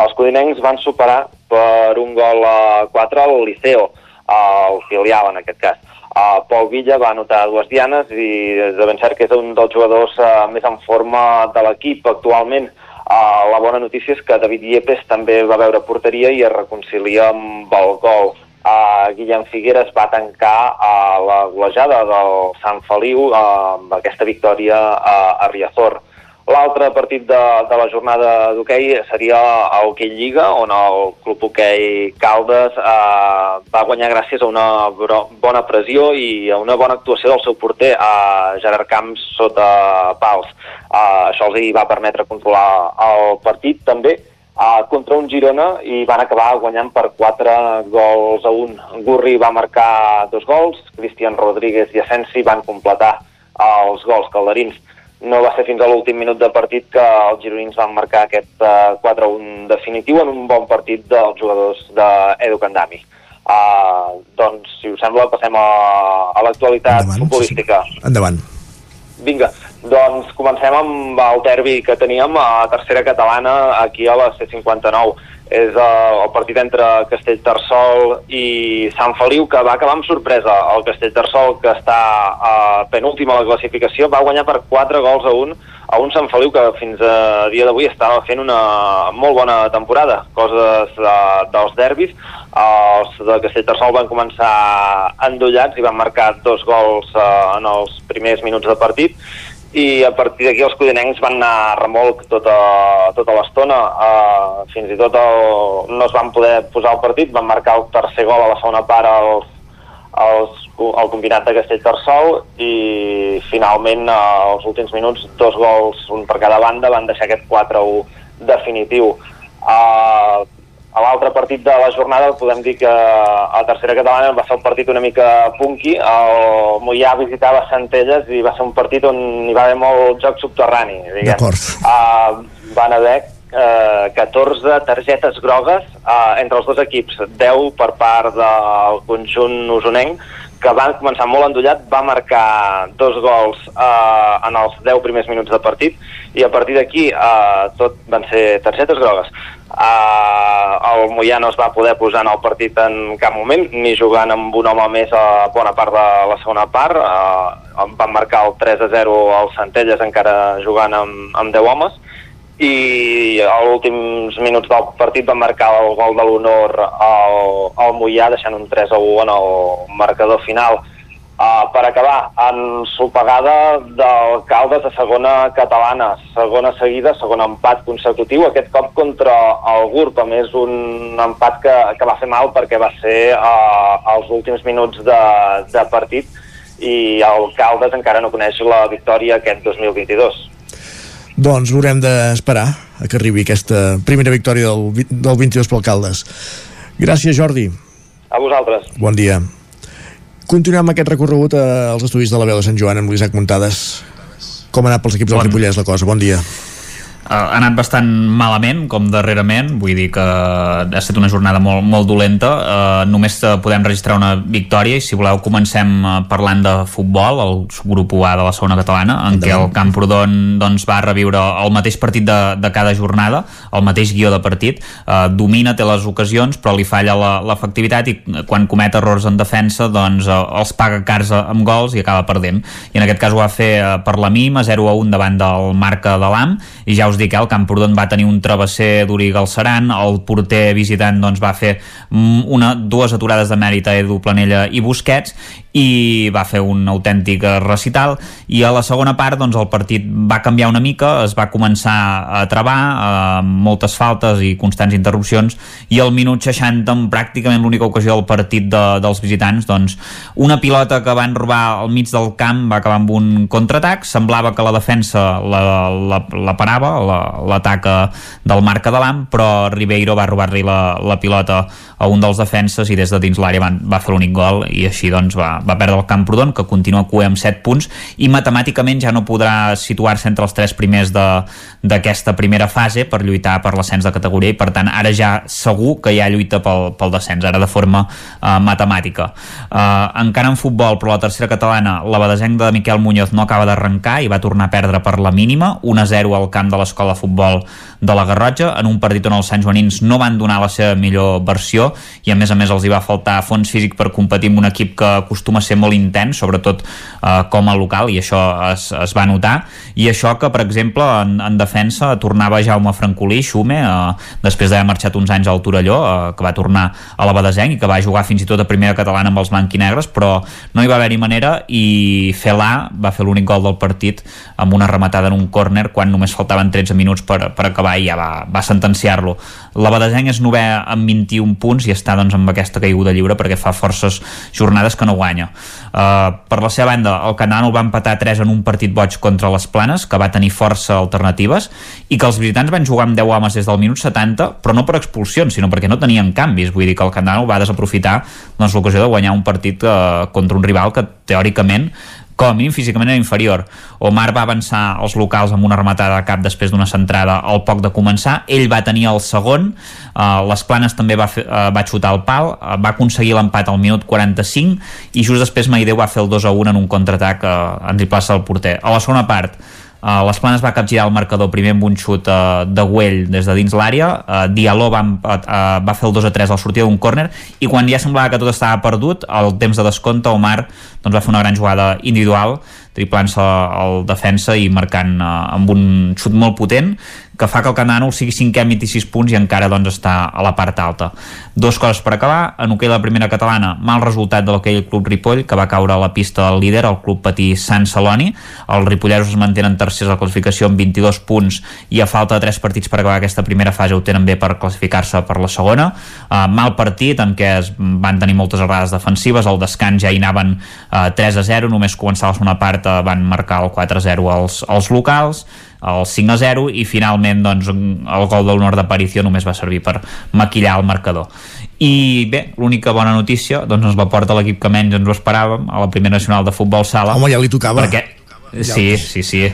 Els codinencs van superar per un gol a 4 al Liceo, el filial en aquest cas. Uh, Pol Villa va anotar dues dianes i és de ben cert que és un dels jugadors uh, més en forma de l'equip actualment. Uh, la bona notícia és que David Yepes també va veure porteria i es reconcilia amb el gol. Uh, Guillem Figueres va tancar uh, la golejada del Sant Feliu uh, amb aquesta victòria uh, a Riazor. L'altre partit de, de la jornada d'hoquei seria a Hoquei Lliga, on el Club Hoquei Caldes eh, va guanyar gràcies a una bona pressió i a una bona actuació del seu porter, a Gerard Camps, sota pals. Eh, això els hi va permetre controlar el partit també uh, contra un Girona i van acabar guanyant per 4 gols a 1. Gurri va marcar dos gols, Cristian Rodríguez i Asensi van completar els gols calderins. No va ser fins a l'últim minut de partit que els gironins van marcar aquest uh, 4-1 definitiu en un bon partit dels jugadors d'Edu Candami. Uh, doncs, si us sembla, passem a, a l'actualitat futbolística. Endavant. Vinga, doncs comencem amb el derbi que teníem a tercera catalana aquí a la C59. És uh, el partit entre Castellterçol i Sant Feliu que va acabar amb sorpresa. El Castellterçol, que està uh, penúltim a la classificació, va guanyar per 4 gols a 1 a un Sant Feliu que fins a dia d'avui estava fent una molt bona temporada. Coses uh, dels derbis. Els de Castellterçol van començar endollats i van marcar dos gols uh, en els primers minuts de partit i a partir d'aquí els codinencs van anar a remolc tota, tota l'estona. Uh, fins i tot el, no es van poder posar al partit van marcar el tercer gol a la segona part els, els, el combinat de Castellterçol i finalment uh, als últims minuts dos gols, un per cada banda van deixar aquest 4-1 definitiu. Uh, a l'altre partit de la jornada podem dir que a la tercera catalana va ser un partit una mica punky, el Mollà visitava Centelles i va ser un partit on hi va haver molt joc subterrani. D'acord. Uh, van haver uh, 14 targetes grogues uh, entre els dos equips, 10 per part del conjunt usonenc, que van començar molt endollat, va marcar dos gols uh, en els 10 primers minuts de partit i a partir d'aquí uh, tot van ser targetes grogues. Uh, el Mollà no es va poder posar en el partit en cap moment, ni jugant amb un home més a bona part de la segona part. Uh, van marcar el 3 a 0 als Centelles encara jugant amb, amb 10 homes i a últims minuts del partit van marcar el gol de l'honor al, al Mollà, deixant un 3 a 1 en el marcador final. Uh, per acabar, en sopegada del Caldes a segona catalana, segona seguida, segon empat consecutiu, aquest cop contra el GURB, a més un empat que, que va fer mal perquè va ser uh, als últims minuts de, de partit i el Caldes encara no coneix la victòria aquest 2022. Doncs haurem d'esperar a que arribi aquesta primera victòria del, del 22 pel Caldes. Gràcies, Jordi. A vosaltres. Bon dia. Continuem aquest recorregut eh, als estudis de la veu de Sant Joan amb l'Isaac Muntades. Com ha anat pels equips del Ripollès la cosa? Bon dia. Ha anat bastant malament, com darrerament, vull dir que ha estat una jornada molt, molt dolenta. Uh, només eh, podem registrar una victòria i si voleu comencem eh, parlant de futbol, el subgrup A de la segona catalana, en què el Camprodon doncs, va reviure el mateix partit de, de cada jornada, el mateix guió de partit, uh, domina, té les ocasions, però li falla la- l'efectivitat i quan comet errors en defensa doncs uh, els paga cars amb gols i acaba perdent. I en aquest cas ho va fer uh, per la mínima, 0 a 1 davant del marca de l'AM, i ja us dic, eh, el Camprodon va tenir un travesser d'Uri Galceran, el porter visitant doncs, va fer mm, una, dues aturades de mèrit a Edu Planella i Busquets, i va fer un autèntic eh, recital. I a la segona part doncs, el partit va canviar una mica, es va començar a travar, eh, moltes faltes i constants interrupcions i al minut 60 amb pràcticament l'única ocasió del partit de, dels visitants doncs, una pilota que van robar al mig del camp va acabar amb un contraatac. Semblava que la defensa la, la, la parava, la- l'atac la, del marca de l'AM però Ribeiro va robar-li la, la pilota a un dels defenses i des de dins l'àrea va fer l'únic gol i així doncs va, va perdre el Camprodon que continua cué amb 7 punts i matemàticament ja no podrà situar-se entre els tres primers d'aquesta primera fase per lluitar per l'ascens de categoria i per tant ara ja segur que hi ha lluita pel, pel descens, ara de forma uh, matemàtica. Uh, encara en futbol, però la tercera catalana, la badesenc de Miquel Muñoz no acaba d'arrencar i va tornar a perdre per la mínima, 1-0 al camp de l'escola de futbol de la Garrotxa, en un partit on els Sant Joanins no van donar la seva millor versió i a més a més els hi va faltar fons físic per competir amb un equip que acostuma a ser molt intens, sobretot eh, com a local, i això es, es va notar. I això que, per exemple, en, en defensa tornava Jaume Francolí, Xume, eh, després d'haver marxat uns anys al Torelló, eh, que va tornar a la Badesenc i que va jugar fins i tot a primera catalana amb els blanquinegres, però no hi va haver-hi manera i Felà va fer l'únic gol del partit amb una rematada en un córner quan només faltaven 13 minuts per, per acabar i ja va, va sentenciar-lo. La Badesenc és novè amb 21 punts i està doncs, amb aquesta caiguda lliure perquè fa forces jornades que no guanya. Uh, per la seva banda, el Canano va empatar 3 en un partit boig contra les Planes, que va tenir força alternatives, i que els visitants van jugar amb 10 homes des del minut 70, però no per expulsions, sinó perquè no tenien canvis. Vull dir que el Canano va desaprofitar doncs, l'ocasió de guanyar un partit uh, contra un rival que teòricament com a mínim físicament era inferior. Omar va avançar als locals amb una rematada de cap després d'una centrada al poc de començar. Ell va tenir el segon, uh, les Planes també va, fer, uh, va xutar el pal, uh, va aconseguir l'empat al minut 45 i just després Maideu va fer el 2 a 1 en un contraatac uh, en triplaça del porter. A la segona part, Uh, les Planes va capgirar el marcador primer amb un xut uh, de Güell des de dins l'àrea. Uh, Diallo va, uh, va fer el 2 a 3 al sortir d'un córner i quan ja semblava que tot estava perdut al temps de descompte Omar doncs, va fer una gran jugada individual triplant-se al defensa i marcant uh, amb un xut molt potent que fa que el Canano sigui cinquè amb 26 punts i encara doncs, està a la part alta. Dos coses per acabar. En hoquei la primera catalana, mal resultat de l'hoquei Club Ripoll, que va caure a la pista del líder, el Club Patí Sant Celoni. Els ripolleros es mantenen tercers a la classificació amb 22 punts i a falta de 3 partits per acabar aquesta primera fase ho tenen bé per classificar-se per la segona. Uh, mal partit en què es van tenir moltes errades defensives, al descans ja hi anaven uh, 3 a 0, només començar la segona part uh, van marcar el 4 a 0 als, als locals el 5 a 0 i finalment doncs, el gol de l'honor d'aparició només va servir per maquillar el marcador. I bé, l'única bona notícia doncs ens la porta l'equip que menys ens ho esperàvem a la primera nacional de futbol sala. Home, ja li tocava. perquè... sí, sí, sí.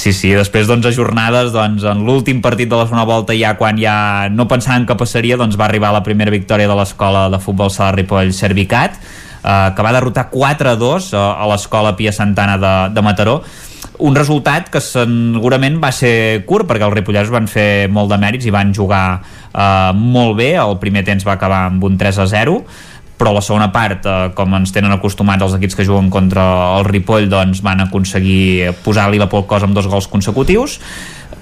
Sí, sí, després d'11 jornades, doncs, en l'últim partit de la segona volta, ja quan ja no pensaven que passaria, doncs va arribar la primera victòria de l'escola de futbol sala Ripoll Servicat, eh, que va derrotar 4 a 2 a, a l'escola Pia Santana de, de Mataró, un resultat que segurament va ser curt perquè els ripollesos van fer molt de mèrits i van jugar eh, molt bé el primer temps va acabar amb un 3 a 0 però la segona part, eh, com ens tenen acostumats els equips que juguen contra el Ripoll, doncs van aconseguir posar-li la por al cos amb dos gols consecutius.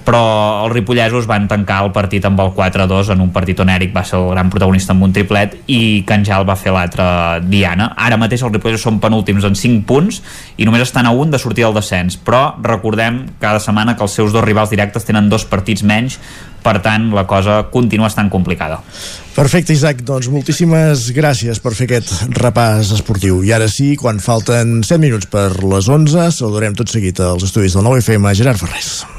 Però els ripollesos van tancar el partit amb el 4-2 en un partit on Eric va ser el gran protagonista amb un triplet i Canjal va fer l'altre Diana. Ara mateix els ripollesos són penúltims en 5 punts i només estan a un de sortir del descens, però recordem cada setmana que els seus dos rivals directes tenen dos partits menys per tant la cosa continua estant complicada. Perfecte, Isaac, doncs moltíssimes gràcies per fer aquest repàs esportiu. I ara sí, quan falten 7 minuts per les 11, saludarem tot seguit als estudis del 9FM Gerard Ferrés.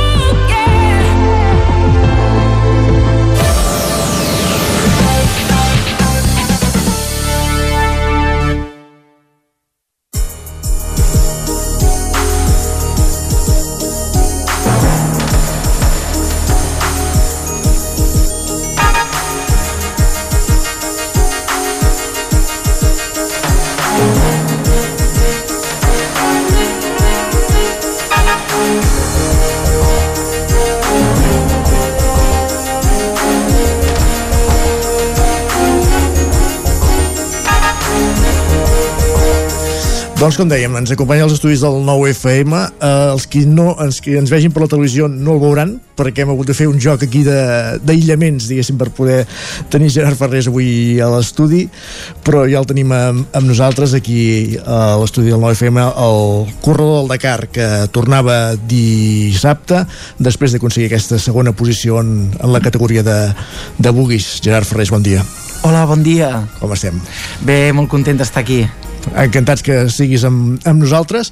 Doncs com dèiem, ens acompanya als estudis del 9FM eh, els qui no, els qui ens vegin per la televisió no el veuran perquè hem hagut de fer un joc aquí d'aïllaments diguéssim per poder tenir Gerard Ferrés avui a l'estudi però ja el tenim amb, amb nosaltres aquí a l'estudi del 9FM el corredor del Dakar que tornava dissabte després d'aconseguir aquesta segona posició en, en la categoria de, de buguis Gerard Ferrés, bon dia Hola, bon dia. Com estem? Bé, molt content d'estar aquí. Encantats que siguis amb, amb nosaltres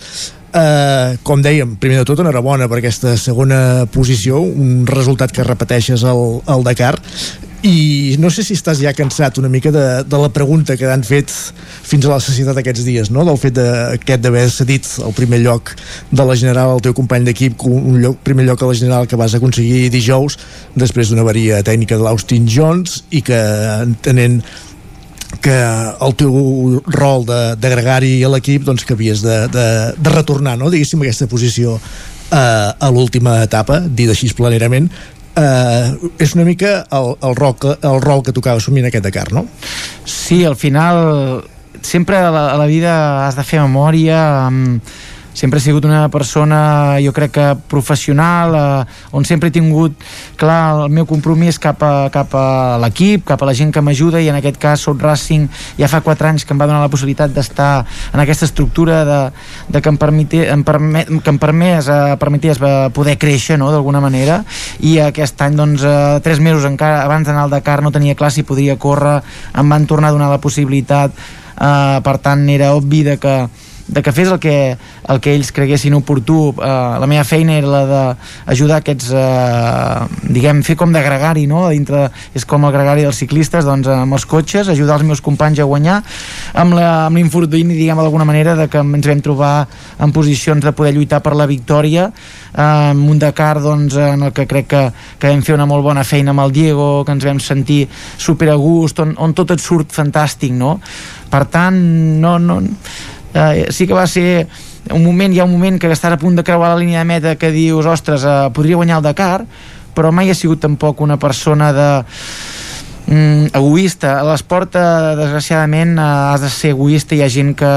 Uh, com dèiem, primer de tot enhorabona per aquesta segona posició un resultat que repeteixes al, al Dakar i no sé si estàs ja cansat una mica de, de la pregunta que han fet fins a la societat aquests dies, no? del fet de, d'haver cedit el primer lloc de la General al teu company d'equip, un lloc, primer lloc a la General que vas aconseguir dijous després d'una avaria tècnica de l'Austin Jones i que entenent que el teu rol de, de gregari a l'equip doncs que havies de, de, de retornar no? diguéssim aquesta posició eh, a l'última etapa, dit així planerament eh, és una mica el, el, rol que, el rol que tocava assumir en aquest Dakar, no? Sí, al final sempre a la, a la vida has de fer memòria amb, sempre he sigut una persona jo crec que professional eh, on sempre he tingut clar el meu compromís cap a, cap a l'equip cap a la gent que m'ajuda i en aquest cas Sout Racing ja fa 4 anys que em va donar la possibilitat d'estar en aquesta estructura de, de que em, permiti, em, permet, que em permés, eh, permetés eh, poder créixer no, d'alguna manera. I aquest any doncs eh, 3 mesos encara abans d'anar al Dakar no tenia clar si podria córrer. Em van tornar a donar la possibilitat eh, per tant era obvi de que de que fes el que, el que ells creguessin oportú eh, la meva feina era la d'ajudar aquests eh, diguem, fer com de gregari no? dintre, és com el gregari dels ciclistes doncs amb els cotxes, ajudar els meus companys a guanyar amb l'infortuni diguem d'alguna manera de que ens vam trobar en posicions de poder lluitar per la victòria eh, amb un Dakar doncs, en el que crec que, que vam fer una molt bona feina amb el Diego, que ens vam sentir super a gust, on, on tot et surt fantàstic no? per tant no, no, eh, sí que va ser un moment, hi ha un moment que estàs a punt de creuar la línia de meta que dius, ostres, eh, podria guanyar el Dakar però mai he sigut tampoc una persona de mm, egoista. A l'esport, eh, desgraciadament, eh, has de ser egoista hi ha gent que,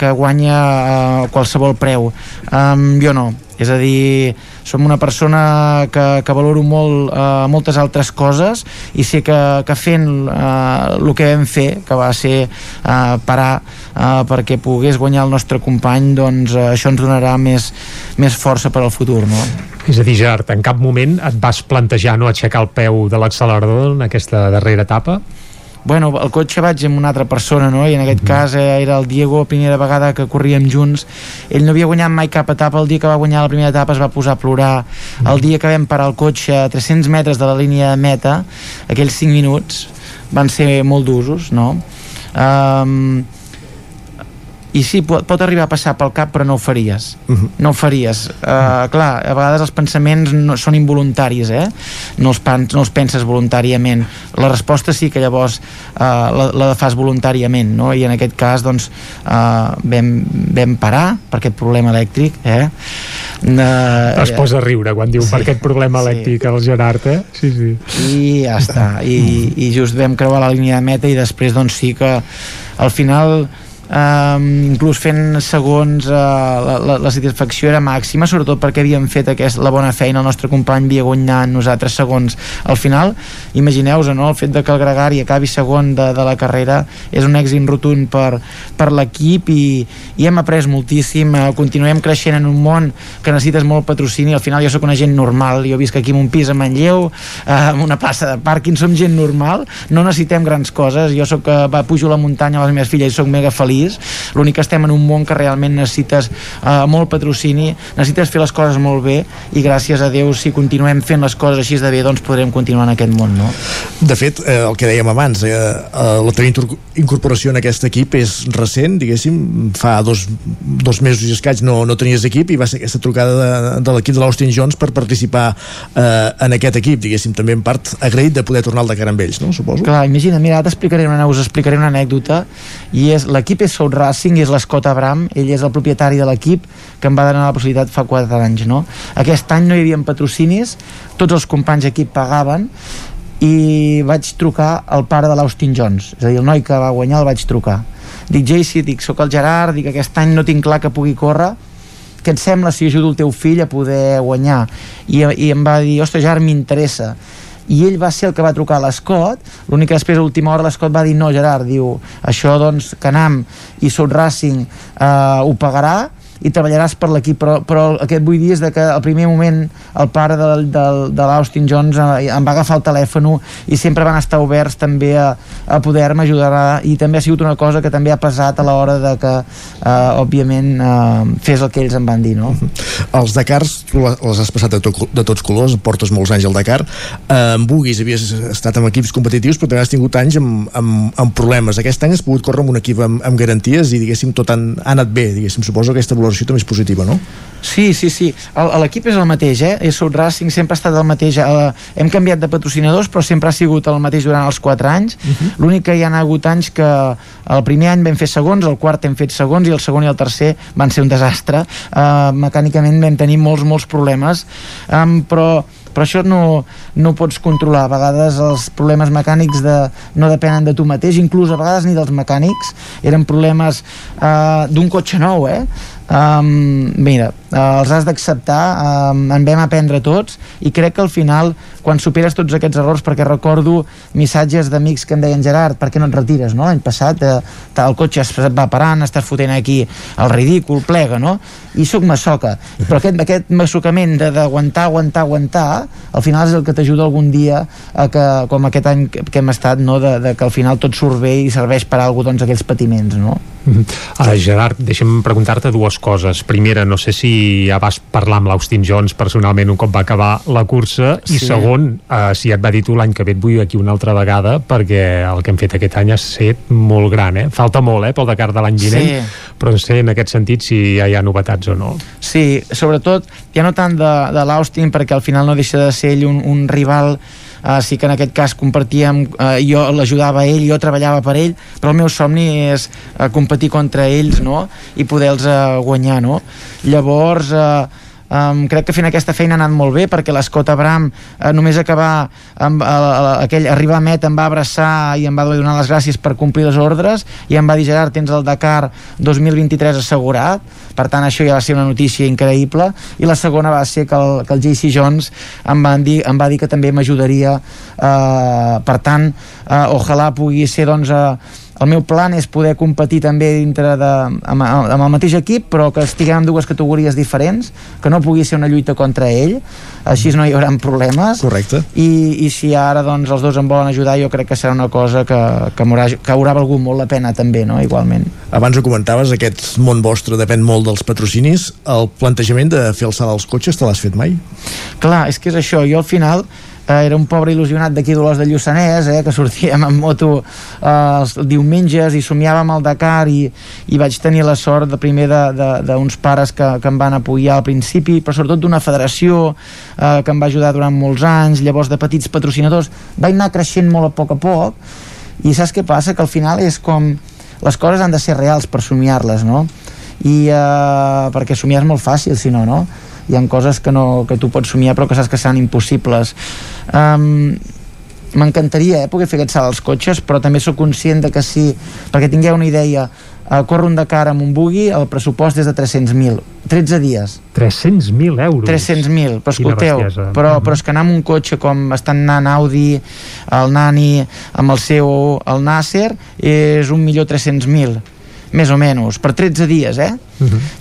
que guanya a qualsevol preu. Um, jo no. És a dir, som una persona que, que valoro molt eh, moltes altres coses i sé que, que fent eh, el que vam fer, que va ser eh, parar eh, perquè pogués guanyar el nostre company, doncs eh, això ens donarà més, més força per al futur, no? És a dir, Gerard, en cap moment et vas plantejar no aixecar el peu de l'accelerador en aquesta darrera etapa? Bueno, el cotxe vaig amb una altra persona, no? I en aquest cas eh, era el Diego, primera vegada que corríem junts. Ell no havia guanyat mai cap etapa. El dia que va guanyar la primera etapa es va posar a plorar. El dia que vam parar el cotxe a 300 metres de la línia de meta, aquells 5 minuts van ser molt d'usos, no? Um, i sí, pot, pot arribar a passar pel cap però no ho faries Mhm. no ho faries uh, clar, a vegades els pensaments no, són involuntaris eh? no, els pens, no els penses voluntàriament la resposta sí que llavors uh, la, la fas voluntàriament no? i en aquest cas doncs uh, vam, vam parar per aquest problema elèctric eh? Uh, Es posa a riure quan diu per aquest problema elèctric el Gerard, eh? Sí, sí. i ja està i, i just vam creuar la línia de meta i després doncs sí que al final um, inclús fent segons uh, la, la, la satisfacció era màxima sobretot perquè havíem fet aquest, la bona feina el nostre company havia guanyat nosaltres segons al final, imagineu-vos no? el fet de que el Gregari acabi segon de, de la carrera és un èxit rotund per, per l'equip i, i hem après moltíssim. Uh, continuem creixent en un món que necessites molt patrocini. Al final jo sóc una gent normal. Jo visc aquí en un pis a Manlleu uh, amb una plaça de pàrquing, som gent normal. No necessitem grans coses. Jo soc, uh, va, pujo a la muntanya amb les meves filles i sóc mega feliç l'únic que estem en un món que realment necessites uh, molt patrocini, necessites fer les coses molt bé i gràcies a Déu si continuem fent les coses així de bé doncs podrem continuar en aquest món no? De fet, eh, el que dèiem abans, eh, eh, la teva incorporació en aquest equip és recent, diguéssim, fa dos, dos mesos i escaig no, no tenies equip i va ser aquesta trucada de, de l'equip de l'Austin Jones per participar eh, en aquest equip, diguéssim, també en part agraït de poder tornar al Dakar amb ells, no? Suposo. Clar, imagina, mira, ara t'explicaré una, us explicaré una anècdota i és, l'equip és Soul Racing és l'Scott Abram, ell és el propietari de l'equip que em va donar la possibilitat fa 4 anys, no? Aquest any no hi havia patrocinis, tots els companys d'equip pagaven i vaig trucar al pare de l'Austin Jones, és a dir, el noi que va guanyar el vaig trucar. Dic, JC, dic, sóc el Gerard, dic, aquest any no tinc clar que pugui córrer, què et sembla si ajudo el teu fill a poder guanyar? I, i em va dir, ostres, Gerard, m'interessa i ell va ser el que va trucar a l'Escot. L'únic que després a última hora l'Escot va dir no Gerard, diu, això doncs Canam i Soul Racing eh, ho pagarà i treballaràs per l'equip però, però el que et vull dir és que al primer moment el pare de, de, de l'Austin Jones eh, em va agafar el telèfon i sempre van estar oberts també a, a poder-me ajudar i també ha sigut una cosa que també ha pesat a l'hora de que eh, òbviament eh, fes el que ells em van dir no? Els Dakars, tu les has passat de, to, de tots colors, portes molts anys al Dakar. Eh, en Bugis havies estat amb equips competitius, però també has tingut anys amb, amb, amb problemes. Aquest any has pogut córrer amb un equip amb, amb garanties i, diguéssim, tot han, ha anat bé, diguéssim. Suposo que aquesta valoració també és positiva, no? Sí, sí, sí. L'equip és el mateix, eh? És Soul Racing, sempre ha estat el mateix. Eh, hem canviat de patrocinadors, però sempre ha sigut el mateix durant els 4 anys. L'únic que hi ha hagut anys que el primer any vam fer segons, el quart hem fet segons i el segon i el tercer van ser un desastre. Uh, mecànicament vam tenir molts, molts problemes, um, però però això no, no pots controlar a vegades els problemes mecànics de, no depenen de tu mateix inclús a vegades ni dels mecànics eren problemes uh, d'un cotxe nou eh? Um, mira, uh, els has d'acceptar um, en vam aprendre tots i crec que al final quan superes tots aquests errors perquè recordo missatges d'amics que em deien Gerard, per què no et retires no? l'any passat eh, el cotxe es va parant estàs fotent aquí el ridícul, plega no? i sóc massoca però aquest, aquest massocament d'aguantar, aguantar, aguantar al final és el que t'ajuda algun dia a que, com aquest any que, hem estat no? de, de que al final tot surt bé i serveix per a alguna doncs aquells patiments no? Uh, Gerard, deixa'm preguntar-te dues coses. Primera, no sé si ja vas parlar amb l'Austin Jones personalment un cop va acabar la cursa i Sí. segon, uh, si et va dir tu l'any que ve et vull aquí una altra vegada perquè el que hem fet aquest any ha estat molt gran, eh? Falta molt, eh, pel Dakar de l'any vinent, Sí. però no sé en aquest sentit si ja hi ha novetats o no. Sí, sobretot, ja no tant de, de l'Austin, perquè al final no deixa de ser ell un, un rival Uh, sí que en aquest cas compartíem uh, jo l'ajudava ell, jo treballava per ell però el meu somni és uh, competir contra ells no? i poder-los uh, guanyar no? llavors uh, Um, crec que fent aquesta feina ha anat molt bé perquè l'Escot Abram uh, només acabar amb, uh, aquell arribar a meta em va abraçar i em va donar les gràcies per complir les ordres i em va dir Gerard tens el Dakar 2023 assegurat. Per tant això ja va ser una notícia increïble. I la segona va ser que el, que el JC Jones em, van dir, em va dir que també m'ajudaria uh, per tant uh, ojalà pugui ser doncs uh, el meu plan és poder competir també dintre de, amb, amb el mateix equip però que estiguem en dues categories diferents que no pugui ser una lluita contra ell així no hi haurà problemes Correcte. i, i si ara doncs els dos em volen ajudar jo crec que serà una cosa que, que, haurà, que haurà valgut molt la pena també, no? igualment Abans ho comentaves, aquest món vostre depèn molt dels patrocinis. El plantejament de fer el salt als cotxes te l'has fet mai? Clar, és que és això, jo al final eh, era un pobre il·lusionat d'aquí d'Olors de Lluçanès, eh, que sortíem amb moto eh, els diumenges i somiàvem el Dakar i, i vaig tenir la sort de primer d'uns pares que, que em van apoyar al principi, però sobretot d'una federació eh, que em va ajudar durant molts anys, llavors de petits patrocinadors, vaig anar creixent molt a poc a poc i saps què passa? Que al final és com les coses han de ser reals per somiar-les, no? I, eh, perquè somiar és molt fàcil, si no, no? Hi ha coses que, no, que tu pots somiar però que saps que seran impossibles. Um, m'encantaria eh, poder fer aquest salt als cotxes però també sóc conscient de que sí perquè tingueu una idea uh, córrer un Dakar amb un bugui el pressupost és de 300.000 13 dies. 300.000 euros. 300.000, però escolteu però, Mhm. però és que anar amb un cotxe com estan anant Audi el Nani amb el seu el Nasser és 1.300.000 més o menys, per 13 dies eh?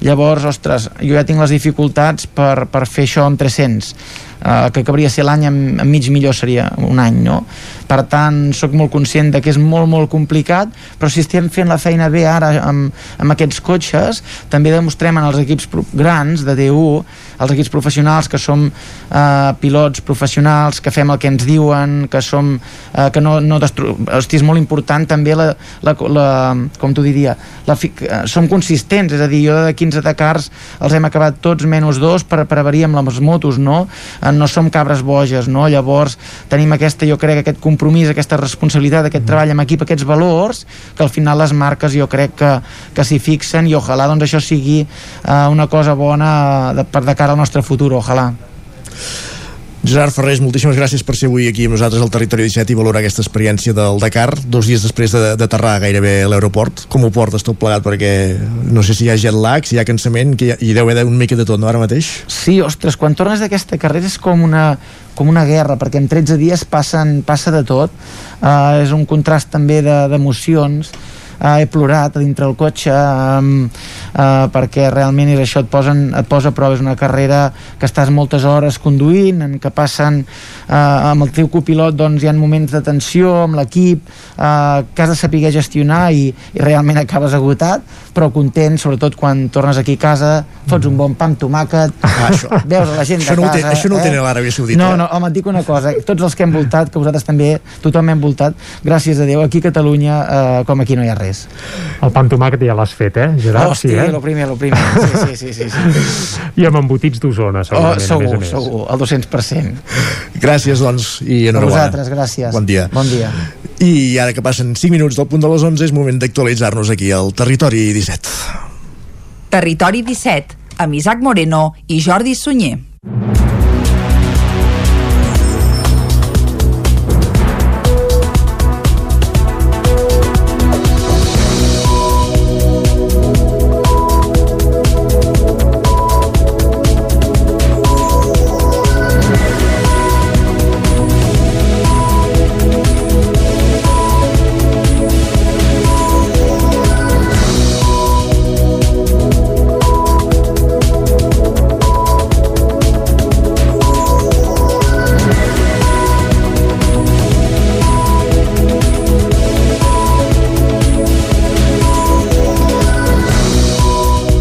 llavors, ostres, jo ja tinc les dificultats per, per fer això amb 300 uh, que cabria ser l'any amb, amb mig millor seria un any, no? Per tant, sóc molt conscient de que és molt, molt complicat, però si estem fent la feina bé ara amb, amb aquests cotxes, també demostrem en els equips grans de D1, els equips professionals que som uh, pilots professionals, que fem el que ens diuen, que som uh, que no, no destru... Hosti, és molt important també la, la, la com t'ho diria, la, fi- eh, som consistents, és a dir, jo de 15 Dakars els hem acabat tots menys dos per, per avaria amb les motos, no? Eh, No som cabres boges, no? Llavors tenim aquesta, jo crec, aquest compromís, aquesta responsabilitat, aquest treball amb equip, aquests valors, que al final les marques jo crec que, que s'hi fixen i ojalà doncs això sigui uh, una cosa bona de, per de cara al nostre futur, ojalà. Gerard Ferrés, moltíssimes gràcies per ser avui aquí amb nosaltres al Territori 17 i valorar aquesta experiència del Dakar, dos dies després de- d'aterrar de, gairebé a l'aeroport. Com ho portes tot plegat? Perquè no sé si hi ha jet lag, si hi ha cansament, que hi, hi deu haver una mica de tot, no, ara mateix? Sí, ostres, quan tornes d'aquesta carrera és com una, com una guerra, perquè en 13 dies passen, passa de tot. Uh, és un contrast també de- d'emocions. De, uh, he plorat a dintre el cotxe um, uh, perquè realment és això, et, posen, et posa a prova, és una carrera que estàs moltes hores conduint, en què passen uh, amb el teu copilot doncs hi ha moments de tensió amb l'equip uh, que has de saber gestionar i, i realment acabes agotat però content, sobretot quan tornes aquí a casa fots un bon pa amb tomàquet Ah, això. *laughs* veus a la gent Això de no casa això no ho eh? tenen a l'Aràbia Saudita, no, eh? no, home, et dic una cosa tots els que hem voltat, que vosaltres també tothom hem voltat, gràcies a Déu, aquí a Catalunya eh, com aquí no hi ha res El pa amb tomàquet ja l'has fet, eh, Gerard? Hosti, sí, eh? lo primer, lo primer sí, sí, sí, sí, sí. I amb embotits d'Osona, Oh, segurament, a més a segur, més. segur, el 200% Gràcies, doncs, i a enhorabona. vosaltres, gràcies Bon dia. bon dia I ara que passen 5 minuts del punt de les 11 és moment d'actualitzar-nos aquí al Territori 17. Territori 17, amb Isaac Moreno i Jordi Sunyer.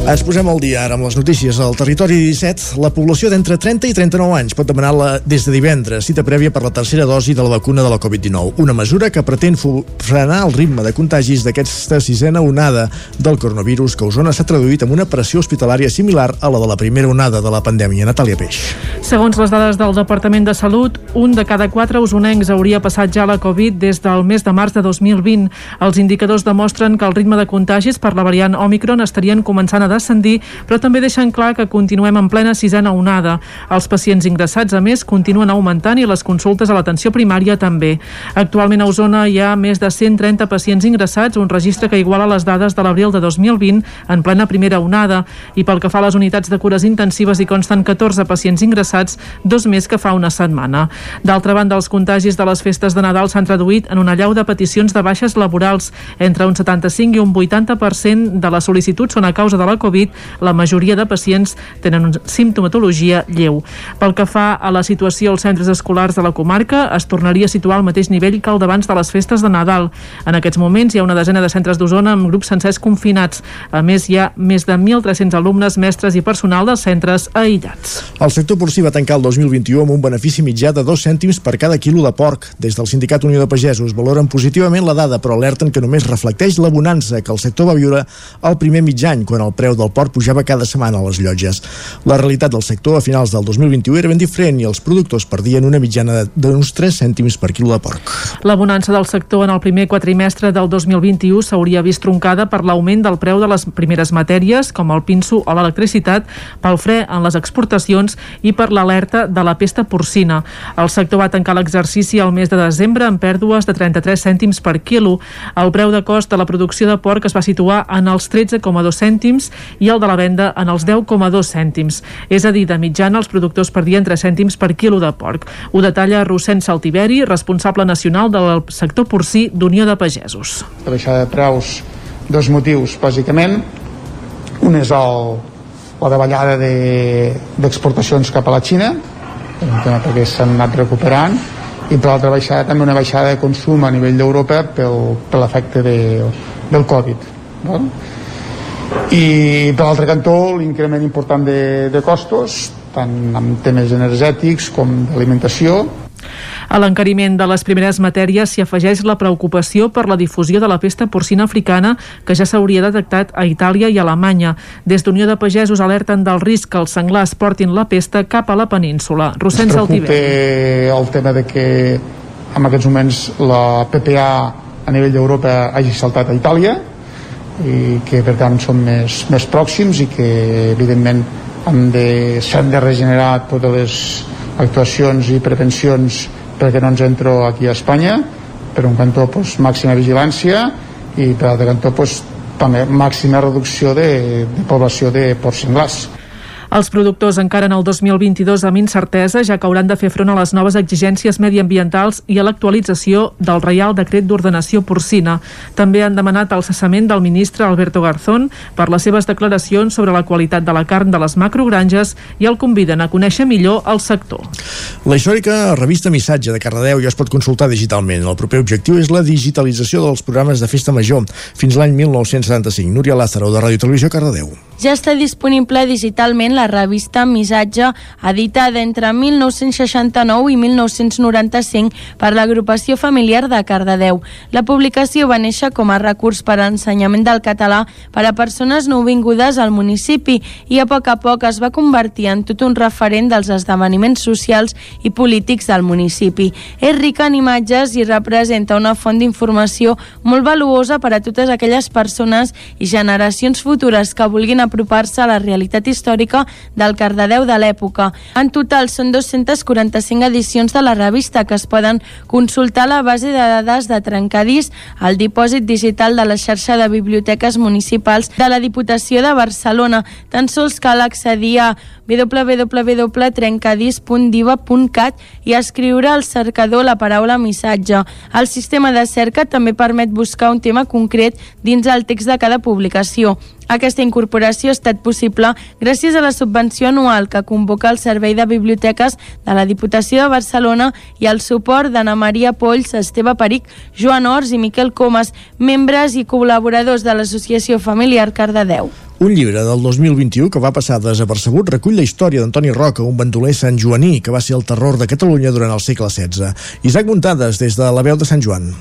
Ens posem al dia ara amb les notícies. Al territori 17, la població d'entre 30 i 39 anys pot demanar-la des de divendres cita prèvia per la tercera dosi de la vacuna de la Covid-19, una mesura que pretén frenar el ritme de contagis d'aquesta sisena onada del coronavirus que a Osona s'ha traduït en una pressió hospitalària similar a la de la primera onada de la pandèmia. Natàlia Peix. Segons les dades del Departament de Salut, un de cada quatre usonencs hauria passat ja la Covid des del mes de març de 2020. Els indicadors demostren que el ritme de contagis per la variant Omicron estarien començant a descendir, però també deixen clar que continuem en plena sisena onada. Els pacients ingressats, a més, continuen augmentant i les consultes a l'atenció primària també. Actualment a Osona hi ha més de 130 pacients ingressats, un registre que iguala les dades de l'abril de 2020 en plena primera onada. I pel que fa a les unitats de cures intensives hi consten 14 pacients ingressats, dos més que fa una setmana. D'altra banda, els contagis de les festes de Nadal s'han traduït en una llau de peticions de baixes laborals. Entre un 75 i un 80% de les sol·licituds són a causa de la Covid. La majoria de pacients tenen una simptomatologia lleu. Pel que fa a la situació als centres escolars de la comarca, es tornaria a situar al mateix nivell que el d'abans de les festes de Nadal. En aquests moments hi ha una desena de centres d'Osona amb grups sencers confinats. A més, hi ha més de 1.300 alumnes, mestres i personal dels centres aïllats. El sector porcí va tancar el 2021 amb un benefici mitjà de 2 cèntims per cada quilo de porc. Des del Sindicat Unió de Pagesos valoren positivament la dada, però alerten que només reflecteix la bonança que el sector va viure el primer mig any, quan el preu del porc pujava cada setmana a les llotges. La realitat del sector a finals del 2021 era ben diferent i els productors perdien una mitjana d'uns 3 cèntims per quilo de porc. La bonança del sector en el primer quatrimestre del 2021 s'hauria vist troncada per l'augment del preu de les primeres matèries, com el pinso o l'electricitat, pel fre en les exportacions i per l'alerta de la pesta porcina. El sector va tancar l'exercici al mes de desembre amb pèrdues de 33 cèntims per quilo. El preu de cost de la producció de porc es va situar en els 13,2 cèntims i el de la venda en els 10,2 cèntims. És a dir, de mitjana els productors perdien 3 cèntims per quilo de porc. Ho detalla Rossent Saltiveri, responsable nacional del sector porcí d'Unió de Pagesos. La baixada de preus, dos motius, bàsicament. Un és el, la davallada d'exportacions de, cap a la Xina, perquè s'han anat recuperant, i per l'altra baixada també una baixada de consum a nivell d'Europa per l'efecte de, del Covid val? I per l'altre cantó l'increment important de, de costos tant en temes energètics com d'alimentació a l'encariment de les primeres matèries s'hi afegeix la preocupació per la difusió de la pesta porcina africana que ja s'hauria detectat a Itàlia i Alemanya. Des d'Unió de Pagesos alerten del risc que els senglars portin la pesta cap a la península. Rossens Altiver. el tema de que en aquests moments la PPA a nivell d'Europa hagi saltat a Itàlia i que per tant són més, més pròxims i que evidentment s'han de, de regenerar totes les actuacions i prevencions perquè no ens entro aquí a Espanya per un cantó pues, màxima vigilància i per altre cantó pues, també màxima reducció de, de població de porcs senglars. Els productors encara en el 2022 amb incertesa, ja que hauran de fer front a les noves exigències mediambientals i a l'actualització del Reial Decret d'Ordenació Porcina. També han demanat el cessament del ministre Alberto Garzón per les seves declaracions sobre la qualitat de la carn de les macrogranges i el conviden a conèixer millor el sector. La històrica revista Missatge de Cardedeu ja es pot consultar digitalment. El proper objectiu és la digitalització dels programes de festa major fins l'any 1975. Núria Lázaro, de Ràdio Televisió, Cardedeu. Ja està disponible digitalment la revista Missatge, editada entre 1969 i 1995 per l'agrupació familiar de Cardedeu. La publicació va néixer com a recurs per a l'ensenyament del català per a persones nouvingudes al municipi i a poc a poc es va convertir en tot un referent dels esdeveniments socials i polítics del municipi. És rica en imatges i representa una font d'informació molt valuosa per a totes aquelles persones i generacions futures que vulguin apropar-se a la realitat històrica del Cardedeu de l'època. En total són 245 edicions de la revista que es poden consultar a la base de dades de trencadís al dipòsit digital de la xarxa de biblioteques municipals de la Diputació de Barcelona. Tan sols cal accedir a www.trencadís.diva.cat i escriure al cercador la paraula missatge. El sistema de cerca també permet buscar un tema concret dins el text de cada publicació. Aquesta incorporació ha estat possible gràcies a la subvenció anual que convoca el Servei de Biblioteques de la Diputació de Barcelona i el suport d'Anna Maria Polls, Esteve Peric, Joan Ors i Miquel Comas, membres i col·laboradors de l'Associació Familiar Cardedeu. Un llibre del 2021 que va passar desapercebut recull la història d'Antoni Roca, un bandoler sant joaní que va ser el terror de Catalunya durant el segle XVI. Isaac Muntades, des de la veu de Sant Joan.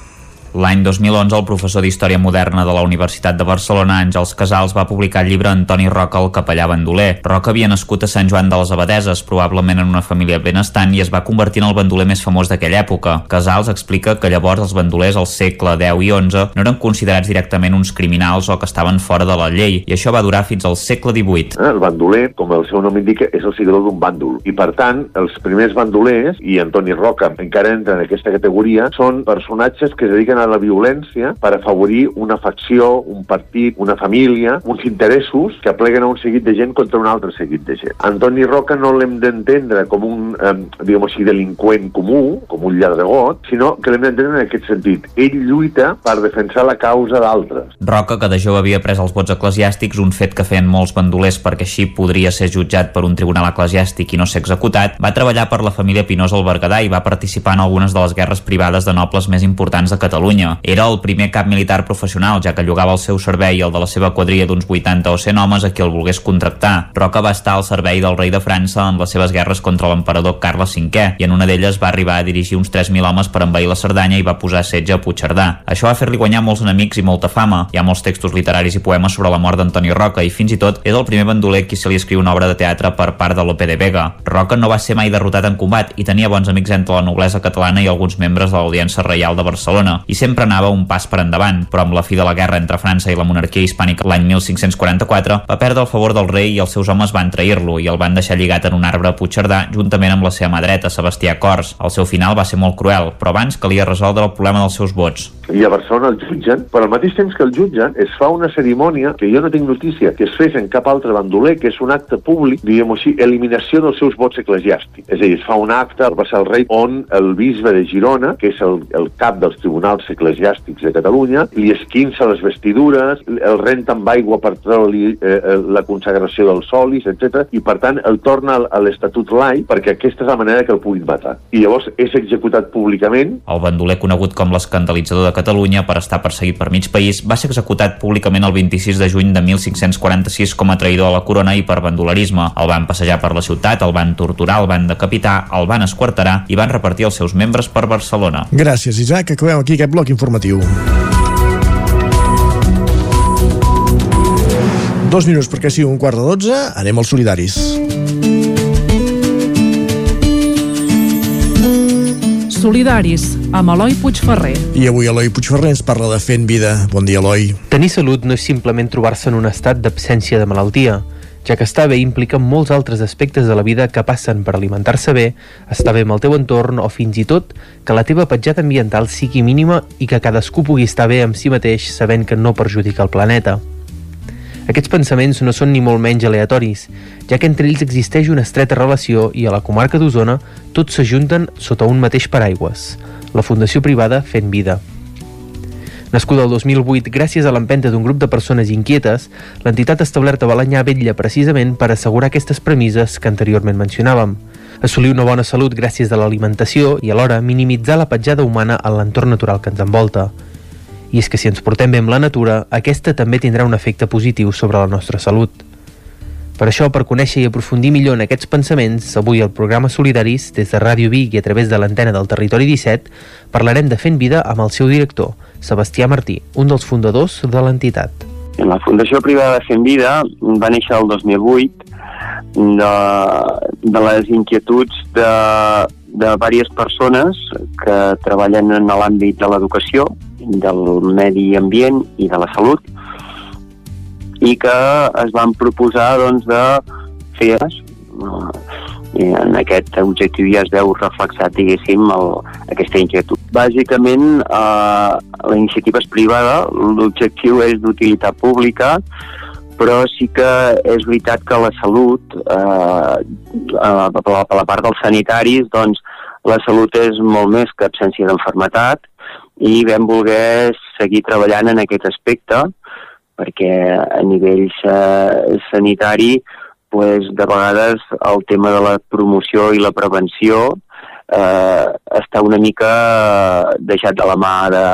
L'any 2011, el professor d'Història Moderna de la Universitat de Barcelona, Àngels Casals, va publicar el llibre Antoni Roca, el capellà bandoler. Roca havia nascut a Sant Joan de les Abadeses, probablement en una família benestant, i es va convertir en el bandoler més famós d'aquella època. Casals explica que llavors els bandolers al segle X i XI no eren considerats directament uns criminals o que estaven fora de la llei, i això va durar fins al segle XVIII. El bandoler, com el seu nom indica, és el seguidor d'un bàndol. I per tant, els primers bandolers, i Antoni Roca encara entra en aquesta categoria, són personatges que es dediquen a la violència per afavorir una facció, un partit, una família, uns interessos que apleguen a un seguit de gent contra un altre seguit de gent. Antoni Roca no l'hem d'entendre com un, eh, diguem així, delinqüent comú, com un lladregot, sinó que l'hem d'entendre en aquest sentit. Ell lluita per defensar la causa d'altres. Roca, que de jove havia pres els vots eclesiàstics, un fet que feien molts bandolers perquè així podria ser jutjat per un tribunal eclesiàstic i no ser executat, va treballar per la família Pinós al Berguedà i va participar en algunes de les guerres privades de nobles més importants de Catalunya Catalunya. Era el primer cap militar professional, ja que llogava el seu servei i el de la seva quadrilla d'uns 80 o 100 homes a qui el volgués contractar. Roca va estar al servei del rei de França en les seves guerres contra l'emperador Carles V i en una d'elles va arribar a dirigir uns 3.000 homes per envair la Cerdanya i va posar setge a Puigcerdà. Això va fer-li guanyar molts enemics i molta fama. Hi ha molts textos literaris i poemes sobre la mort d'Antoni Roca i fins i tot és el primer bandoler qui se li escriu una obra de teatre per part de Lope de Vega. Roca no va ser mai derrotat en combat i tenia bons amics entre la noblesa catalana i alguns membres de l'Audiència Reial de Barcelona i sempre anava un pas per endavant, però amb la fi de la guerra entre França i la monarquia hispànica l'any 1544 va perdre el favor del rei i els seus homes van trair-lo i el van deixar lligat en un arbre a Puigcerdà juntament amb la seva mà dreta, Sebastià Cors. El seu final va ser molt cruel, però abans calia resoldre el problema dels seus vots. I a Barcelona el jutgen, però al mateix temps que el jutgen es fa una cerimònia que jo no tinc notícia que es fes en cap altre bandoler, que és un acte públic, diguem-ho així, eliminació dels seus vots eclesiàstics. És a dir, es fa un acte, va ser el rei, on el bisbe de Girona, que és el, el cap dels tribunals eclesiàstics de Catalunya, li esquinça les vestidures, el renta amb aigua per treure-li eh, eh, la consagració dels solis, etc. i per tant el torna a l'estatut laic perquè aquesta és la manera que el puguin matar. I llavors és executat públicament. El bandoler conegut com l'escandalitzador de Catalunya per estar perseguit per mig país va ser executat públicament el 26 de juny de 1546 com a traïdor a la corona i per bandolerisme. El van passejar per la ciutat, el van torturar, el van decapitar, el van esquarterar i van repartir els seus membres per Barcelona. Gràcies, Isaac. Acabem aquí aquest bloc informatiu. Dos minuts perquè sigui un quart de dotze, anem als solidaris. Solidaris, amb Eloi Puigferrer. I avui Eloi Puigferrer ens parla de Fent Vida. Bon dia, Eloi. Tenir salut no és simplement trobar-se en un estat d'absència de malaltia, ja que estar bé implica molts altres aspectes de la vida que passen per alimentar-se bé, estar bé amb el teu entorn o fins i tot que la teva petjada ambiental sigui mínima i que cadascú pugui estar bé amb si mateix sabent que no perjudica el planeta. Aquests pensaments no són ni molt menys aleatoris, ja que entre ells existeix una estreta relació i a la comarca d'Osona tots s'ajunten sota un mateix paraigües, la Fundació Privada Fent Vida. Nascuda el 2008 gràcies a l'empenta d'un grup de persones inquietes, l'entitat establerta a Balanyà vetlla precisament per assegurar aquestes premisses que anteriorment mencionàvem. Assolir una bona salut gràcies a l'alimentació i alhora minimitzar la petjada humana en l'entorn natural que ens envolta. I és que si ens portem bé amb la natura, aquesta també tindrà un efecte positiu sobre la nostra salut. Per això, per conèixer i aprofundir millor en aquests pensaments, avui al programa Solidaris, des de Ràdio Vic i a través de l'antena del Territori 17, parlarem de Fent Vida amb el seu director, Sebastià Martí, un dels fundadors de l'entitat. La Fundació Privada de Fent Vida va néixer el 2008 de, de les inquietuds de, de diverses persones que treballen en l'àmbit de l'educació, del medi ambient i de la salut i que es van proposar doncs, de fer i en aquest objectiu ja es veu reflexat, diguéssim, el, aquesta inquietud. Bàsicament, eh, la iniciativa és privada, l'objectiu és d'utilitat pública, però sí que és veritat que la salut, eh, la, per la part dels sanitaris, doncs la salut és molt més que absència d'enfermetat i vam voler seguir treballant en aquest aspecte perquè a nivell eh, sanitari pues, de vegades el tema de la promoció i la prevenció eh, està una mica deixat de la mà de,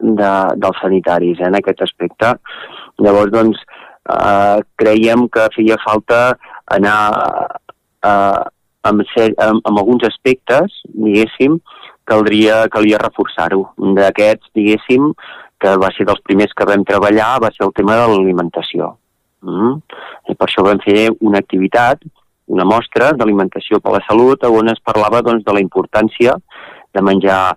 de, dels sanitaris eh, en aquest aspecte. Llavors, doncs, eh, creiem que feia falta anar eh, amb, amb, amb alguns aspectes, diguéssim, caldria, calia reforçar-ho. D'aquests, diguéssim, que va ser dels primers que vam treballar, va ser el tema de l'alimentació. Mm? I per això vam fer una activitat, una mostra d'alimentació per la salut, on es parlava doncs, de la importància de menjar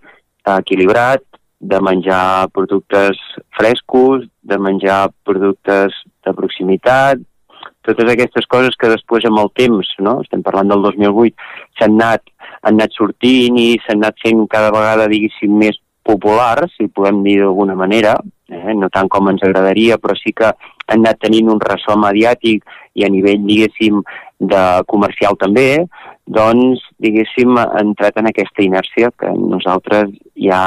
equilibrat, de menjar productes frescos, de menjar productes de proximitat, totes aquestes coses que després amb el temps, no? estem parlant del 2008, s'han anat, han anat sortint i s'han anat fent cada vegada, diguéssim, més populars, si podem dir d'alguna manera, eh? no tant com ens agradaria, però sí que han anat tenint un ressò mediàtic i a nivell, diguéssim, de comercial també, doncs, diguéssim, ha entrat en aquesta inèrcia que nosaltres ja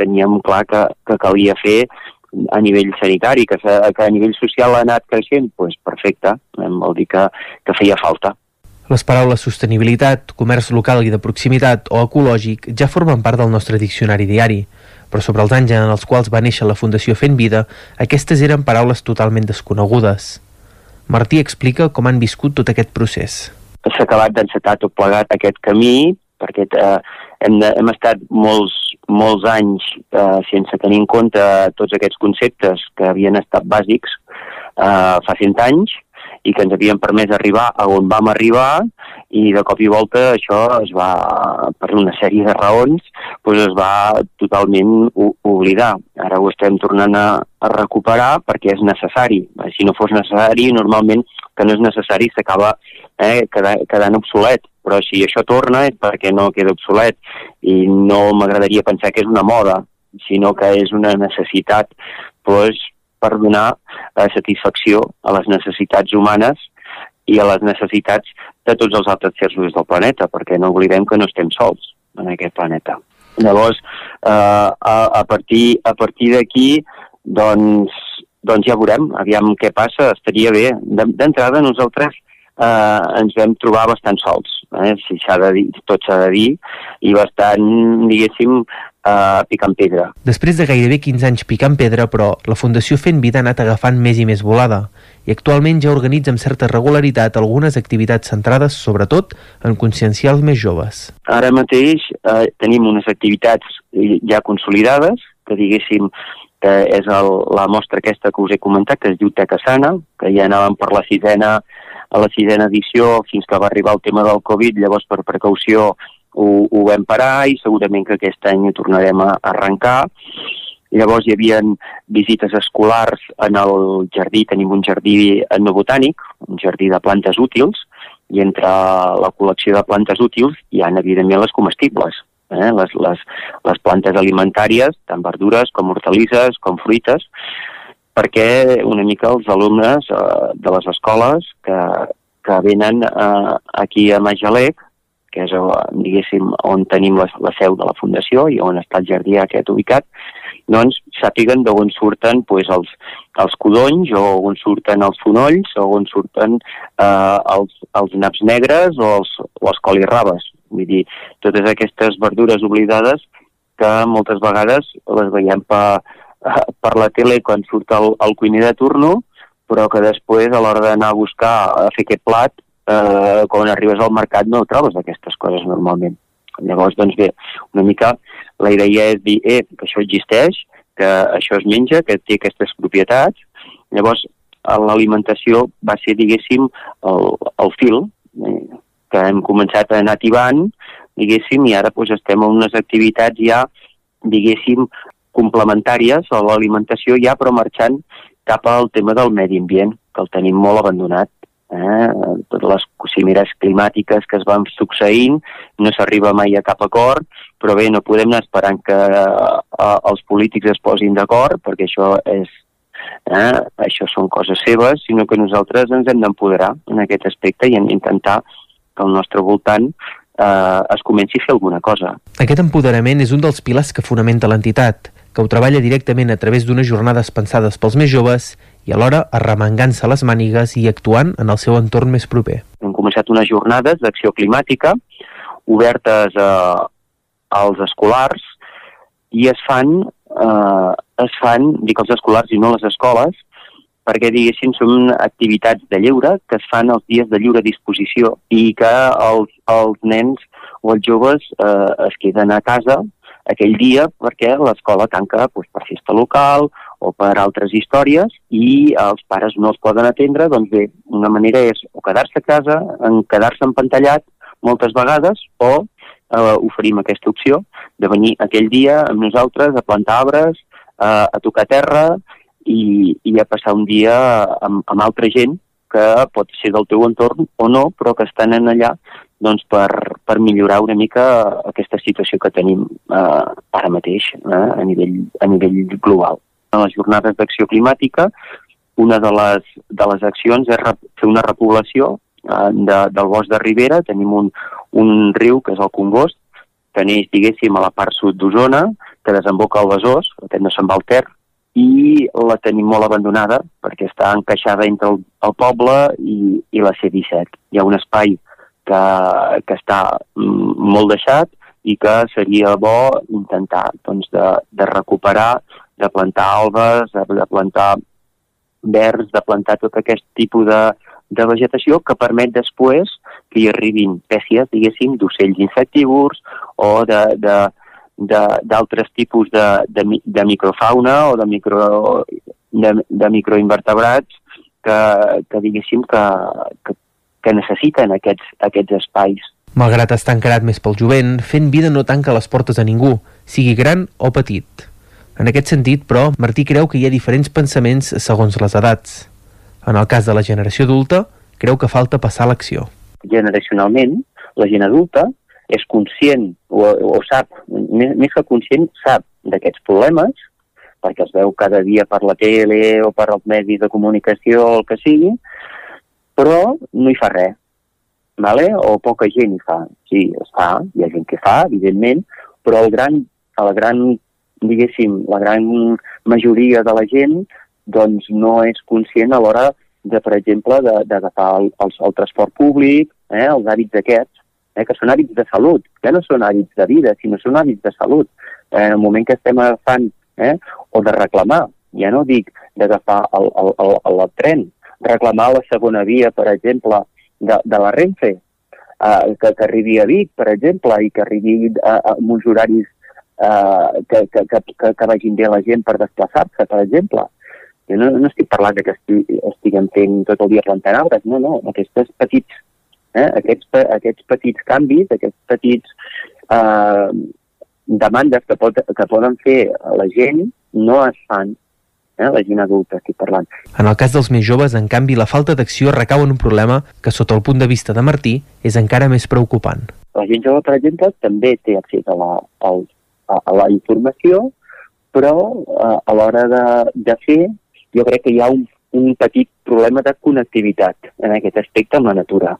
teníem clar que, que calia fer a nivell sanitari, que, que a nivell social ha anat creixent, doncs perfecte, vol dir que, que feia falta. Les paraules sostenibilitat, comerç local i de proximitat o ecològic ja formen part del nostre diccionari diari, però sobre els anys en els quals va néixer la Fundació Fent Vida, aquestes eren paraules totalment desconegudes. Martí explica com han viscut tot aquest procés. S'ha acabat d'encetar tot plegat aquest camí, perquè eh, hem, de, hem estat molts, molts anys eh, sense tenir en compte tots aquests conceptes que havien estat bàsics eh, fa 100 anys, i que ens havien permès arribar a on vam arribar i de cop i volta això es va, per una sèrie de raons, doncs es va totalment oblidar. Ara ho estem tornant a, a recuperar perquè és necessari. Si no fos necessari, normalment que no és necessari s'acaba eh, quedant, obsolet, però si això torna és perquè no queda obsolet i no m'agradaria pensar que és una moda, sinó que és una necessitat doncs, per donar eh, satisfacció a les necessitats humanes i a les necessitats de tots els altres sers del planeta, perquè no oblidem que no estem sols en aquest planeta. Llavors, eh, a, a partir, a partir d'aquí, doncs, doncs ja veurem, aviam què passa, estaria bé. D'entrada, nosaltres eh, ens vam trobar bastant sols, eh, si s'ha de dir, tot s'ha de dir, i bastant, diguéssim, eh, picant pedra. Després de gairebé 15 anys picant pedra, però la Fundació Fent Vida ha anat agafant més i més volada i actualment ja organitza amb certa regularitat algunes activitats centrades sobretot en conscienciar els més joves. Ara mateix eh, tenim unes activitats ja consolidades, que diguéssim que és el, la mostra aquesta que us he comentat, que es diu Teca Sana, que ja anàvem per la sisena, a la sisena edició fins que va arribar el tema del Covid, llavors per precaució ho, ho vam parar i segurament que aquest any ho tornarem a arrencar. Llavors hi havia visites escolars en el jardí, tenim un jardí etnobotànic, un jardí de plantes útils, i entre la col·lecció de plantes útils hi ha, evidentment, les comestibles, eh? les, les, les plantes alimentàries, tant verdures com hortalisses, com fruites, perquè una mica els alumnes eh, de les escoles que, que venen eh, aquí a Majalec que és, diguéssim, on tenim la, la seu de la Fundació i on està el jardí aquest ubicat, doncs sàpiguen d'on surten pues, els, els codonys o on surten els fonolls o on surten eh, els, els naps negres o els, o els colirrabes. Vull dir, totes aquestes verdures oblidades que moltes vegades les veiem per, *laughs* per la tele quan surt el, el cuiner de turno, però que després a l'hora d'anar a buscar a fer aquest plat eh, quan arribes al mercat no trobes aquestes coses normalment. Llavors, doncs bé, una mica la idea és dir, eh, que això existeix, que això es menja, que té aquestes propietats. Llavors, l'alimentació va ser, diguéssim, el, el fil eh, que hem començat a anar tibant, diguéssim, i ara doncs, estem en unes activitats ja, diguéssim, complementàries a l'alimentació ja, però marxant cap al tema del medi ambient, que el tenim molt abandonat eh, totes les cimeres climàtiques que es van succeint, no s'arriba mai a cap acord, però bé, no podem anar esperant que eh, els polítics es posin d'acord, perquè això és eh, això són coses seves, sinó que nosaltres ens hem d'empoderar en aquest aspecte i hem d'intentar que al nostre voltant eh, es comenci a fer alguna cosa. Aquest empoderament és un dels pilars que fonamenta l'entitat, que ho treballa directament a través d'unes jornades pensades pels més joves i alhora arremangant-se les mànigues i actuant en el seu entorn més proper. Hem començat unes jornades d'acció climàtica obertes a, als escolars i es fan, eh, es fan, dic els escolars i no les escoles, perquè, diguéssim, són activitats de lleure que es fan els dies de lliure disposició i que els, els nens o els joves eh, es queden a casa aquell dia perquè l'escola tanca doncs, per festa local o per altres històries i els pares no els poden atendre, doncs bé, una manera és o quedar-se a casa, en quedar-se empantallat moltes vegades o eh, oferim aquesta opció de venir aquell dia amb nosaltres a plantar arbres, eh, a tocar terra i, i a passar un dia amb, amb altra gent que pot ser del teu entorn o no, però que estan en allà doncs, per, per millorar una mica aquesta situació que tenim eh, ara mateix eh, a, nivell, a nivell global en les jornades d'acció climàtica, una de les, de les accions és fer una repoblació eh, de, del bosc de Ribera. Tenim un, un riu, que és el Congost, que neix, diguéssim, a la part sud d'Osona, que desemboca al Besòs, aquest no se'n va Ter, i la tenim molt abandonada perquè està encaixada entre el, el poble i, i la C-17. Hi ha un espai que, que està mm, molt deixat i que seria bo intentar doncs, de, de recuperar, de plantar albes, de, plantar verds, de plantar tot aquest tipus de, de vegetació que permet després que hi arribin espècies, diguéssim, d'ocells insectívors o de, de, d'altres tipus de, de, de microfauna o de, micro, de, de microinvertebrats que, que diguéssim que, que, que necessiten aquests, aquests espais. Malgrat estar encarat més pel jovent, fent vida no tanca les portes a ningú, sigui gran o petit. En aquest sentit, però, Martí creu que hi ha diferents pensaments segons les edats. En el cas de la generació adulta, creu que falta passar l'acció. Generacionalment, la gent adulta és conscient o, o sap, més, més que conscient, sap d'aquests problemes, perquè els veu cada dia per la tele o per els medis de comunicació o el que sigui, però no hi fa res, vale? o poca gent hi fa. Sí, es fa, hi ha gent que fa, evidentment, però el gran, el gran diguéssim, la gran majoria de la gent doncs no és conscient a l'hora de, per exemple, d'agafar el, el, el transport públic, eh, els hàbits aquests, eh, que són hàbits de salut, ja no són hàbits de vida, sinó són hàbits de salut. Eh, en el moment que estem agafant, eh, o de reclamar, ja no dic d'agafar el, el, el, el, tren, reclamar la segona via, per exemple, de, de la Renfe, eh, que, que arribi a Vic, per exemple, i que arribi a, a, a uns horaris eh, que, que, que, que vagin bé la gent per desplaçar-se, per exemple. Jo no, no estic parlant de que estiguem fent tot el dia plantant arbres, no, no, aquests petits, eh, aquests, aquests petits canvis, aquests petits eh, demandes que, pot, que poden fer la gent no es fan eh, la gent adulta estic parlant. En el cas dels més joves, en canvi, la falta d'acció recau en un problema que, sota el punt de vista de Martí, és encara més preocupant. La gent jove, per exemple, també té accés a la, als, a, la informació, però a, l'hora de, de fer jo crec que hi ha un, un petit problema de connectivitat en aquest aspecte amb la natura.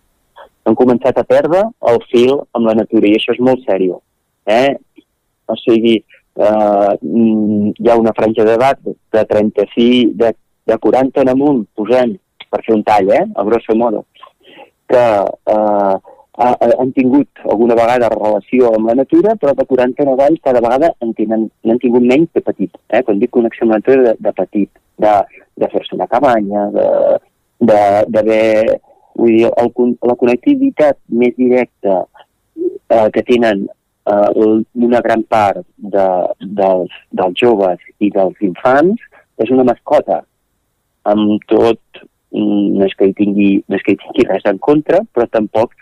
Han començat a perdre el fil amb la natura i això és molt sèrio. Eh? O sigui, eh, hi ha una franja d'edat de 36, de, de 40 en amunt, posem, per fer un tall, eh? a grosso modo, que eh, han tingut alguna vegada relació amb la natura, però de 40 en avall cada vegada n'han tingut menys de petit. Eh? Quan dic connexió amb la natura, de, de petit, de, de fer-se una cabanya, d'haver... Vull dir, el, la connectivitat més directa eh, que tenen eh, una gran part de, dels, dels joves i dels infants és una mascota, amb tot mm, no és que hi tingui, no és que hi tingui res en contra, però tampoc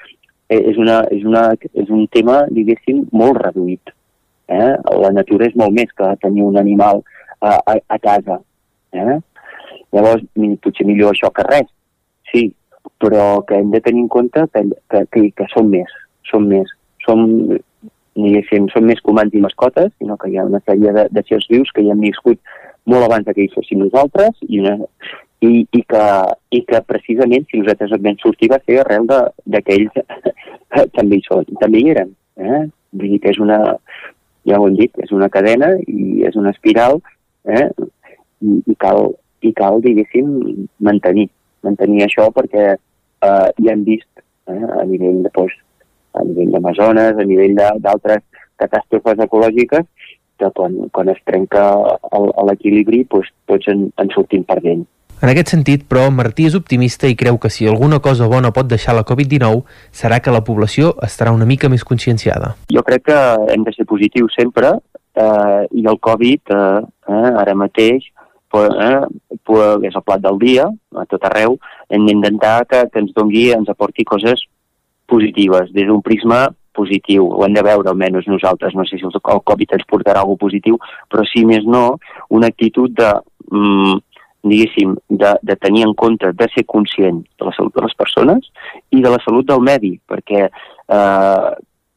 és, una, és, una, és un tema, diguéssim, molt reduït. Eh? La natura és molt més que tenir un animal a, a, a casa. Eh? Llavors, potser millor això que res, sí, però que hem de tenir en compte que, que, que, que som més, som més, som, diguéssim, som més comans i mascotes, sinó que hi ha una sèrie de, de seres vius que hi hem viscut molt abans que hi fóssim nosaltres i, una, i, i, que, i que precisament si nosaltres vam sortir va ser arrel que ells *laughs* també hi són, també hi eren. Eh? Vull dir que és una, ja ho hem dit, és una cadena i és una espiral eh? I, i, cal, i cal, diguéssim, mantenir, mantenir això perquè eh, ja hem vist eh, a nivell de doncs, a nivell d'Amazones, a nivell d'altres catàstrofes ecològiques, que quan, quan es trenca l'equilibri doncs, tots en, en sortim perdent. En aquest sentit, però, Martí és optimista i creu que si alguna cosa bona pot deixar la Covid-19 serà que la població estarà una mica més conscienciada. Jo crec que hem de ser positius sempre eh, i el Covid eh, eh, ara mateix eh, és el plat del dia a tot arreu. Hem d'intentar que, que ens dongui, ens aporti coses positives des d'un prisma positiu, ho hem de veure almenys nosaltres, no sé si el Covid ens portarà alguna positiu, però si més no, una actitud de mm, diguéssim, de, de tenir en compte, de ser conscient de la salut de les persones i de la salut del medi, perquè eh,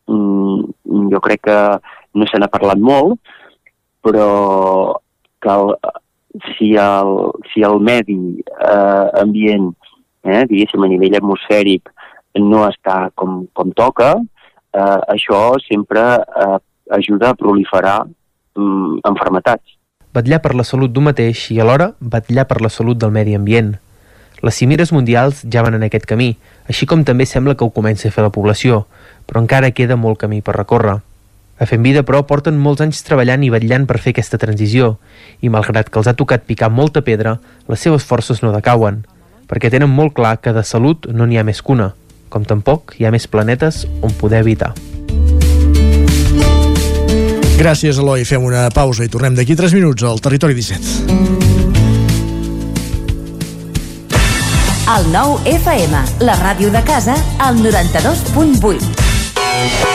mm, jo crec que no se n'ha parlat molt, però el, si, el, si el medi eh, ambient, eh, diguéssim, a nivell atmosfèric, no està com, com toca, eh, això sempre eh, ajuda a proliferar mm, enfermetats vetllar per la salut d'un mateix i alhora vetllar per la salut del medi ambient. Les cimeres mundials ja van en aquest camí, així com també sembla que ho comença a fer la població, però encara queda molt camí per recórrer. A Fem Vida, però, porten molts anys treballant i vetllant per fer aquesta transició, i malgrat que els ha tocat picar molta pedra, les seves forces no decauen, perquè tenen molt clar que de salut no n'hi ha més que una, com tampoc hi ha més planetes on poder evitar. Gràcies, Eloi. Fem una pausa i tornem d'aquí 3 minuts al Territori 17. El nou FM, la ràdio de casa, al 92.8.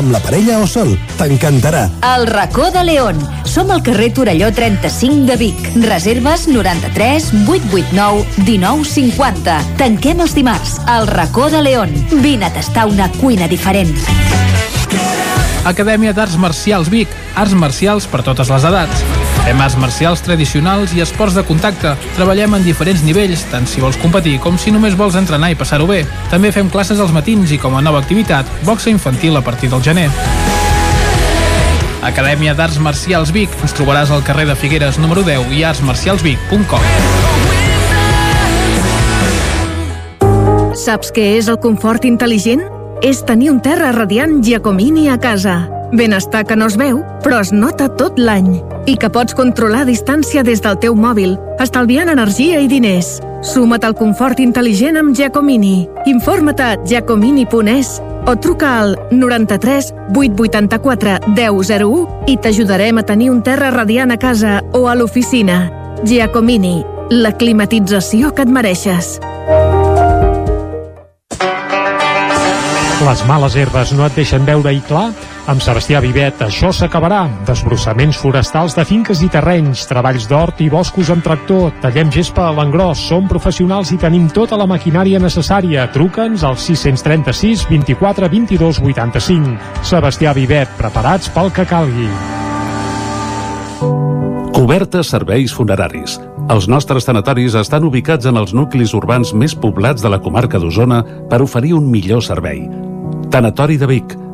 amb la parella o sol. T'encantarà. El racó de León. Som al carrer Torelló 35 de Vic. Reserves 93 889 1950. Tanquem els dimarts. El racó de León. Vine a tastar una cuina diferent. Acadèmia d'Arts Marcials Vic. Arts marcials per totes les edats. Fem arts marcials tradicionals i esports de contacte. Treballem en diferents nivells, tant si vols competir com si només vols entrenar i passar-ho bé. També fem classes als matins i com a nova activitat, boxa infantil a partir del gener. Acadèmia d'Arts Marcials Vic. Ens trobaràs al carrer de Figueres número 10 i artsmarcialsvic.com. Saps què és el confort intel·ligent? És tenir un terra radiant Giacomini a casa. Benestar que no es veu, però es nota tot l'any. I que pots controlar a distància des del teu mòbil, estalviant energia i diners. Suma't al confort intel·ligent amb Giacomini. Informa't a giacomini.es o truca al 93 884 1001 i t'ajudarem a tenir un terra radiant a casa o a l'oficina. Giacomini, la climatització que et mereixes. Les males herbes no et deixen veure-hi clar? Amb Sebastià Vivet això s'acabarà. Desbrossaments forestals de finques i terrenys, treballs d'hort i boscos amb tractor, tallem gespa a l'engròs, som professionals i tenim tota la maquinària necessària. Truca'ns al 636 24 22 85. Sebastià Vivet, preparats pel que calgui. Cobertes serveis funeraris. Els nostres tanatoris estan ubicats en els nuclis urbans més poblats de la comarca d'Osona per oferir un millor servei. Tanatori de Vic,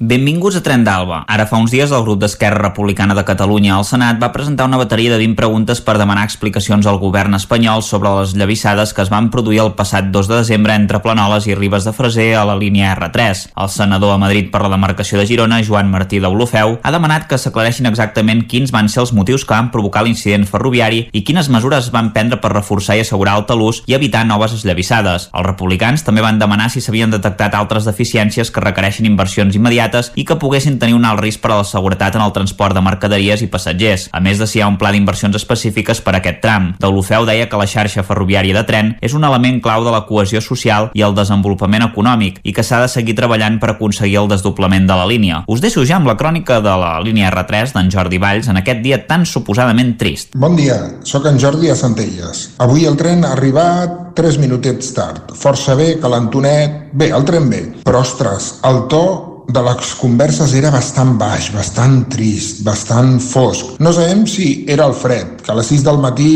Benvinguts a Tren d'Alba. Ara fa uns dies el grup d'Esquerra Republicana de Catalunya al Senat va presentar una bateria de 20 preguntes per demanar explicacions al govern espanyol sobre les llavissades que es van produir el passat 2 de desembre entre Planoles i Ribes de Freser a la línia R3. El senador a Madrid per la demarcació de Girona, Joan Martí d'Olofeu, ha demanat que s'aclareixin exactament quins van ser els motius que van provocar l'incident ferroviari i quines mesures van prendre per reforçar i assegurar el talús i evitar noves esllavissades. Els republicans també van demanar si s'havien detectat altres deficiències que requereixen inversions immediates i que poguessin tenir un alt risc per a la seguretat en el transport de mercaderies i passatgers, a més de si hi ha un pla d'inversions específiques per a aquest tram. Deulofeu deia que la xarxa ferroviària de tren és un element clau de la cohesió social i el desenvolupament econòmic i que s'ha de seguir treballant per aconseguir el desdoblament de la línia. Us deixo ja amb la crònica de la línia R3 d'en Jordi Valls en aquest dia tan suposadament trist. Bon dia, sóc en Jordi a Centelles. Avui el tren ha arribat 3 minutets tard. Força bé, calentonet... Bé, el tren bé. Però, ostres, el to de les converses era bastant baix, bastant trist, bastant fosc. No sabem si era el fred, que a les 6 del matí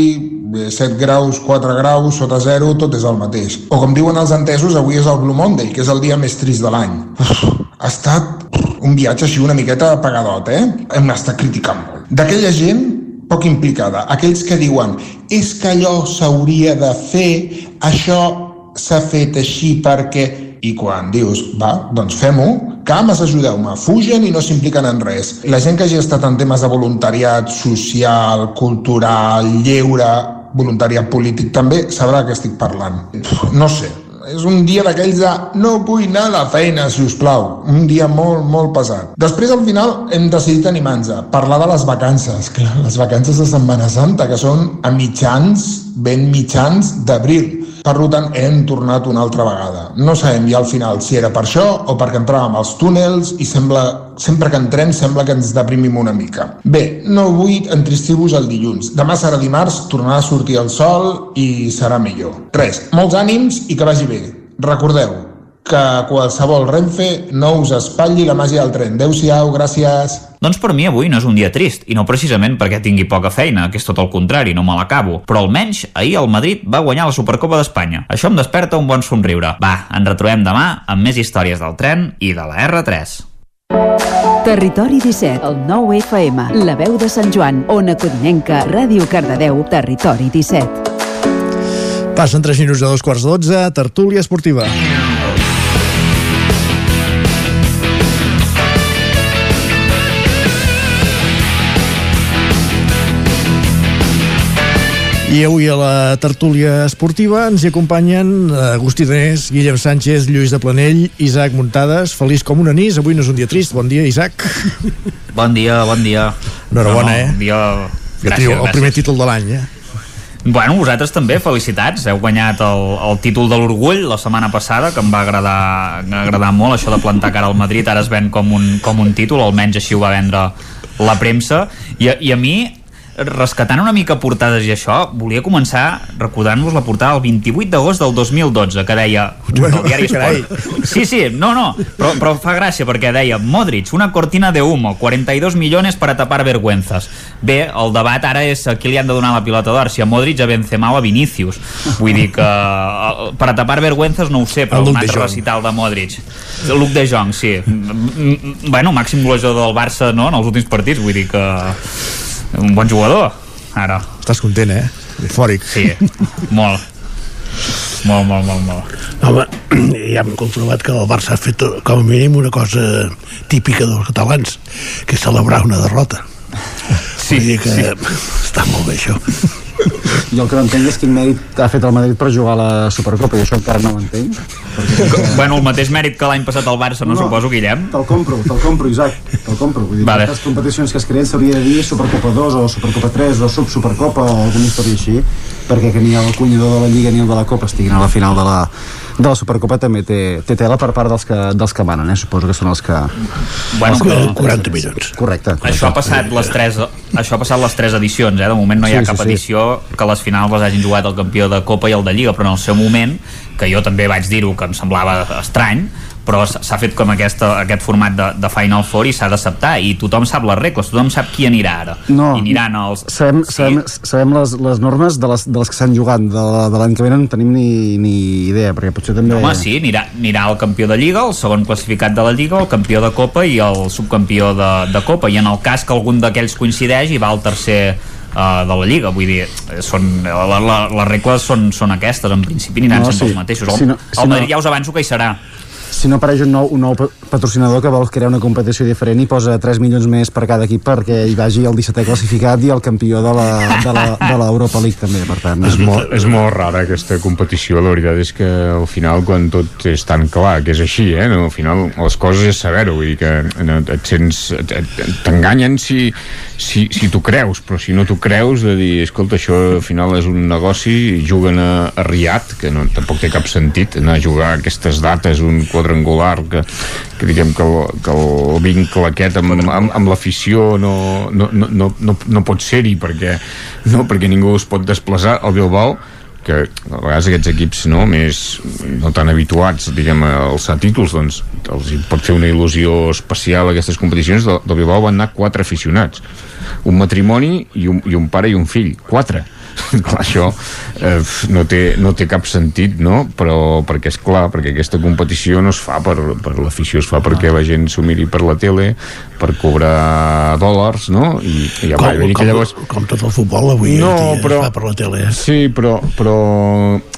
eh, 7 graus, 4 graus, sota 0, tot és el mateix. O com diuen els entesos, avui és el Blue Monday, que és el dia més trist de l'any. Ha estat un viatge així una miqueta apagadot, eh? Hem estat criticant molt. D'aquella gent poc implicada, aquells que diuen és que allò s'hauria de fer, això s'ha fet així perquè... I quan dius, va, doncs fem-ho, cames, ajudeu-me, fugen i no s'impliquen en res. La gent que hagi estat en temes de voluntariat social, cultural, lleure, voluntariat polític també, sabrà que estic parlant. No sé, és un dia d'aquells de no vull anar a la feina, si us plau. Un dia molt, molt pesat. Després, al final, hem decidit animar-nos, parlar de les vacances. Clar, les vacances de Setmana Santa, que són a mitjans, ben mitjans d'abril. Per tant, hem tornat una altra vegada. No sabem ja al final si era per això o perquè entràvem als túnels i sembla, sempre que entrem sembla que ens deprimim una mica. Bé, no vull entristir-vos el dilluns. Demà serà dimarts, tornarà a sortir el sol i serà millor. Res, molts ànims i que vagi bé. Recordeu que qualsevol Renfe no us espatlli la màgia del tren. Adéu-siau, gràcies. Doncs per mi avui no és un dia trist, i no precisament perquè tingui poca feina, que és tot el contrari, no me l'acabo. Però almenys ahir el Madrid va guanyar la Supercopa d'Espanya. Això em desperta un bon somriure. Va, ens retrobem demà amb més històries del tren i de la R3. Territori 17, el 9 FM, la veu de Sant Joan, Ona Codinenca, Ràdio Cardedeu, Territori 17. Passen 3 minuts a dos quarts d'otze, tertúlia esportiva. I avui a la tertúlia esportiva ens hi acompanyen Agustí Danés, Guillem Sánchez, Lluís de Planell, Isaac Muntades, feliç com un anís. Avui no és un dia trist. Bon dia, Isaac. Bon dia, bon dia. Enhorabona, no, no, eh? Un dia... Gràcies, trio, el gràcies. primer títol de l'any, eh? Bueno, vosaltres també, felicitats. Heu guanyat el, el títol de l'orgull la setmana passada, que em va agradar, agradar molt, això de plantar cara al Madrid. Ara es ven com un, com un títol, almenys així ho va vendre la premsa. I, i a mi, rescatant una mica portades i això, volia començar recordant-vos la portada del 28 d'agost del 2012, que deia... Bueno, del diari carai. Sí, sí, no, no, però, però fa gràcia perquè deia Modric, una cortina de humo, 42 millones para tapar vergüenzas. Bé, el debat ara és a qui li han de donar la pilota d'or, si a Modric, a Benzema o a Vinícius. Vull dir que eh, per a tapar vergüenzas no ho sé, però El un de altre Jong. recital de Modric. El Luc de Jong, sí. Bueno, màxim golejador del Barça no, en els últims partits, vull dir que un bon jugador, ara. Estàs content, eh? Eufòric. Sí, molt. Molt, molt, molt, molt. Home, *clears throat* ja hem comprovat que el Barça ha fet com a mínim una cosa típica dels catalans, que és celebrar una derrota. Sí, Vull dir que sí. està molt bé això. Jo el que no entenc és quin mèrit ha fet el Madrid per jugar a la Supercopa i això encara no ho entenc. Bueno, el mateix mèrit que l'any passat al Barça, no, No. suposo, Guillem? Te'l compro, te'l compro, Isaac, te'l compro. Vull dir, Vale. vale. les competicions que es creen s'hauria de dir Supercopa 2 o Supercopa 3 o Subsupercopa o alguna història així, perquè que ni el cunyador de la Lliga ni el de la Copa estiguin a la final de la, de la Supercopa també té, té tela per part dels que, dels que manen, eh? suposo que són els que... Bueno, els que però- 40 milions. Correcte. correcte. Això ha passat les tres, això ha passat les tres edicions, eh? De moment no hi ha Sí, sí, cap sí. edició que les finals les hagin jugat el campió de Copa i el de Lliga, però en el seu moment, que jo també vaig dir-ho, que em semblava estrany, però s'ha fet com aquesta, aquest format de, de Final Four i s'ha d'acceptar i tothom sap les regles, tothom sap qui anirà ara No, i aniran els... Sabem, sabem, sabem les, les normes de les, de les que s'han jugat de, de l'any que venen no en tenim ni, ni idea perquè potser també... Home, sí, anirà, anirà el campió de Lliga, el segon classificat de la Lliga, el campió de Copa i el subcampió de, de Copa. I en el cas que algun d'aquells coincideix i va al tercer uh, de la Lliga, vull dir, eh, són, la, la, les regles són, són aquestes, en principi aniran No, no, sempre sí. els mateixos. El, Si no- si el no- Madrid ja us avanço que hi serà. Si no apareix un nou, un nou pa- patrocinador que vol crear una competició diferent i posa 3 milions més per cada equip perquè hi vagi el 17è classificat i el campió de l'Europa League també, per tant. És molt, és molt rara aquesta competició, la veritat és que al final quan tot és tan clar que és així, eh, no? al final les coses és saber-ho, vull dir que no, et sents, t'enganyen si, si, si tu creus, però si no tu creus de dir, escolta, això al final és un negoci, juguen a, a Riad, que no, tampoc té cap sentit anar a jugar a aquestes dates, un quadrangular que, que diguem que el, que el vincle aquest amb, amb, amb l'afició no, no, no, no, no, pot ser-hi perquè, no, perquè ningú es pot desplaçar. Al Bilbao que a vegades aquests equips no, més no tan habituats diguem, a alçar títols doncs els pot fer una il·lusió especial aquestes competicions. Del, del Bilbao van anar quatre aficionats. Un matrimoni i un, i un pare i un fill. Quatre *laughs* clar, això eh, no, té, no té cap sentit no? però perquè és clar perquè aquesta competició no es fa per, per l'afició es fa perquè la gent s'ho miri per la tele per cobrar dòlars no? i, i ja com, va, com, que llavors com tot el futbol avui No, dia però- es fa per la tele eh? Sí, però, però,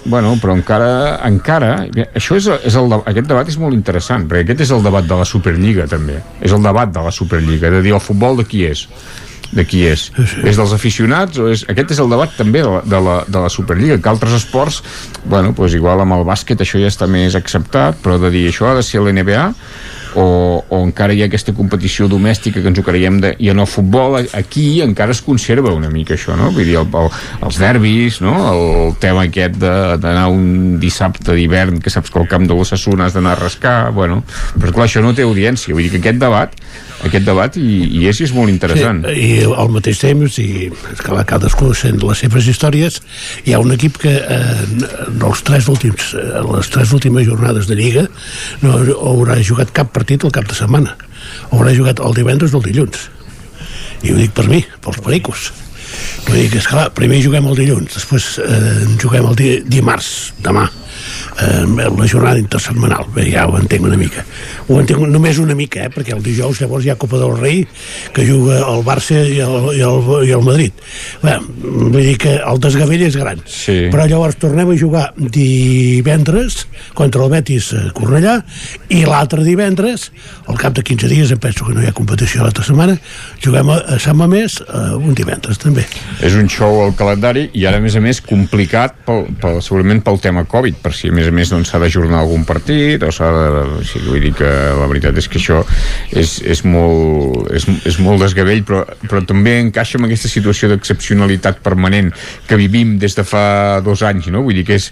bueno, però encara, encara això és, és el, aquest debat és molt interessant, perquè aquest és el debat de la Superliga, també. És el debat de la Superliga, de dir el futbol de qui és de qui és. És dels aficionats o és... Aquest és el debat també de la, de la, de la Superliga, que altres esports bueno, doncs igual amb el bàsquet això ja està més acceptat, però de dir això ha de ser l'NBA o, o encara hi ha aquesta competició domèstica que ens ho creiem de, i en el futbol aquí encara es conserva una mica això, no? Vull dir, el, el, els derbis, no? El tema aquest d'anar un dissabte d'hivern que saps que al camp de l'Ossassuna has d'anar a rascar, bueno, però clar, això no té audiència, vull dir que aquest debat aquest debat i, i és, és molt interessant. Sí, I al mateix temps, i la cadascú sent les seves històries, hi ha un equip que eh, en els tres últims, eh, les tres últimes jornades de Lliga no haurà jugat cap partit el cap de setmana. Haurà jugat el divendres o el dilluns. I ho dic per mi, pels pericos. Vull dir que, esclar, primer juguem el dilluns, després eh, juguem el di dimarts, demà, eh, la jornada intersetmanal, bé, ja ho entenc una mica. Ho entenc només una mica, eh, perquè el dijous llavors hi ha Copa del Rei, que juga el Barça i el, i el, i el Madrid. Bé, vull dir que el desgavell és gran. Sí. Però llavors tornem a jugar divendres contra el Betis a Cornellà i l'altre divendres, al cap de 15 dies, em penso que no hi ha competició l'altra setmana, juguem a, Sant Mamés eh, un divendres també. És un show al calendari i ara, a més a més, complicat pel, pel, segurament pel tema Covid, per si a més a més doncs, s'ha d'ajornar algun partit o s'ha de... O sigui, vull dir que la veritat és que això és, és, molt, és, és molt desgavell, però, però també encaixa amb aquesta situació d'excepcionalitat permanent que vivim des de fa dos anys, no? Vull dir que és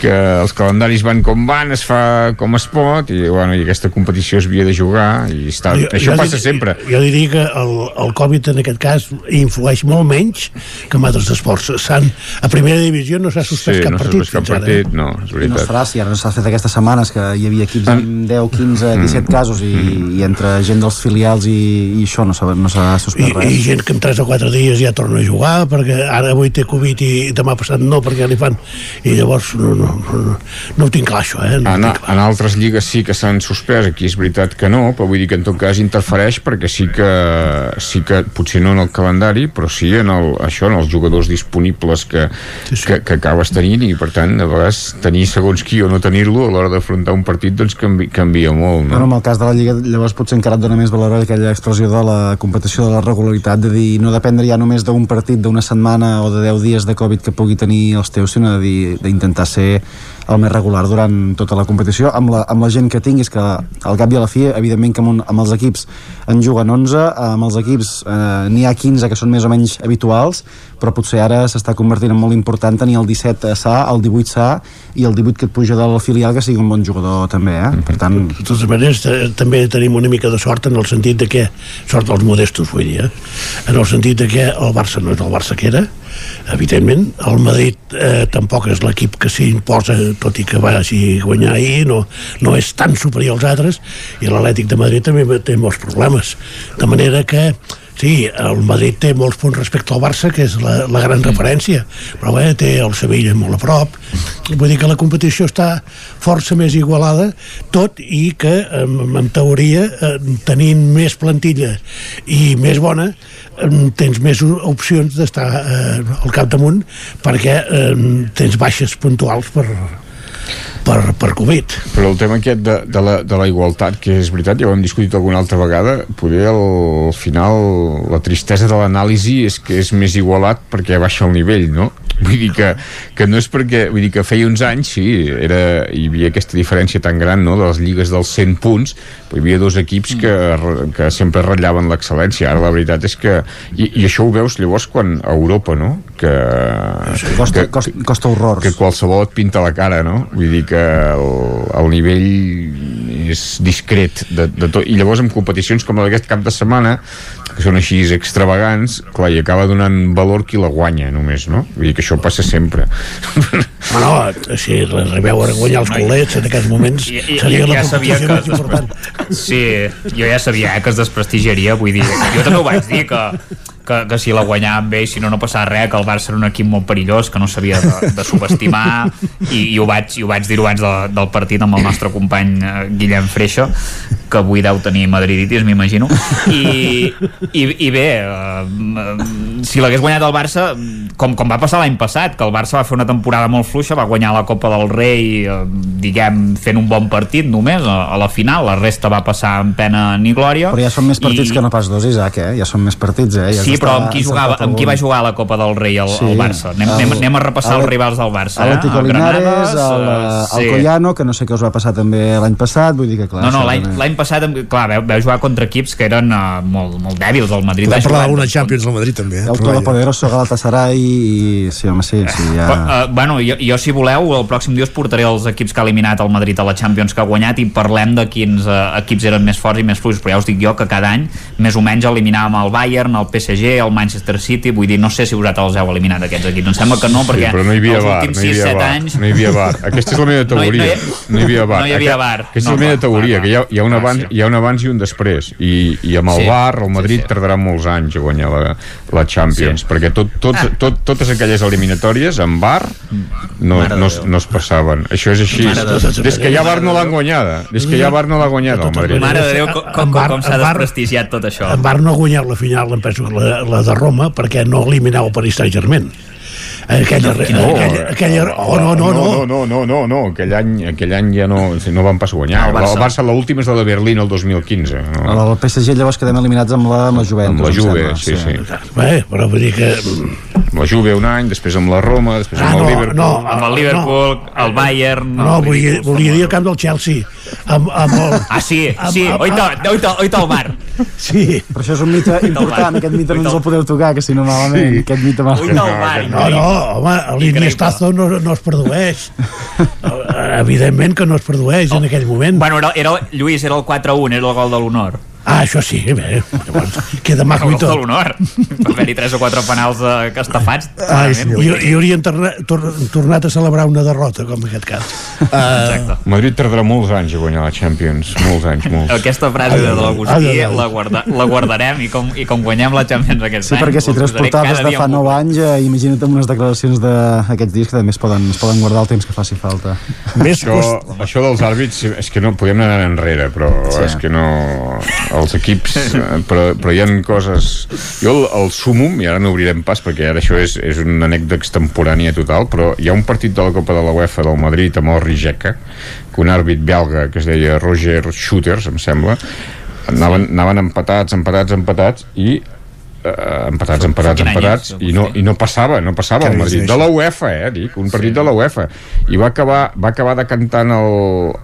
que els calendaris van com van, es fa com es pot i, bueno, i aquesta competició es havia de jugar i està, Jo- això jo passa dir- sempre. Jo diria que el, el Covid en aquest cas influeix molt menys que en altres esports. A primera divisió no s'ha suspès Sí, cap no partit cap fins ara. partit, no, és veritat. Si ara no s'ha fet aquestes setmanes que hi havia equips amb 10, 15, 17 casos i, i entre gent dels filials i, i això no s'ha no suspès I, res. I gent que en 3 o 4 dies ja torna a jugar perquè ara avui té Covid i demà passat no perquè li fan i llavors no, no, no, no ho tinc clar això eh? no En, en altres lligues sí que s'han suspès, aquí és veritat que no, però vull dir que en tot cas interfereix perquè sí que, sí que potser no en el calendari, però sí en el, això, en els jugadors disponibles que, sí, sí. que, que acabes tenint i per tant a vegades tenir segons qui o no tenir-lo a l'hora d'afrontar un partit doncs canvi, canvia molt Bueno, no? en el cas de la Lliga, llavors potser encara et dona més valor aquella expressió de la competició de la regularitat, de dir, no dependre ja només d'un partit d'una setmana o de 10 dies de Covid que pugui tenir els teus, sinó d'intentar ser el més regular durant tota la competició, amb la, amb la gent que tinguis, que al cap i a la fi, evidentment que amb, un, amb els equips en juguen 11, amb els equips eh, n'hi ha 15 que són més o menys habituals, però potser ara s'està convertint en molt important tenir el 17 SA, el 18 SA i el 18 que et puja del filial que sigui un bon jugador també, eh? Per tant, de totes maneres eh, també tenim una mica de sort en el sentit de que sort dels modestos vull dir, eh? en el sentit de que el Barça no és el Barça que era evidentment, el Madrid eh, tampoc és l'equip que s'imposa tot i que va així guanyar ahir no, no és tan superior als altres i l'Atlètic de Madrid també té molts problemes de manera que Sí, el Madrid té molts punts respecte al Barça, que és la, la gran referència, però bé, té el Sevilla molt a prop. Vull dir que la competició està força més igualada, tot i que, en, en teoria, eh, tenint més plantilla i més bona, eh, tens més opcions d'estar eh, al capdamunt perquè eh, tens baixes puntuals per, per, per Covid. Però el tema aquest de, de, la, de la igualtat, que és veritat, ja ho hem discutit alguna altra vegada, poder al final la tristesa de l'anàlisi és que és més igualat perquè baixa el nivell, no? Vull dir que, que no és perquè... Vull dir que feia uns anys, sí, era, hi havia aquesta diferència tan gran, no?, de les lligues dels 100 punts, però hi havia dos equips que, que sempre ratllaven l'excel·lència. Ara la veritat és que... I, I això ho veus llavors quan a Europa, no?, que... costa, costa, costa horrors. Que qualsevol et pinta la cara, no? Vull dir que el, el nivell és discret de, de tot. I llavors en competicions com aquest cap de setmana que són així extravagants clar, i acaba donant valor qui la guanya només, no? Vull dir que això passa sempre Ah, no, si arribeu a guanyar els golets en aquests moments I, i, seria la ja sabia competició més important. que... Sí, jo ja sabia eh, que es desprestigiaria, vull dir, jo també ho vaig dir, que que, que si la guanyaven bé si no no passava res, que el Barça era un equip molt perillós, que no s'havia de, de subestimar i, i ho vaig, i ho vaig dir abans de, del partit amb el nostre company eh, Guillem Freixa que avui deu tenir madriditis, m'imagino i, i, i bé eh, si l'hagués guanyat el Barça com, com va passar l'any passat, que el Barça va fer una temporada molt fluixa, va guanyar la Copa del Rei eh, diguem, fent un bon partit només a, a la final, la resta va passar en pena ni glòria Però ja són més partits i... que no pas dos, Isaac, eh? Ja són més partits, eh? Ja Sí, però amb qui, jugava, amb qui va jugar a la Copa del Rei el, Sí. el Barça? Anem, El- anem, anem a repassar els el- rivals del Barça. Eh? El Linares, Granades, el, eh, el Collano, que no sé què us va passar també l'any passat, vull dir que clar... No, no, l'any l'any passat, em- clar, veu, veu jugar contra equips que eren uh, molt, molt dèbils. El Madrid va Podem parlar jugar... d'alguna Champions al Madrid també. eh? El Però vaja. Todopoderoso Galatasaray i... Sí, home, sí, sí, ja... Uh, uh, bueno, jo, jo, si voleu, el pròxim dia us portaré els equips que ha eliminat el Madrid a la Champions que ha guanyat i parlem de quins uh, equips eren més forts i més fluix, però ja us dic jo que cada any més o menys eliminàvem el Bayern, el PSG, el Manchester City, vull dir, no sé si vosaltres els heu eliminat aquests equips, em sembla que no, perquè sí, però no hi havia els bar, últims no hi havia 6-7 bar, anys... no hi havia bar. Aquesta és la meva No hi- teoria. no hi- *laughs* No hi havia bar. no hi havia bar. Aquesta No, és la meva teoria, que hi ha, hi ha, un clar, abans, sí. hi ha un abans i un després. I, i amb el Sí, bar, el Madrid tardarà molts anys a guanyar la, la Champions, Sí. perquè tot, tot, tot, totes aquelles eliminatòries amb bar no, Mare no, Déu. no es passaven. Això és així. Mare de Déu. Des que hi ha bar no l'han guanyada. Des que hi ha bar no l'ha guanyada el Madrid. Mare de Déu, com, com, Bar- com s'ha desprestigiat tot això. En Bar no ha guanyat la final, em penso la, la de Roma, perquè no eliminava el Paris Saint-Germain. Aquella, No, aquella, aquella, oh, no, no, no, no, no, no, no, aquell any, aquell any ja no, no van pas guanyar. El El Barça. Barça, l'última és la de Berlín el 2015. No? El, el PSG llavors quedem eliminats amb la, amb la Juventus, Amb la Juve, sembla, sí, sí. Bé, però vull dir que... Amb la Juve un any, després amb la Roma, després Ah, amb el no, Liverpool. no, Amb el Liverpool, el Bayern... No, volia, volia dir el camp del Chelsea. Amb, amb el, Ah, sí, amb- sí, amb- oita, oita, oita al bar. Sí. Però això és un mite important, aquest mite no ens el podeu tocar, que si no malament, Sí. aquest mite mal. No, no, home, l'iniestazo no, no es produeix. Evidentment que no es produeix en aquell moment. Bueno, era, era, Lluís, era el 4-1, era el gol de l'honor. Ah, això sí, bé. Llavors, queda maco i gol de tot. l'honor. Va haver-hi 3 o 4 penals eh, que estafats. *laughs* Ai, clarament. i, i haurien torna, tor, tornat a celebrar una derrota, com en aquest cas. *laughs* Exacte. Madrid tardarà molts anys a guanyar la Champions, molts anys, molts. Aquesta frase de l'Agustí la, guarda, la guardarem i com, i com guanyem la Champions aquest Sí, any perquè si tres portades de fa 9 anys, eh, imagina't amb unes declaracions d'aquests dies que també es poden, es poden guardar el temps que faci falta. això, això dels àrbits és que no podem anar enrere però Sí. sí. és que no els equips *laughs* eh, però, però hi ha coses jo el, el sumum, i ara no obrirem pas perquè ara això és, és una anècdota extemporània total però hi ha un partit de la Copa de la UEFA del Madrid amb el Rijeka que un àrbit belga que es deia Roger Shooters em sembla. Anaven, anaven empatats, empatats, empatats i eh, empatats, empatats, empatats i no, i no passava, no passava el Madrid. de la UEFA, eh, dic, un partit de la UEFA. I va acabar, va acabar decantant el,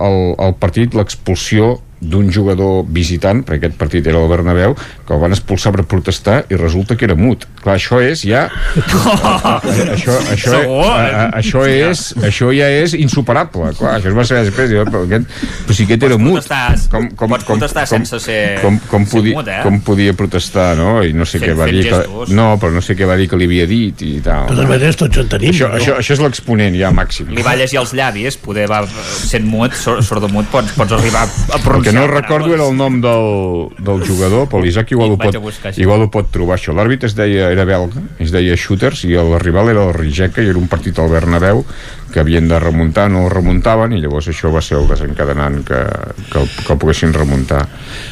el, el partit l'expulsió d'un jugador visitant, perquè aquest partit era el Bernabéu, que el van expulsar per protestar i resulta que era mut. Clar, això és ja... *laughs* això, això, eh? a, això, és, això ja és insuperable. Clar, això es va saber després. Però, aquest, però si aquest era mut. Com, com, pots protestar sense ser- Com, com, podia, mut, eh? com podia protestar, no? I no sé Fent- què va dir. Que, no, però no sé què va dir que li havia dit i tal. De totes maneres, tots en tenim. Això, això, això és l'exponent ja màxim. Li va llegir els llavis, poder va, sent mut, sor- sordomut, pots, pots arribar a pronunciar. Que no recordo era el nom del, del jugador, però l'Isaac igual, ho pot, igual ho pot trobar això. L'àrbit es deia, era belga, es deia Shooters, i el rival era el Rijeka, i era un partit al Bernabéu que havien de remuntar, no el remuntaven, i llavors això va ser el desencadenant que, que, el, que el poguessin remuntar.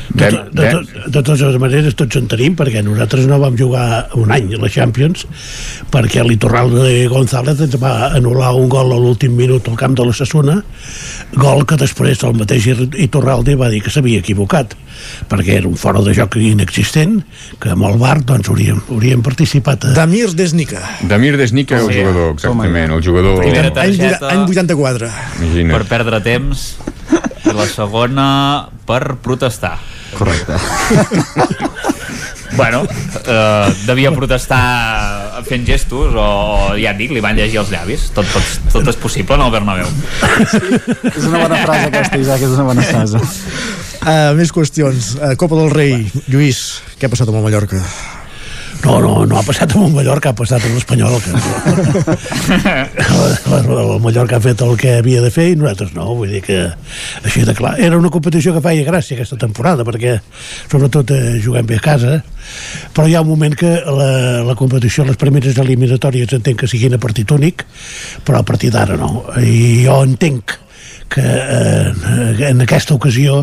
De, de, vam- de, de totes maneres, tots en tenim, perquè nosaltres no vam jugar un any a la Champions, perquè l'Iturralde González ens va anul·lar un gol a l'últim minut al camp de la Sassuna, gol que després el mateix Iturralde va dir que s'havia equivocat, perquè era un fora de joc inexistent, que amb el VAR doncs, hauríem, hauríem participat. A... Damir Desnica. Damir Desnica, el Sí. jugador, exactament, el jugador... Any, any 84. Imagina't. per perdre temps i la segona per protestar. Correcte. Bueno, eh, devia protestar fent gestos o, o ja et dic, li van llegir els llavis. Tot, tot, tot és possible en el Bernabéu. És una bona frase aquesta, Isaac, és una bona frase. Uh, més qüestions. Uh, Copa del Rei. Lluís, què ha passat amb el Mallorca? No, no, no ha passat amb el Mallorca, ha passat amb l'Espanyol. Que... *laughs* el Mallorca ha fet el que havia de fer i nosaltres no, vull dir que així de clar. Era una competició que feia gràcia aquesta temporada, perquè sobretot eh, juguem bé a casa, però hi ha un moment que la, la competició, les primeres eliminatòries entenc que siguin a partit únic, però a partir d'ara no. I jo entenc que eh, en aquesta ocasió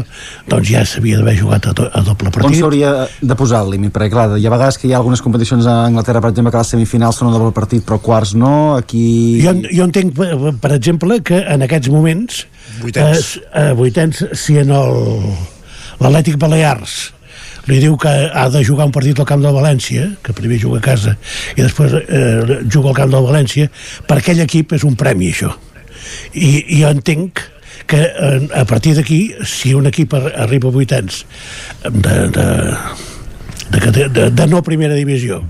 doncs ja s'havia d'haver jugat a, do, a doble On partit. s'hauria de posar el límit? Perquè, clar, hi ha vegades que hi ha algunes competicions a Anglaterra, per exemple, que les semifinals són a doble partit, però quarts no, aquí... Jo, jo entenc, per, per exemple, que en aquests moments... Vuitens. Eh, eh, vuitens, si en el- l'Atlètic Balears li diu que ha de jugar un partit al camp del València, que primer juga a casa i després eh, juga al camp del València, per aquell equip és un premi, això. I, i jo entenc que eh, a partir d'aquí, si un equip ar- arriba a vuitens de, de, de, de, de no primera divisió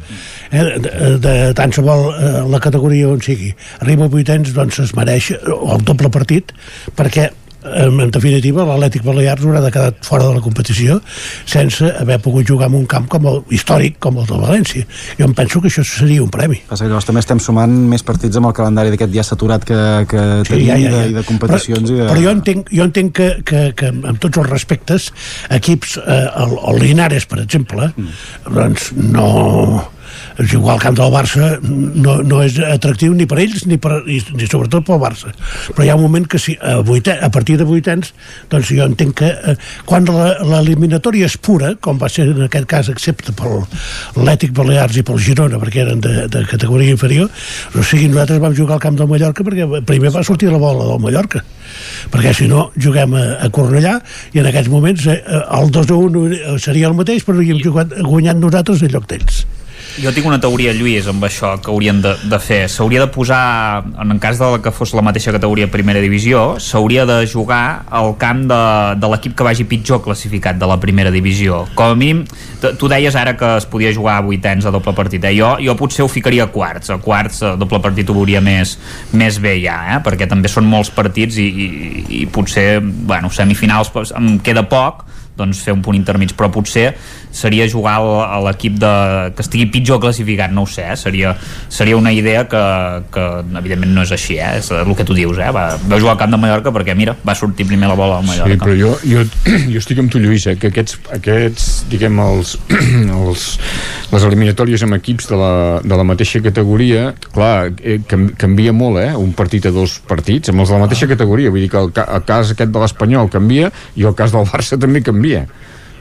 eh, de, de tant se vol eh, la categoria on sigui arriba a vuitens doncs es mereix el doble partit perquè em, en definitiva l'Atlètic Balears haurà de quedar fora de la competició sense haver pogut jugar en un camp com el històric com el de València jo em penso que això seria un premi Passa que llavors també estem sumant més partits amb el calendari d'aquest dia saturat que, que Sí, tenim ja, ja, ja. De, i de competicions però, i de... però jo entenc, jo entenc que, que, que amb tots els respectes equips, eh, el, el Linares per exemple mm. doncs no jugar al camp del Barça no, no és atractiu ni per ells ni, per, ni, ni sobretot pel Barça. Però hi ha un moment que si, a, vuitè, a partir de vuitens doncs jo entenc que eh, quan l'eliminatòria és pura com va ser en aquest cas excepte pel l'Ètic Balears i pel Girona perquè eren de, de categoria inferior o sigui nosaltres vam jugar al camp del Mallorca perquè primer va sortir la bola del Mallorca perquè si no juguem a, a Cornellà i en aquests moments eh, el 2 a 1 seria el mateix però hi hem jugat, guanyat nosaltres en lloc d'ells Jo tinc una teoria, Lluís, amb això que haurien de, de fer. S'hauria de posar, en cas de la que fos la mateixa categoria primera divisió, s'hauria de jugar al camp de, de l'equip que vagi pitjor classificat de la primera divisió. Com a mínim, tu deies ara que es podia jugar a vuitens a doble partit. Eh? Jo, jo potser ho ficaria a quarts. A quarts a doble partit ho veuria més, més bé ja, eh? perquè també són molts partits i, i, i potser, bueno, semifinals em queda poc, doncs fer un punt intermig, però potser seria jugar a l'equip de, que estigui pitjor classificat, no ho sé, eh? seria, seria una idea que, que evidentment no és així, eh? és el que tu dius, eh? va, vau jugar al camp de Mallorca perquè mira, va sortir primer la bola al Mallorca. Sí, però jo, jo, *clears throat* jo estic amb tu, Lluís, eh, que aquests, aquests diguem, els, *clears throat* els, les eliminatòries amb equips de la, de la mateixa categoria, clar, eh, canvia molt, eh? Un partit a dos partits, amb els de la mateixa categoria, vull dir que el, el cas aquest de l'Espanyol canvia i el cas del Barça també canvia.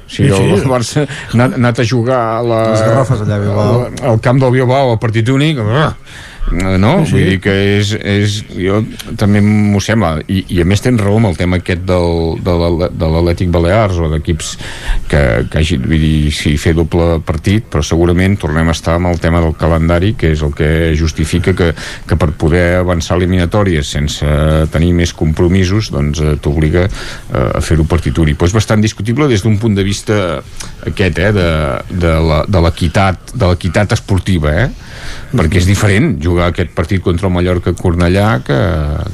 Sigui, Sí, sí. el Barça ha anat, a jugar a la, Les Garrofes allà Bilbao. al, camp del Bilbao, al partit únic, ah, no? Sí. Vull dir que és, és jo també m'ho sembla I, i a més tens raó amb el tema aquest del, de l'Atlètic Balears o d'equips que, que hagi, vull dir, sí, fer doble partit però segurament tornem a estar amb el tema del calendari que és el que justifica que, que per poder avançar eliminatòries sense tenir més compromisos doncs eh, t'obliga eh, a fer-ho partit únic però és bastant discutible des d'un punt de vista aquest, eh, de, de l'equitat de l'equitat esportiva, eh? Perquè és diferent jugar aquest partit contra el Mallorca Cornellà que,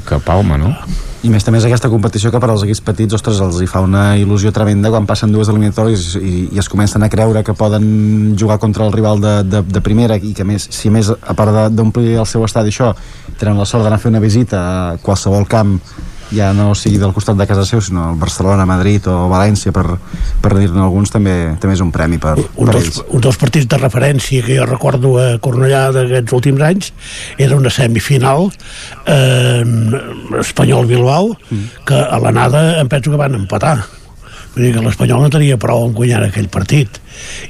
que Palma, no? I més també és aquesta competició que per als equips petits, ostres, els hi fa una il·lusió tremenda quan passen dues eliminatòries i, i es comencen a creure que poden jugar contra el rival de, de, de primera i que més, si més, a part d'omplir el seu estadi això, tenen la sort d'anar a fer una visita a qualsevol camp ja no sigui del costat de casa seu, sinó Barcelona, Madrid o València, per, per dir-ne alguns, també, també és un premi per, un per dels, ells. un dels partits de referència que jo recordo a Cornellà d'aquests últims anys era una semifinal eh, Espanyol-Bilbao que a l'anada em penso que van empatar. Vull dir que l'Espanyol no tenia prou en guanyar aquell partit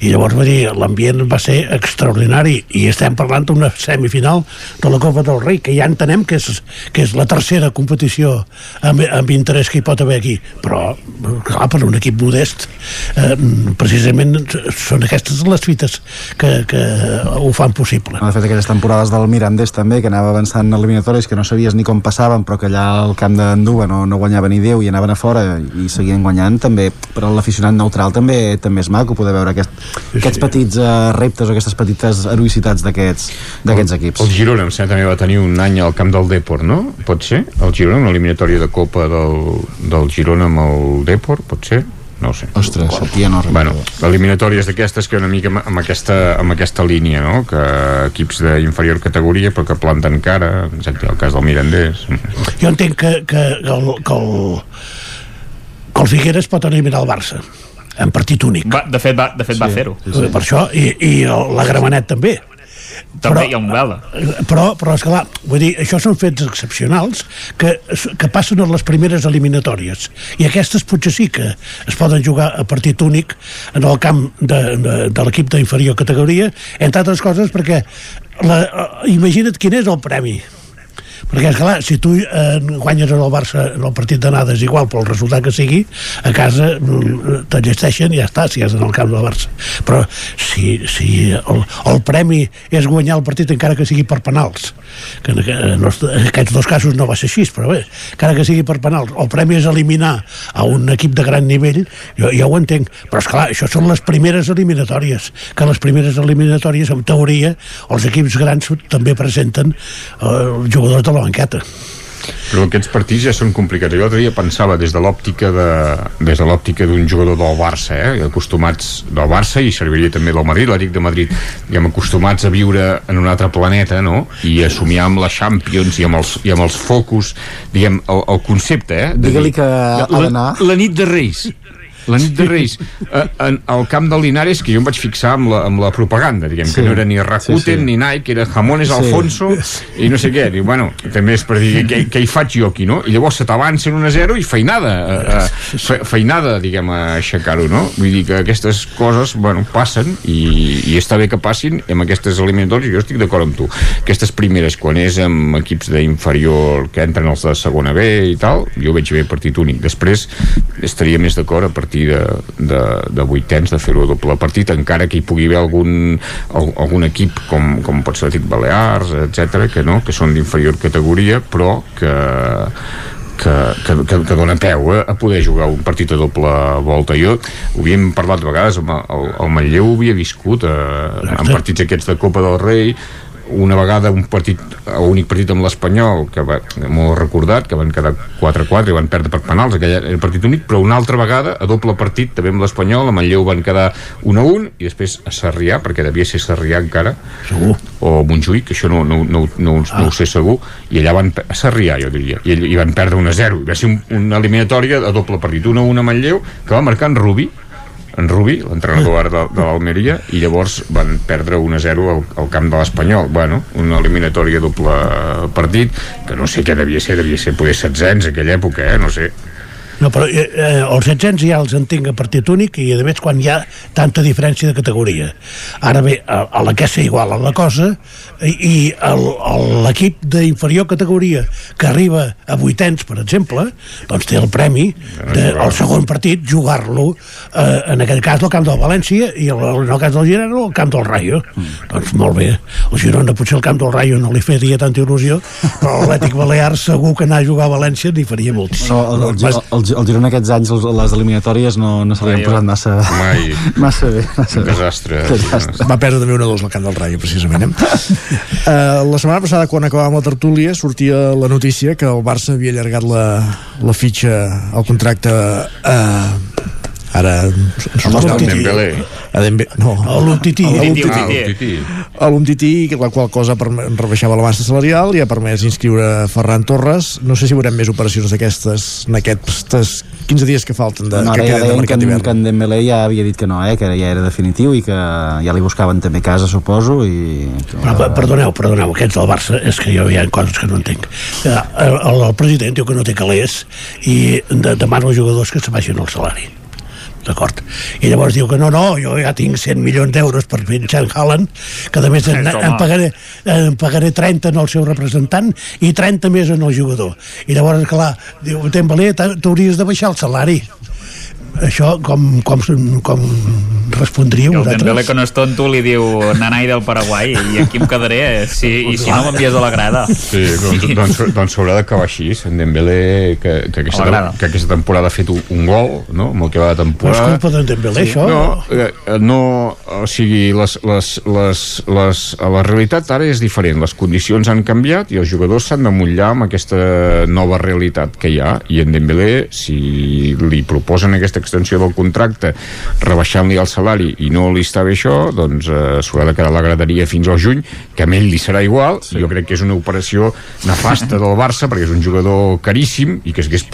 i llavors vull dir, l'ambient va ser extraordinari. I estem parlant d'una semifinal de la Copa del Rei que ja entenem que és, que és la tercera competició amb, amb interès que hi pot haver aquí. Però clar, per un equip modest eh, precisament són aquestes les fites que, que ho fan possible. De fet, aquelles temporades del Mirandés també, que anava avançant en eliminatoris que no sabies ni com passaven, però que allà al camp d'Anduva no, no guanyava ni Déu i anaven a fora i seguien guanyant, també per a l'aficionat neutral també també és maco poder veure aquest, aquests petits uh, reptes o aquestes petites heroïcitats d'aquests d'aquests equips. El Girona, em sembla, també va tenir un any al camp del Depor, no? Pot ser? El Girona, una eliminatòria de Copa del, del Girona amb el Depor, pot ser? no ho sé. Ostres, aquí ja no Bueno, l'eliminatòria és d'aquestes que una mica amb- amb aquesta, amb aquesta línia, no? Que equips d'inferior categoria però que planten cara, exacte, el cas del Mirandés. Jo entenc que, que, que, el, que, el, que el Figueres pot eliminar el Barça en partit únic. Va, de fet, va, de fet sí, va fer-ho. Per això, i, i el, la Gramenet també. També hi ha un vela. Però, però esclar, vull dir, això són fets excepcionals que, que passen a les primeres eliminatòries i aquestes potser sí que es poden jugar a partit únic en el camp de, de, de l'equip d'inferior categoria, entre altres coses perquè la, eh, imagina't quin és el premi perquè esclar, si tu eh, guanyes en el Barça en el partit d'anada és igual pel resultat que sigui a casa mm, t'enllesteixen i ja està, si és en el camp del Barça. Però si, si el, el premi és guanyar el partit encara que sigui per penals que en, en, els- en aquests dos casos no va ser així però bé, encara que sigui per penals el premi és eliminar a un equip de gran nivell jo ja ho entenc, però esclar, això són les primeres eliminatòries que les primeres eliminatòries en teoria els equips grans també presenten eh, els jugadors de la banqueta Però aquests partits ja són complicats. Jo l'altre dia pensava des de l'òptica de, des de l'òptica d'un jugador del Barça, eh? acostumats del Barça i serviria també del Madrid, l'Eric de Madrid, diguem, acostumats a viure en un altre planeta, no? I a somiar amb la Champions i amb els, i amb els focus, diguem, el, el concepte, eh? de Digue-li que ha la, d'anar. la nit de Reis la nit de Reis *laughs* eh, en, al camp del Linares que jo em vaig fixar amb la, amb la propaganda diguem, Sí. que no era ni Rakuten Sí, sí. ni Nike era Jamones Sí. Alfonso i no sé què, diu, bueno, també és per dir què, què hi faig jo aquí, no? I llavors se t'avancen 1 a 0 i feinada eh, eh, fe, feinada, diguem, a aixecar-ho, no? Vull dir que aquestes coses, bueno, passen i, i està bé que passin amb aquestes eliminatòries jo estic d'acord amb tu aquestes primeres, quan és amb equips d'inferior que entren els de segona B i tal, jo veig bé partit únic després estaria més d'acord a partir de, de, de vuitens de fer-ho a doble partit, encara que hi pugui haver algun, al- algun equip com, com pot ser l'Atlètic Balears, etc que no, que són d'inferior categoria però que que, que, que, que dona peu eh, a poder jugar un partit a doble volta. Jo ho havíem parlat de vegades amb el, el Manlleu ho havia viscut eh, en partits aquests de Copa del Rei una vegada un partit, únic partit amb l'Espanyol que va, molt recordat que van quedar 4-4 i van perdre per penals aquell era el partit únic, però una altra vegada a doble partit també amb l'Espanyol, a Manlleu van quedar 1-1 i després a Sarrià perquè devia ser Sarrià encara segur. o Montjuïc, que això no, no, no, no, no ho sé segur i allà van, a Sarrià jo diria i, i van perdre 1-0 i va ser un, una eliminatòria a doble partit 1-1 a Manlleu que va marcar en Rubi en Rubi, l'entrenador de, de l'Almeria i llavors van perdre 1-0 al, al camp de l'Espanyol bueno, una eliminatòria doble partit que no sé què devia ser, devia ser poder 700 en aquella època, eh? no sé No, però eh, eh, els 700 ja els entenc a partit únic i a més quan hi ha tanta diferència de categoria. Ara bé, a, a la que s'iguala la cosa i, i l'equip d'inferior categoria que arriba a vuitens, per exemple, doncs té el premi de, al segon partit jugar-lo eh, en aquell cas al camp del València i el, en el cas del Girona al camp del Rayo. Mm. Doncs molt bé. El Girona potser el camp del Rayo no li faria tanta il·lusió, però l'Atlètic Balear segur que anar a jugar a València n'hi faria moltíssim. No, el, el, el, el, el Girona aquests anys, els- les eliminatòries, no, no se li han posat massa, mai. *laughs* massa bé. Massa un bé. desastre, Desastre. Va perdre també una dos al camp del Rayo, precisament. Eh? Uh, *laughs* la setmana passada, quan acabàvem la tertúlia, sortia la notícia que el Barça havia allargat la, la fitxa, el contracte uh, ara El el Dembélé. a Dembe no, a l'Umtiti a l'Umtiti Ah, l'Umtiti. a l'Umtiti, la qual cosa rebaixava la massa salarial i ha permès inscriure Ferran Torres no sé si veurem més operacions d'aquestes en aquests 15 dies que falten de, no, que ja de deien que, mercat d'hivern que en Dembélé ja havia dit que no, eh, que ja era definitiu i que ja li buscaven també casa, suposo, i... Però, per- perdoneu, perdoneu, aquests del Barça és que jo hi ha coses que no entenc. Eh, El, el, el president diu que no té calés i de, demana als jugadors que se vagin al salari. D'acord? I llavors diu que no, no, jo ja tinc 100 milions d'euros per en Haaland, que a més en, en, pagaré, en pagaré 30 en el seu representant i 30 més en el jugador. I llavors, clar, diu, Dembélé, t'ha- t'hauries de baixar el salari. Això com, com, com respondríeu I el vosaltres? Dembélé que no és tonto li diu nanai del Paraguai i aquí em quedaré si, i si no m'envies a la grada Sí, doncs, doncs, doncs s'haurà d'acabar així. En Dembélé, que, que, aquesta, que aquesta temporada ha fet un, gol, no?, amb el que va de No és temporada. culpa d'en Dembélé, això? No, eh, no, o sigui, les, les, les, les, la realitat ara és diferent. Les condicions han canviat i els jugadors s'han de mullar amb aquesta nova realitat que hi ha i en Dembélé, si li proposen aquesta l'extensió del contracte rebaixant-li el salari i no li està bé això, doncs eh, s'haurà de quedar a la graderia fins al juny, que a ell li serà igual, sí. jo crec que és una operació nefasta del Barça, perquè és un jugador caríssim i que hagués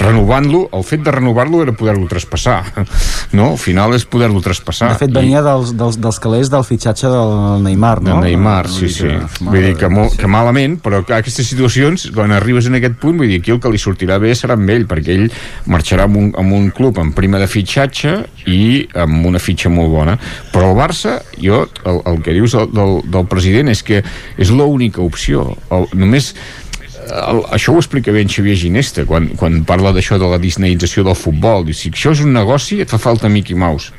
renovant-lo, el fet de renovar-lo era poder-lo traspassar, *laughs* no? Al final és poder-lo traspassar. De fet, venia I... dels, dels, dels calés del fitxatge del Neymar, no? Del Neymar, sí, sí. Que, vull dir que, molt, que malament, però que aquestes situacions, quan arribes en aquest punt, vull dir, aquí el que li sortirà bé serà amb ell, perquè ell marxarà amb un, amb un club en prima de fitxatge i amb una fitxa molt bona. Però el Barça, jo, el, el que dius del, del, del president és que és l'única opció. El, només el, això ho explica en Xavier Ginesta quan, quan parla d'això de la disneyització del futbol diu, si això és un negoci et fa falta Mickey Mouse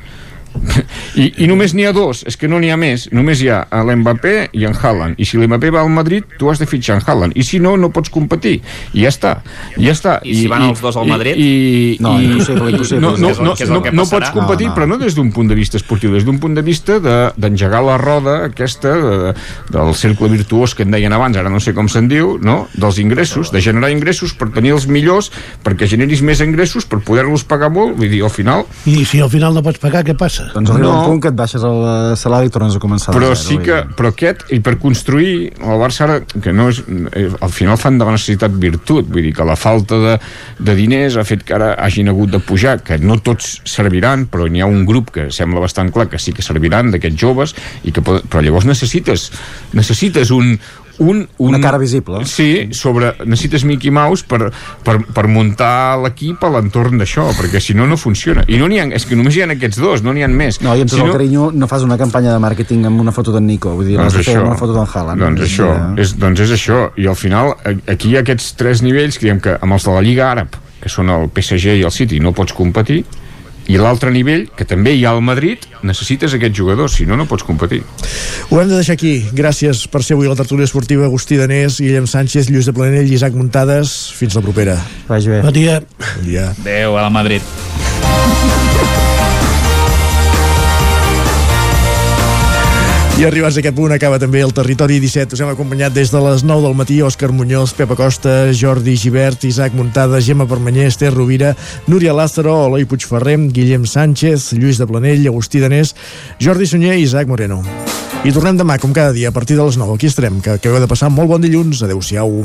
i, i només n'hi ha dos, és que no n'hi ha més. Només hi ha l'Mbappé i en Haaland. I si l'Mbappé va al Madrid, tu has de fitxar en Haaland. I si no, no pots competir. I ja està, ja està. I, si van els dos al Madrid? I, i, no, impossible, impossible. no, no, no, no, no, no pots competir, no, no. però no des d'un punt de vista esportiu, des d'un punt de vista d'engegar de, la roda aquesta de, del cercle virtuós que en deien abans, ara no sé com se'n diu, no? dels ingressos, de generar ingressos per tenir els millors, perquè generis més ingressos per poder-los pagar molt, vull dir, al final... I si al final no pots pagar, què passa? Doncs arriba no. un punt que et baixes el salari i tornes a començar però de zero, sí que, però aquest, i per construir el Barça ara, que no és eh, al final fan de la necessitat virtut vull dir que la falta de, de diners ha fet que ara hagin hagut de pujar que no tots serviran, però n'hi ha un grup que sembla bastant clar que sí que serviran d'aquests joves, i que però llavors necessites necessites un, un, un, una cara visible. Sí, sobre, necessites Mickey Mouse per, per, per muntar l'equip a l'entorn d'això, perquè si no no funciona. I no n'hi ha, és que només hi ha aquests dos no n'hi ha més. No, i amb tot si el no... carinyo no fas una campanya de màrqueting amb una foto d'en Nico vull dir, doncs això, una foto d'en Haaland. Doncs, això, és, doncs és això. I al final aquí hi ha aquests tres nivells que diem que amb els de la Lliga Àrab que són el PSG i el City no pots competir i l'altre nivell, que també hi ha al Madrid, necessites aquest jugador, si no, no pots competir. Ho hem de deixar aquí. Gràcies per ser avui a la tertúlia esportiva Agustí Danés, Guillem Sánchez, Lluís de Planell i Isaac Muntades. Fins la propera. Vagi bé. Bon dia. Bon dia. Adéu, a la Madrid. Arribats a aquest punt acaba també el Territori 17. Us hem acompanyat des de les 9 del matí Òscar Muñoz, Pepa Costa, Jordi Givert, Isaac Muntada, Gemma Permanyer, Esther Rovira, Núria Lázaro, Eloi Puigferrer, Guillem Sánchez, Lluís de Planell, Agustí Danés, Jordi Sunyer i Isaac Moreno. I tornem demà, com cada dia, a partir de les 9. Aquí estarem, que acabeu de passar molt bon dilluns. Adéu-siau.